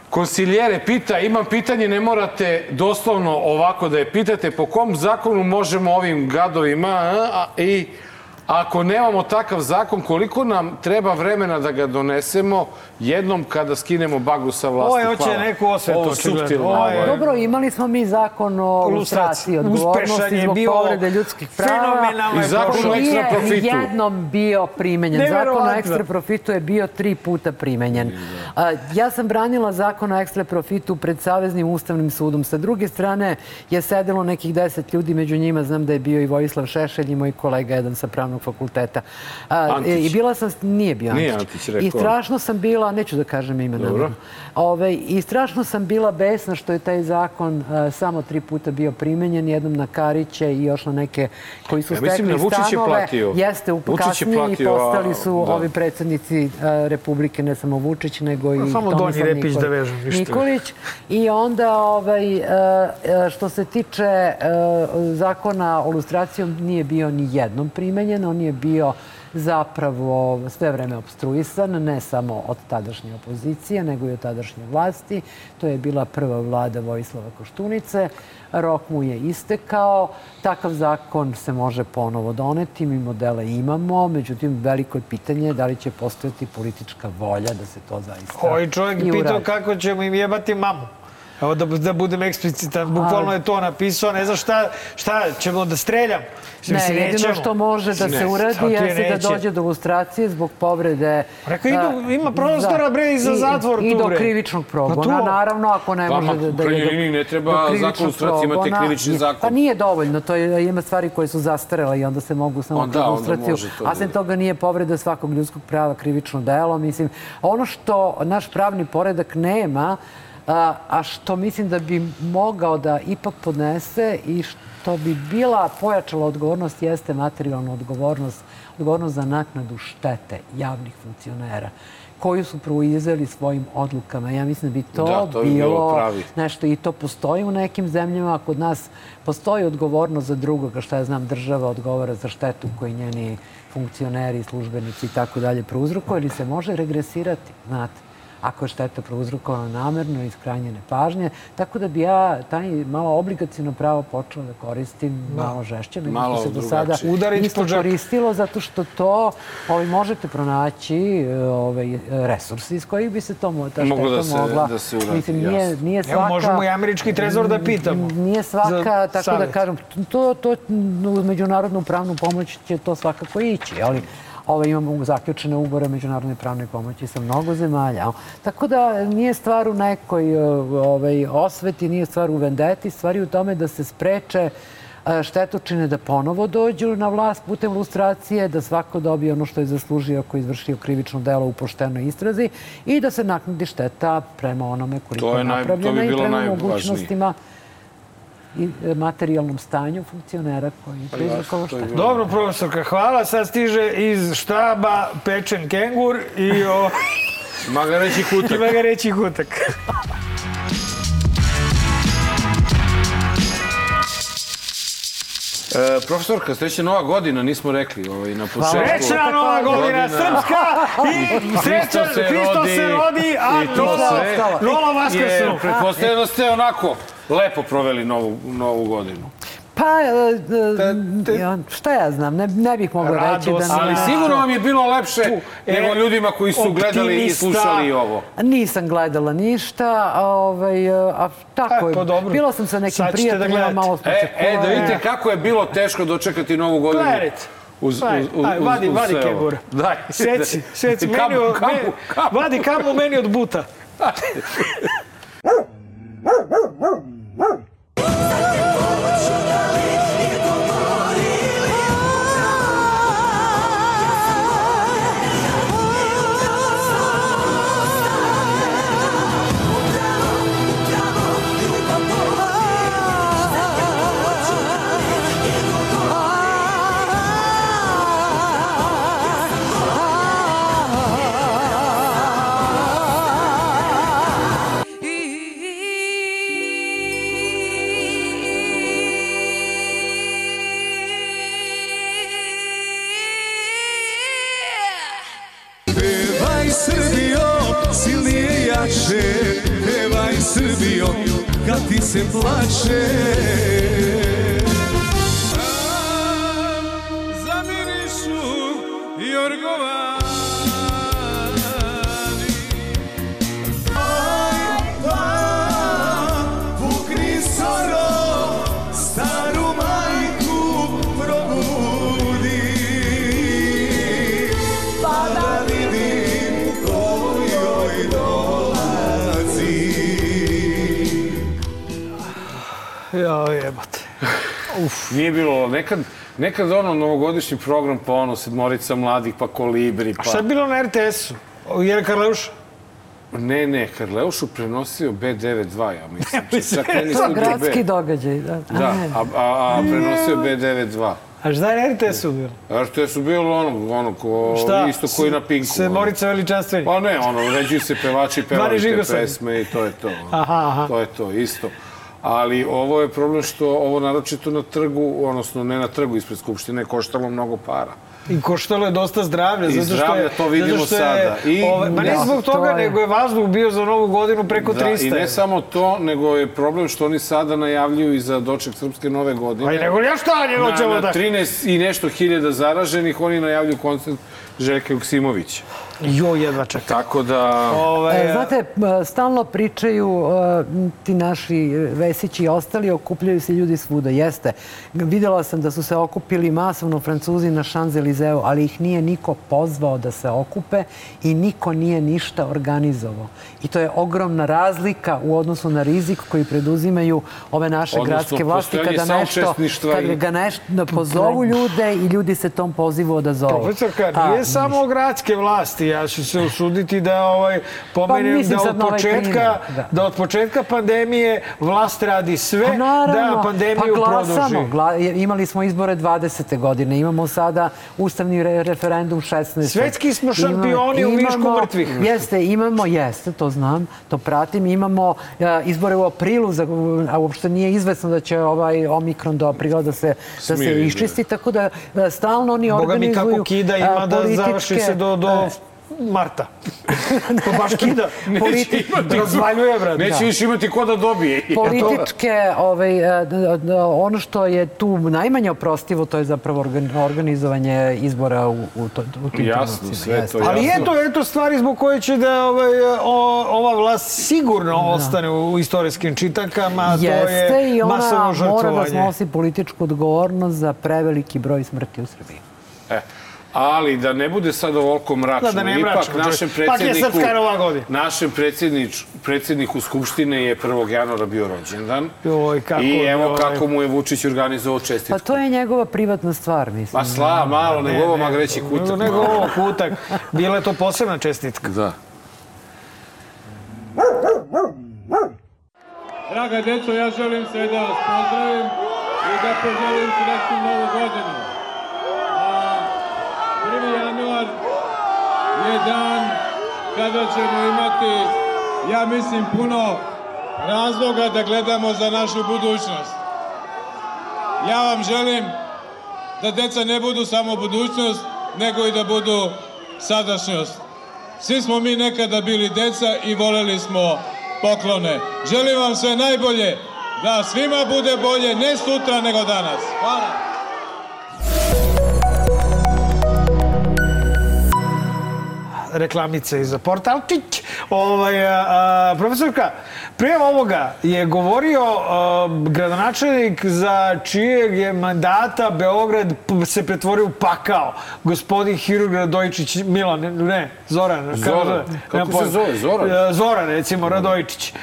Speaker 2: Konsiljere pita, imam pitanje, ne morate doslovno ovako da je pitate, po kom zakonu možemo ovim gadovima a, a, i ako nemamo takav zakon, koliko nam treba vremena da ga donesemo jednom kada skinemo bagu sa vlasti?
Speaker 1: Ovo je hoće neku osvetu,
Speaker 2: Ovo
Speaker 1: je-
Speaker 10: Dobro, imali smo mi zakon o lustraciji, odgovornosti zbog
Speaker 1: bio,
Speaker 10: povrede ljudskih prava.
Speaker 2: I zakon o ekstra
Speaker 10: Nije
Speaker 2: profitu.
Speaker 10: jednom bio primenjen. Zakon o ekstra profitu je bio tri puta primenjen. Ja sam branila zakon o ekstra profitu pred Saveznim ustavnim sudom. Sa druge strane je sedelo nekih deset ljudi, među njima znam da je bio i Vojislav Šešelj i moj kolega jedan sa pravnog fakulteta. A,
Speaker 2: Antić.
Speaker 10: I bila sam, nije bio
Speaker 2: Nije
Speaker 10: Antić.
Speaker 2: Antić, rekao.
Speaker 10: I strašno sam bila, neću da kažem ime
Speaker 2: Dobro.
Speaker 10: namerno. Ove, I strašno sam bila besna što je taj zakon a, samo tri puta bio primenjen, jednom na Kariće i još na neke koji su
Speaker 2: Ja mislim
Speaker 10: stekli
Speaker 2: da Vučić je
Speaker 10: stanove.
Speaker 2: platio.
Speaker 10: Jeste, u kasnije i
Speaker 2: a,
Speaker 10: postali su
Speaker 2: da.
Speaker 10: ovi predsednici a, Republike, ne samo Vučić, nego i
Speaker 1: samo
Speaker 10: Tomislav
Speaker 1: Donji Repić
Speaker 10: Nikolić.
Speaker 1: da vežu, ništa
Speaker 10: Nikolić. I onda, ovaj, a, a, što se tiče a, zakona o lustraciji, on nije bio ni jednom primenjen, on je bio zapravo sve vreme obstruisan, ne samo od tadašnje opozicije, nego i od tadašnje vlasti. To je bila prva vlada Vojislava Koštunice. Rok mu je istekao. Takav zakon se može ponovo doneti. Mi modele imamo. Međutim, veliko je pitanje da li će postojati politička volja da se to zaista
Speaker 1: Koji čovjek
Speaker 10: i
Speaker 1: pitao kako ćemo im jebati mamu. Evo da, da budem eksplicitan, bukvalno je to napisao, ne znam šta, šta ćemo da streljam.
Speaker 10: Ne,
Speaker 1: Mislim,
Speaker 10: jedino
Speaker 1: nećemo.
Speaker 10: što može da
Speaker 2: Ne,
Speaker 10: se uradi jeste da
Speaker 1: neće.
Speaker 10: dođe do lustracije zbog povrede...
Speaker 1: Rekao, idu-
Speaker 10: a,
Speaker 1: ima prostora, bre, i za zatvor
Speaker 10: I
Speaker 1: tu,
Speaker 10: do
Speaker 1: bre.
Speaker 10: krivičnog
Speaker 1: Pa
Speaker 10: progona,
Speaker 1: to.
Speaker 10: naravno, ako ne
Speaker 2: Vama
Speaker 10: može da... da do-
Speaker 2: liniji ne treba
Speaker 10: do
Speaker 2: zakon lustraciji, imate krivični zakon.
Speaker 10: Pa nije dovoljno, to je, ima stvari koje su zastarele i onda se mogu samo
Speaker 2: Onda,
Speaker 10: lustraciju. A
Speaker 2: da-
Speaker 10: sem toga nije povreda svakog ljudskog prava krivično delo. Mislim, ono što naš pravni poredak nema, a, što mislim da bi mogao da ipak podnese i što bi bila pojačala odgovornost jeste materijalna odgovornost, odgovornost za naknadu štete javnih funkcionera koju su proizveli svojim odlukama. Ja mislim da bi to,
Speaker 2: Da, to bi bilo pravi.
Speaker 10: nešto i to postoji u nekim zemljama. a Kod nas postoji odgovornost za drugoga, šta ja znam, država odgovara za štetu koji njeni funkcioneri, službenici i tako dalje prouzrokuju ili se može regresirati, znate ako je šteta prouzrokovana namerno iz krajnje nepažnje. Tako da bi ja taj malo obligacijno pravo počela da koristim malo žešće nego
Speaker 2: Malo
Speaker 10: se do sada isto koristilo zato što to ovaj, možete pronaći e, ovaj, resursi iz kojih bi se to ta šteta
Speaker 2: da se-
Speaker 10: mogla.
Speaker 2: da se uradi,
Speaker 10: Mislim, nije, nije
Speaker 1: Evo,
Speaker 10: svaka...
Speaker 1: možemo i američki trezor da pitamo.
Speaker 10: Nije svaka, tako
Speaker 1: savjet.
Speaker 10: da kažem, to, to uz međunarodnu pravnu pomoć će to svakako ići, ali Ovaj, imamo zaključene ugovore međunarodne pravne pomoći sa mnogo zemalja. Tako da nije stvar u nekoj e, ovaj, osveti, nije stvar u vendeti, stvar je u tome da se spreče e, štetočine da ponovo dođu na vlast putem lustracije, da svako dobije ono što je zaslužio ako je izvršio krivično delo u poštenoj istrazi i da se naknadi šteta prema onome koliko je
Speaker 2: je naj- to bi
Speaker 10: napravljena i
Speaker 2: bilo
Speaker 10: prema mogućnostima i e, materijalnom stanju funkcionera koji je proizrokovao
Speaker 2: Pa bilo-
Speaker 1: Dobro, profesorka, hvala. Sad stiže iz štaba pečen kengur i o,
Speaker 2: Magareći kutak.
Speaker 1: ima ga reći hutak.
Speaker 2: E, profesorka, sreća nova godina, nismo rekli ovaj, na početku.
Speaker 1: Srećna nova godina,
Speaker 2: Godina.
Speaker 1: srpska i srećan,
Speaker 2: Hristo se rodi
Speaker 1: a
Speaker 2: Jer
Speaker 1: Vaskrsnu.
Speaker 2: pretpostavljam da ste onako lepo proveli novu, novu godinu.
Speaker 10: Pa Pa, e, e, ja, šta ja znam, ne, ne bih mogla reći da... Mi
Speaker 2: Ali sigurno vam je bilo lepše nego ljudima koji su gledali i slušali ovo.
Speaker 10: Nisam gledala ništa, a, ovaj, a tako
Speaker 1: E,
Speaker 10: je.
Speaker 1: pa dobro.
Speaker 10: Bila sam sa nekim
Speaker 1: da
Speaker 10: prijateljima, malo smo
Speaker 2: E,
Speaker 10: se
Speaker 2: e, da vidite kako je bilo teško dočekati novu godinu.
Speaker 1: Gledajte.
Speaker 2: Uz, uz,
Speaker 1: Aj,
Speaker 2: uz,
Speaker 1: aj, vadi,
Speaker 2: uz
Speaker 1: vadi kebura.
Speaker 2: Daj.
Speaker 1: Seci, (laughs) seci, meni
Speaker 2: Kamu,
Speaker 1: od,
Speaker 2: kamu,
Speaker 1: me-
Speaker 2: kamu.
Speaker 1: vadi kamu meni od buta. (laughs)
Speaker 11: Woo! Se plače.
Speaker 2: Nije bilo, nekad, nekad ono novogodišnji program pa ono sedmorica mladih pa kolibri pa...
Speaker 1: Šta je bilo na RTS-u? Jel Karleuša?
Speaker 2: Ne, ne, Karleušu prenosio B92, ja mislim. (laughs)
Speaker 1: mislim,
Speaker 2: Čak ne
Speaker 10: To je
Speaker 2: B.
Speaker 10: gradski događaj, da.
Speaker 2: Da, a, a, a prenosio B92.
Speaker 1: A šta je na RTS-u bilo?
Speaker 2: RTS su bilo ono, ono ko,
Speaker 1: Šta?
Speaker 2: isto koji na Pinku.
Speaker 1: Se Morica veličanstveni.
Speaker 2: Pa ne, ono, uređuju se pevači,
Speaker 1: Mani
Speaker 2: pevali te pesme i to je to.
Speaker 1: Aha, aha.
Speaker 2: To je to, isto. Ali ovo je problem što ovo naročito na trgu, odnosno ne na trgu ispred Skupštine, je koštalo mnogo para.
Speaker 1: I koštalo je dosta zdravlja.
Speaker 2: I
Speaker 1: zato što
Speaker 2: zdravlja,
Speaker 1: je,
Speaker 2: to vidimo
Speaker 1: je,
Speaker 2: sada. I-
Speaker 1: ovaj, ma ne
Speaker 10: Da,
Speaker 1: zbog
Speaker 10: to
Speaker 1: toga,
Speaker 10: je-
Speaker 1: nego je vazduh bio za novu godinu preko
Speaker 2: Da,
Speaker 1: 300.
Speaker 2: I ne samo to, nego je problem što oni sada najavljuju i za doček Srpske nove godine.
Speaker 1: Pa i nego ja šta njega
Speaker 2: na,
Speaker 1: ćemo
Speaker 2: na
Speaker 1: da...
Speaker 2: 13 i nešto hiljada zaraženih, oni najavljuju koncert Željka Joksimovića.
Speaker 1: Jo, jedva čekam.
Speaker 2: Tako da...
Speaker 1: Ovaj,
Speaker 10: E, znate, stalno pričaju e, ti naši Vesići i ostali, okupljaju se ljudi svuda. Jeste. Videla sam da su se okupili masovno Francuzi na Šanzelizeu, ali ih nije niko pozvao da se okupe i niko nije ništa organizovao. I to je ogromna razlika u odnosu na rizik koji preduzimaju ove naše
Speaker 2: Odnosno,
Speaker 10: gradske vlasti kada nešto, kada ga nešto pozovu ljude i ljudi se tom pozivu odazovu.
Speaker 1: Profesorka, nije samo gradske vlasti, ja ću se usuditi da ovaj pomenem
Speaker 10: Pa
Speaker 1: da od
Speaker 10: ovaj
Speaker 1: početka
Speaker 10: da.
Speaker 1: da. od početka pandemije vlast radi sve
Speaker 10: Pa naravno,
Speaker 1: da pandemiju
Speaker 10: pa glasamo.
Speaker 1: produži.
Speaker 10: Gla, imali smo izbore 20. godine, imamo sada ustavni re, referendum 16.
Speaker 1: Svetski smo šampioni u višku mrtvih.
Speaker 10: Jeste, imamo, jeste, to znam, to pratim. Imamo a, izbore u aprilu, za, a uopšte nije izvesno da će ovaj omikron do aprila da se, da se iščisti, tako da a, stalno oni
Speaker 1: Boga mi
Speaker 10: organizuju
Speaker 1: kako kida
Speaker 10: a,
Speaker 1: ima da završi se do, do
Speaker 10: a,
Speaker 1: marta. (laughs) to baš kida. (laughs)
Speaker 10: Politi-.
Speaker 1: Razvaljuje, brate.
Speaker 2: Neće više imati ko da dobije. (laughs)
Speaker 10: političke, ovaj, e, ono što je tu najmanje oprostivo, to je zapravo organ- organizovanje izbora u, u, to, u tim
Speaker 2: Jasno, sve to
Speaker 1: Ali
Speaker 2: jasno.
Speaker 1: eto, eto stvari zbog koje će da ovaj, o, ova vlast sigurno ostane u istorijskim čitakama, to
Speaker 10: Jeste
Speaker 1: je
Speaker 10: i ona
Speaker 1: masovno
Speaker 10: mora da
Speaker 1: žrtvovanje.
Speaker 10: snosi političku odgovornost za preveliki broj smrti u Srbiji.
Speaker 2: E, ali da ne bude sad ovoliko mračno,
Speaker 1: Da, da ne
Speaker 2: ipak
Speaker 1: mračno,
Speaker 2: našem.
Speaker 1: Ipak je
Speaker 2: predsjedniku, našem predsjednič, predsjedniku Skupštine je 1. januara bio rođendan.
Speaker 1: Joj, kako
Speaker 2: I evo
Speaker 1: ovaj.
Speaker 2: kako mu je Vučić organizovao čestitku.
Speaker 10: Pa to je njegova privatna stvar, mislim.
Speaker 2: Ma sla, malo, nego ovo magreći kutak.
Speaker 1: Nego, nego ovo kutak. Bila je to posebna čestitka.
Speaker 2: Da.
Speaker 12: Draga deco, ja želim sve da vas pozdravim i da poželim srećnu novu godinu. A 1. januar je dan kada ćemo imati, ja mislim, puno razloga da gledamo za našu budućnost. Ja vam želim da deca ne budu samo budućnost, nego i da budu sadašnjost. Svi smo mi nekada bili deca i voleli smo poklone. Želim vam sve najbolje da svima bude bolje, ne sutra nego danas. Hvala.
Speaker 1: Reklamice i za portalčić. Ovaj, a, profesorka, pre ovoga je govorio a, gradonačelnik za čijeg je mandata Beograd se pretvorio u pakao. Gospodin Hirurg Radojičić, Milan, ne, Zoran. kako
Speaker 2: Zoran. Kako
Speaker 1: Nemam
Speaker 2: se zove? Zoran?
Speaker 1: E, Zoran, recimo, Radojičić.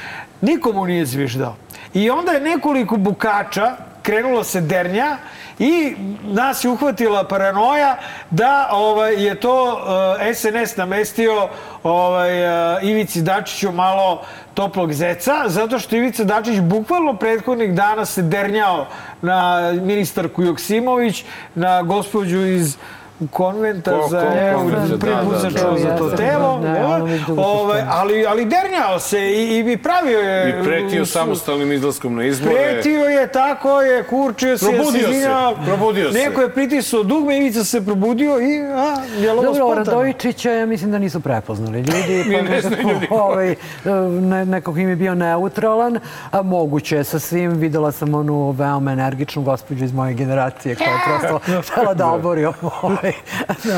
Speaker 1: Nikomu nije zviždao. I onda je nekoliko bukača krenulo se dernja i nas je uhvatila paranoja da ovaj, je to uh, SNS namestio ovaj, uh, Ivici Dačiću malo toplog zeca, zato što Ivica Dačić bukvalno prethodnih dana se dernjao na ministarku Joksimović, na gospođu iz konventa
Speaker 2: Ko-
Speaker 1: za
Speaker 2: ko-
Speaker 1: evo,
Speaker 2: konventa,
Speaker 1: prvi
Speaker 2: da,
Speaker 1: put
Speaker 2: da,
Speaker 1: sam
Speaker 2: da,
Speaker 1: čuo
Speaker 2: da,
Speaker 1: za to
Speaker 2: da.
Speaker 1: telo,
Speaker 10: dugo
Speaker 1: ovaj, ali, ali dernjao se i, i pravio je...
Speaker 2: I pretio
Speaker 1: su-
Speaker 2: samostalnim izlaskom na izbore.
Speaker 1: Pretio je, tako je, kurčio se,
Speaker 2: Probudio se,
Speaker 1: izvinjao.
Speaker 2: probudio se.
Speaker 1: Neko je pritisao dugme, Ivica se probudio i, a, djelovo
Speaker 10: Dobro,
Speaker 1: spontano.
Speaker 10: Radojičića ja mislim da nisu prepoznali ljudi, (laughs) pa
Speaker 2: ne znaju ljudi.
Speaker 10: ovaj, ne, nekog im je bio neutralan, a moguće je sa svim, videla sam onu veoma energičnu gospođu iz moje generacije koja je prosto (laughs) htjela da obori ovaj,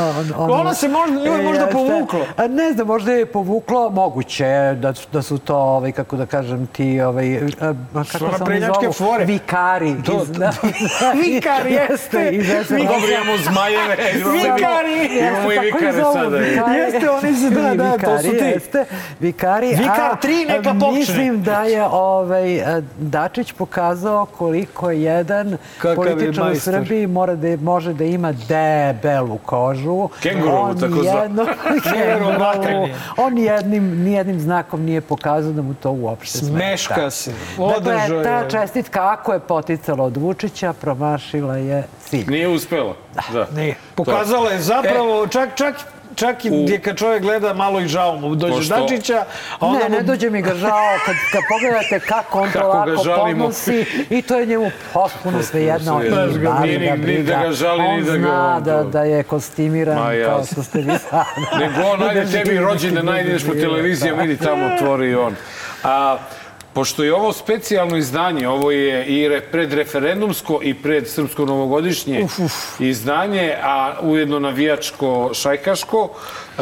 Speaker 10: on, on,
Speaker 1: Ona se možda- nju je možda
Speaker 10: Jeste.
Speaker 1: povuklo.
Speaker 10: A ne znam, možda je povuklo, moguće je da, da su to, ovaj, kako da kažem, ti, ovaj, a, kako se oni zovu?
Speaker 1: fore.
Speaker 10: Vikari.
Speaker 1: To-
Speaker 10: iz- da, (laughs)
Speaker 1: Vikari, jeste.
Speaker 10: iz SNS.
Speaker 2: Dobro, imamo zmajeve. (laughs)
Speaker 1: Vikari.
Speaker 2: Imamo i
Speaker 10: Jeste,
Speaker 2: vikare sada.
Speaker 10: vikari.
Speaker 1: Jeste, oni su, da, da, to
Speaker 10: vikari,
Speaker 1: su ti.
Speaker 10: Jeste, vikari.
Speaker 1: Vikar
Speaker 10: a,
Speaker 1: tri neka
Speaker 10: a,
Speaker 1: počne.
Speaker 10: Mislim da je ovaj, a, Dačić pokazao koliko jedan
Speaker 1: Kakav je
Speaker 10: političar u. Srbiji mora da, može da ima debelu kožu.
Speaker 2: Kengurovu,
Speaker 10: On
Speaker 2: tako
Speaker 10: jedno, (laughs) kengurovu. On nijednim, nijednim znakom nije pokazao da mu to uopšte smeta.
Speaker 1: Smeška se.
Speaker 10: Dakle,
Speaker 1: Održao
Speaker 10: ta
Speaker 1: je.
Speaker 10: čestitka, ako je poticala od Vučića, promašila je cilj.
Speaker 2: Nije uspela. Da.
Speaker 1: Nije. Pokazala je zapravo,
Speaker 10: E.
Speaker 1: čak, čak, čak i gdje kad čovjek gleda malo i žao mu dođe
Speaker 2: Pošto-
Speaker 1: Dačića, a onda
Speaker 10: Ne, ne
Speaker 1: mu-
Speaker 10: dođe mi ga žao kad, kad pogledate kako on to
Speaker 2: Kako ga
Speaker 10: lako podnosi i to je njemu potpuno svejedno. baš
Speaker 2: Nije
Speaker 10: ga
Speaker 2: ni- ni da ga žali, ni da ga
Speaker 10: zna
Speaker 2: on
Speaker 10: da,
Speaker 2: to-
Speaker 10: da je kostimiran
Speaker 2: Ma,
Speaker 10: kao što ste vi (laughs) sada.
Speaker 2: Nego on, ajde
Speaker 10: Da
Speaker 2: tebi
Speaker 10: živi
Speaker 2: rođendan,
Speaker 10: neki
Speaker 2: ajde ideš po
Speaker 10: život.
Speaker 2: televiziji, vidi tamo otvori on. A, pošto je ovo specijalno izdanje, ovo je i re, predreferendumsko i pred srpsko novogodišnje izdanje, a ujedno navijačko šajkaško, e,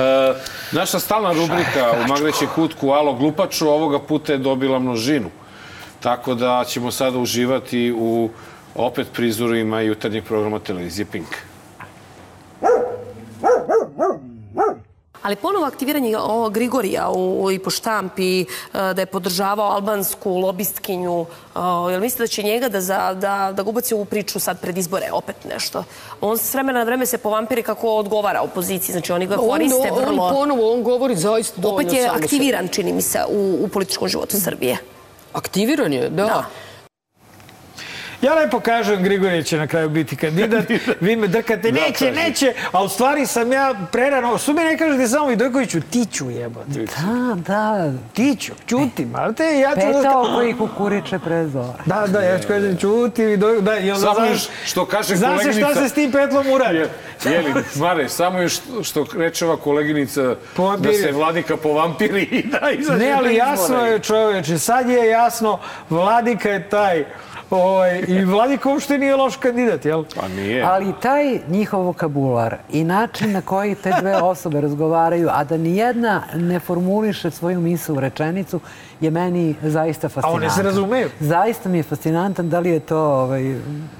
Speaker 2: naša stalna rubrika u Magreće kutku Alo Glupaču ovoga puta je dobila množinu. Tako da ćemo sada uživati u opet prizorima jutarnjeg programa televizije Pink.
Speaker 13: Ali ponovo aktiviranje ovog Grigorija u, i po štampi, e, da je podržavao albansku lobistkinju, e, jel mislite da će njega da, za, da, da ga ubaci u priču sad pred izbore, opet nešto? On s vremena na vreme se povampiri kako odgovara opoziciji, znači oni ga
Speaker 6: On,
Speaker 13: koriste
Speaker 6: on
Speaker 13: vrlo...
Speaker 6: ponovo, on govori zaista dovoljno
Speaker 13: Opet je aktiviran, čini mi se, u, u političkom životu Srbije.
Speaker 6: Aktiviran je, da.
Speaker 13: Da.
Speaker 1: Ja lepo kažem, Grigorije će na kraju biti kandidat, vi me drkate,
Speaker 2: Da,
Speaker 1: neće, neće, a u stvari sam ja prerano, su mi ne kažete samo Vidojkoviću, ti ću jebote,
Speaker 10: Da, da.
Speaker 1: ti ću, čutim, ali te, ja ću...
Speaker 10: Petao koji kukuriče pre zora.
Speaker 1: Da, da, ja ću kažem, čuti, Vidojković, da, i onda
Speaker 2: Samo
Speaker 1: znaš,
Speaker 2: što kaže koleginica...
Speaker 1: šta se s tim petlom uradi.
Speaker 2: Je, jeli, Mare, samo još što, što reče ova koleginica da se vladika povampiri i da izađe
Speaker 1: Ne, ali jasno je čoveče, sad je jasno, Vladika je taj, ovaj, i Vladika uopšte nije loš kandidat, jel?
Speaker 2: Pa nije.
Speaker 10: Ali taj njihov vokabular i način na koji te dve osobe razgovaraju, a da ni jedna ne formuliše svoju misl u rečenicu, je meni zaista fascinantan.
Speaker 1: one se razumeju.
Speaker 10: Zaista mi je fascinantan da li je to ovaj,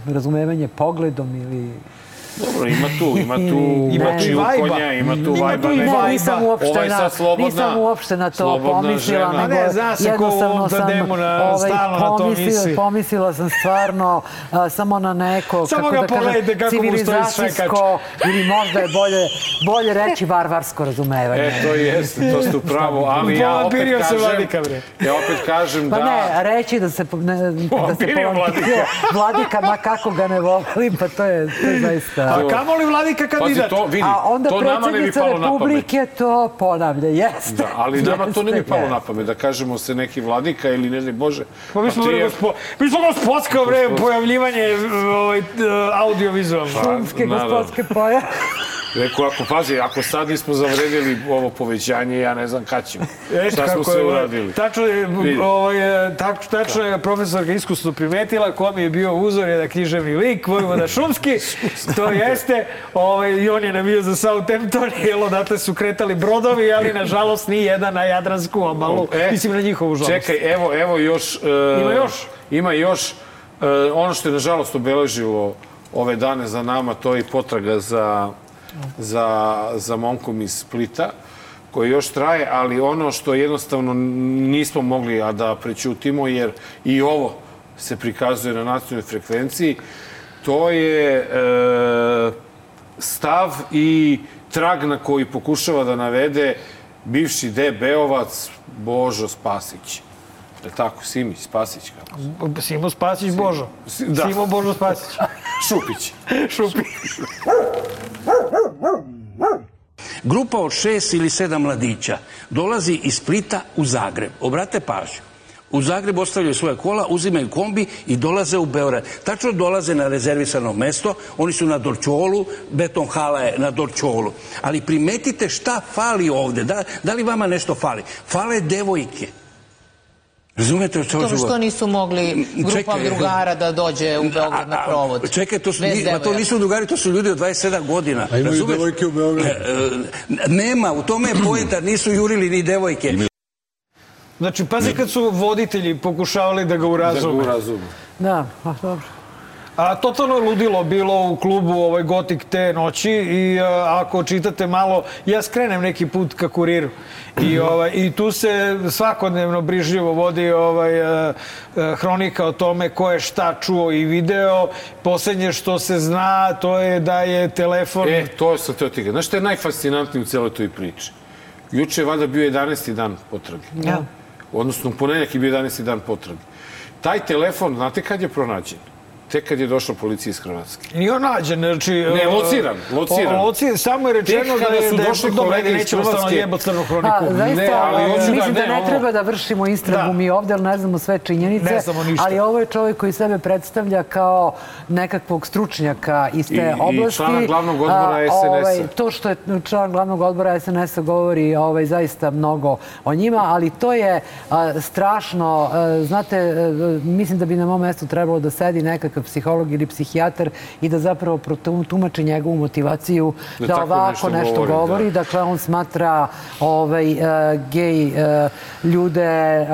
Speaker 10: razumevanje pogledom ili...
Speaker 2: Dobro, ima tu, ima tu
Speaker 10: Ima
Speaker 2: znači,
Speaker 10: tu
Speaker 1: vajba.
Speaker 2: konja, ima tu
Speaker 1: Ima
Speaker 2: vajba.
Speaker 1: tu i
Speaker 2: ne?
Speaker 10: Ne,
Speaker 1: vajba.
Speaker 10: nisam uopšte,
Speaker 2: Ovaj sad slobodna-
Speaker 10: nisam uopšte na to pomislila,
Speaker 2: žena.
Speaker 10: nego
Speaker 1: ne, zna se ko ovom
Speaker 10: sam ovaj,
Speaker 1: stalno na to misli.
Speaker 10: pomislila, sam stvarno a, samo na neko,
Speaker 1: Samo
Speaker 10: kako da
Speaker 1: pogledajte kako
Speaker 10: civilizacijsko ili možda je bolje, bolje reći varvarsko razumevanje.
Speaker 2: E, to jeste, to ste u pravu, ali ja opet kažem...
Speaker 1: Vladika.
Speaker 2: Ja opet kažem
Speaker 10: Pa
Speaker 2: da...
Speaker 10: ne, reći da se, ne, da se
Speaker 2: povampirio
Speaker 10: Vladika, ma kako ga ne volim, pa to je, to je zaista...
Speaker 1: A kamo li Vladika
Speaker 2: Pazi,
Speaker 1: kandidat?
Speaker 2: to vidi,
Speaker 10: A onda
Speaker 2: to pamet.
Speaker 10: Republike to ponavlja, jeste.
Speaker 2: Da, ali nama to ne bi
Speaker 10: Jeste,
Speaker 2: palo
Speaker 10: jeste.
Speaker 2: na pamet, da kažemo se neki vladika ili ne znam Bože.
Speaker 1: Pa mi smo,
Speaker 2: ti
Speaker 1: bre,
Speaker 2: je-
Speaker 1: gospo, mi smo gospodsko bre, pojavljivanje ovaj, audiovizualno.
Speaker 2: Pa,
Speaker 10: Šumske gospodske poje. (laughs)
Speaker 2: Rekao, ako pazi, ako sad nismo zavredili ovo povećanje, ja ne znam kad ćemo.
Speaker 1: Eto
Speaker 2: Šta smo
Speaker 1: je,
Speaker 2: uradili?
Speaker 1: Tačno je, ovaj, e, tak, tačno je profesorka iskusno primetila ko mi je bio uzor jedan književni lik, Vojvoda Šumski, (laughs) to jeste, ovaj, i on je navio za Southampton, (laughs) jer odatle su kretali brodovi, ali nažalost ni jedan na Jadransku obalu,
Speaker 2: E,
Speaker 1: mislim na njihovu žalost.
Speaker 2: Čekaj, evo, evo još... e,
Speaker 1: Ima još?
Speaker 2: Ima još. E, ono što je nažalost obeležilo ove dane za nama, to je i potraga za, za, za momkom iz Splita, koji još traje, ali ono što jednostavno nismo mogli a da prećutimo, jer i ovo se prikazuje na nacionalnoj frekvenciji, to je e, stav i trag na koji pokušava da navede bivši D. Beovac Božo Spasić. Je tako? Simić, Spasić, kako?
Speaker 1: Simo Spasić Božo.
Speaker 2: Da.
Speaker 1: Simo Božo Spasić. (laughs)
Speaker 2: Šupić.
Speaker 1: Šupić.
Speaker 14: Grupa od šest ili sedam mladića dolazi iz Splita u Zagreb. Obrate pažnju. U Zagrebu ostavljaju svoje kola, uzimaju kombi i dolaze u Beograd. Tačno dolaze na rezervisano mesto, oni su na Dorčolu, beton hala je na Dorčolu. Ali primetite šta fali ovde, da, da li vama nešto fali? Fale devojke. Razumete o čemu
Speaker 5: Dobro, što nisu mogli grupa
Speaker 14: Čekaj.
Speaker 5: drugara da dođe u Beograd na provod?
Speaker 14: Čekaj, to, su, ma to nisu drugari, to su ljudi od 27 godina.
Speaker 15: A imaju devojke u Beogradu?
Speaker 14: E, e, nema, u tome je poenta, nisu jurili ni devojke.
Speaker 1: Znači, pazi kad su voditelji pokušavali da ga urazume.
Speaker 2: Da ga urazume.
Speaker 10: Da, pa dobro.
Speaker 1: A totalno ludilo bilo u klubu ovaj Gotik te noći i a, ako čitate malo, ja skrenem neki put ka kuriru. I, ovaj, I tu se svakodnevno brižljivo vodi ovaj, a, a, hronika o tome ko je šta čuo i video. Poslednje što se zna to je da je telefon...
Speaker 2: E, to sam teo ti. Znaš što je najfascinantnije u celoj toj priči? Juče je valjda bio 11. dan potrage.
Speaker 1: Ja.
Speaker 2: Odnosno, u ponedeljak je bio 11. dan potrage. Taj telefon, znate kad je pronađen? Tek kad je došla policija iz Hrvatske.
Speaker 1: Nije on nađen, znači...
Speaker 2: Ne,
Speaker 1: e,
Speaker 2: lociran, lociran.
Speaker 1: o- Lociran, samo je rečeno da je...
Speaker 2: su
Speaker 1: da
Speaker 2: došli
Speaker 1: dobro,
Speaker 2: kolege iz
Speaker 1: nećemo stalno
Speaker 2: Hrvatske.
Speaker 1: jebati crnu hroniku.
Speaker 10: Pa, zaista,
Speaker 2: Ne, ali hoću da-
Speaker 10: mislim da,
Speaker 2: ne,
Speaker 10: ne treba da vršimo istragu
Speaker 1: Da.
Speaker 10: mi ovde, ali ne znamo sve činjenice.
Speaker 1: Ne znamo ništa.
Speaker 10: Ali ovo je čovjek koji sebe predstavlja kao nekakvog stručnjaka iz te
Speaker 2: I- i
Speaker 10: oblasti.
Speaker 2: člana glavnog odbora
Speaker 10: A,
Speaker 2: SNS-a.
Speaker 10: Ovaj, to što je član glavnog odbora SNS-a govori ovaj, zaista mnogo o njima, ali to je a, strašno. A, znate, e, mislim da bi na mom mestu trebalo da sedi nekakav psiholog ili psihijatar i da zapravo protumači njegovu motivaciju
Speaker 2: Da
Speaker 10: da, ovako
Speaker 2: nešto
Speaker 10: nešto,
Speaker 2: govori,
Speaker 10: govori.
Speaker 2: da.
Speaker 10: Dakle, on smatra ovaj, uh, gej uh, ljude uh,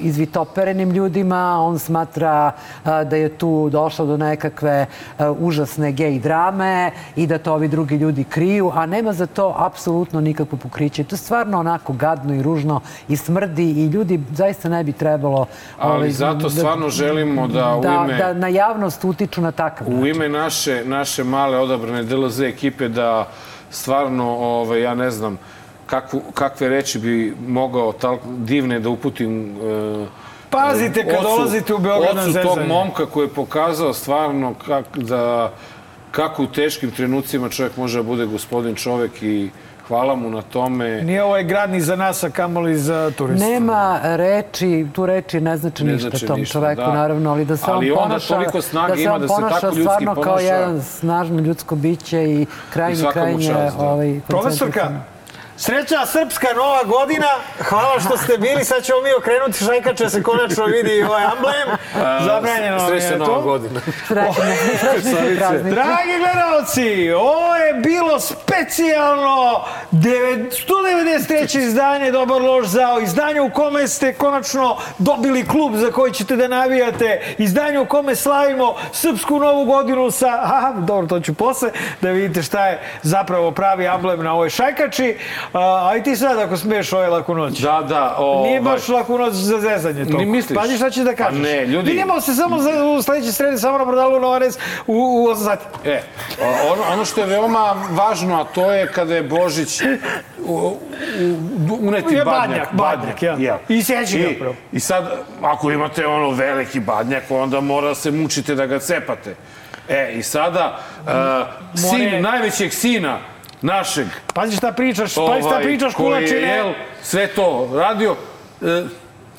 Speaker 10: izvitoperenim ljudima, on smatra da je tu došlo do nekakve uh, užasne gej drame i da to ovi drugi ljudi kriju, a nema za to apsolutno nikakvo pokriće. To je stvarno onako gadno i ružno i smrdi i ljudi zaista ne bi trebalo...
Speaker 2: Ali
Speaker 10: ovaj,
Speaker 2: zato stvarno želimo da u
Speaker 10: da,
Speaker 2: ime-
Speaker 10: da na javnost utiču na takav
Speaker 2: U ime naše, naše male odabrane DLZ ekipe da stvarno, ovaj, ja ne znam, kakvu, kakve reči bi mogao tal, divne da uputim e,
Speaker 1: Pazite kad
Speaker 2: ocu-
Speaker 1: dolazite u Beograd na
Speaker 2: ocu tog
Speaker 1: zezanje.
Speaker 2: momka koji je pokazao stvarno kak, da, kako u teškim trenucima čovjek može da bude gospodin čovjek i hvala mu na tome.
Speaker 1: Nije ovaj grad ni za nas, a kamoli za turiste.
Speaker 10: Nema reči, tu reči ne znači
Speaker 2: Ne
Speaker 10: ništa
Speaker 2: znači
Speaker 10: tom
Speaker 2: ništa,
Speaker 10: čoveku,
Speaker 2: da.
Speaker 10: naravno, ali da se
Speaker 2: Ali
Speaker 10: on
Speaker 2: onda
Speaker 10: ponaša,
Speaker 2: toliko snage
Speaker 10: da se
Speaker 2: ima da se
Speaker 10: ponaša
Speaker 2: tako ljudski
Speaker 10: stvarno kao
Speaker 2: ponaša.
Speaker 10: jedan snažno ljudsko biće i krajnje, krajnje
Speaker 2: da.
Speaker 10: ovaj,
Speaker 1: Profesorka. Sreća srpska nova godina. Hvala što ste bili. Sad ćemo mi okrenuti šajkače da se konačno vidi ovaj emblem. Zabranjeno vam je
Speaker 2: Srećna
Speaker 1: to.
Speaker 2: nova godina. (laughs)
Speaker 1: Dragi gledalci, ovo je bilo specijalno devet- 193. izdanje Dobar lož zao. Izdanje u kome ste konačno dobili klub za koji ćete da navijate. Izdanje u kome slavimo srpsku novu godinu sa... (laughs) Aha, dobro, to ću posle da vidite šta je zapravo pravi emblem na ovoj šajkači. A, a i ti sad ako smiješ ovaj laku noć.
Speaker 2: Da, da. Ovaj,
Speaker 1: Nije baš laku noć za zezanje to.
Speaker 2: Ni misliš?
Speaker 1: Pazi šta ćeš da kažeš.
Speaker 2: Pa ne, ljudi-
Speaker 1: Vidimo se samo za, u sledeće srede, samo na Brodalu Novares u, u 8 sati.
Speaker 2: E, o- ono, ono što je veoma važno, a to je kada je Božić u, u, uneti
Speaker 1: Je
Speaker 2: badnjak.
Speaker 1: badnjak, badnjak, ja. I sjeći ga
Speaker 2: I,
Speaker 1: prvo.
Speaker 2: I sad, ako imate ono veliki badnjak, onda mora se mučite da ga cepate. E, i sada, uh, sin najvećeg sina našeg,
Speaker 1: Pazi šta pričaš, pazi šta pričaš
Speaker 2: koji je,
Speaker 1: kulačine.
Speaker 2: jel, sve to radio, e,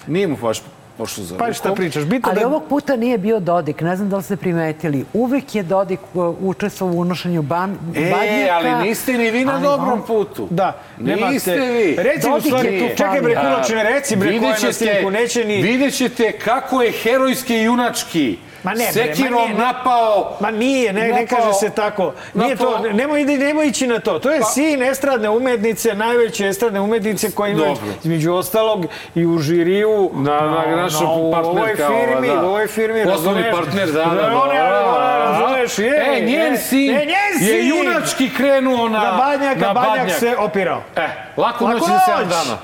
Speaker 2: nije mu baš Pošto za
Speaker 1: Pa šta pričaš? Bitno
Speaker 10: Ali
Speaker 1: da...
Speaker 10: ovog puta nije bio Dodik, ne znam da li ste primetili. Uvek je Dodik uh, učestvovao u unošenju ban,
Speaker 2: E,
Speaker 10: badnjaka.
Speaker 2: ali niste ni vi na
Speaker 10: ali
Speaker 2: dobrom
Speaker 10: on-
Speaker 2: putu.
Speaker 1: Da, nemate.
Speaker 2: Niste vi.
Speaker 1: Reci u
Speaker 10: Dodik je
Speaker 1: stvari,
Speaker 10: tu
Speaker 1: čekaj bre. Kuločine, reci bre ko je na snimku, neće ni...
Speaker 2: Vidjet ćete kako je herojski i junački
Speaker 1: Ma ne, bre, ma
Speaker 2: sekirom
Speaker 1: nije, ne.
Speaker 2: napao...
Speaker 1: Ma nije, ne, ne
Speaker 2: napao-
Speaker 1: kaže se tako. Nije to,
Speaker 2: napao-
Speaker 1: nemoj, ide- nemoj ići na to. To je
Speaker 2: Pa-
Speaker 1: sin estradne umetnice, najveće estradne umetnice koja ima, između ostalog, i u žiriju.
Speaker 2: Na, na, naša
Speaker 1: u ovoj
Speaker 2: partnerka ova,
Speaker 1: firmi,
Speaker 2: da.
Speaker 1: u ovoj firmi,
Speaker 2: Poslovni partner, da, da, da.
Speaker 1: Ona, razumeš, je,
Speaker 2: E, njen
Speaker 1: je,
Speaker 2: sin
Speaker 1: e, njen
Speaker 2: je
Speaker 1: sin!
Speaker 2: junački krenuo na,
Speaker 1: Na Badnjaka,
Speaker 2: na
Speaker 1: Badnjak
Speaker 2: Badnjak.
Speaker 1: se opirao.
Speaker 2: E, laku noć
Speaker 1: Laku
Speaker 2: za 7
Speaker 1: noć!
Speaker 2: dana.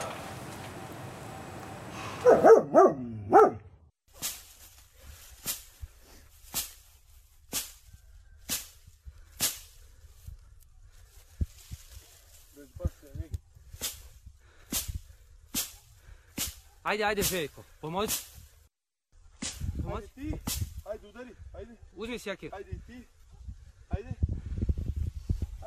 Speaker 15: Ajde, ajde, Željko, pomozi. Pomozi.
Speaker 11: Ti, ajde udari, ajde.
Speaker 15: Uzmi sjekir.
Speaker 11: Ajde i ti, ajde.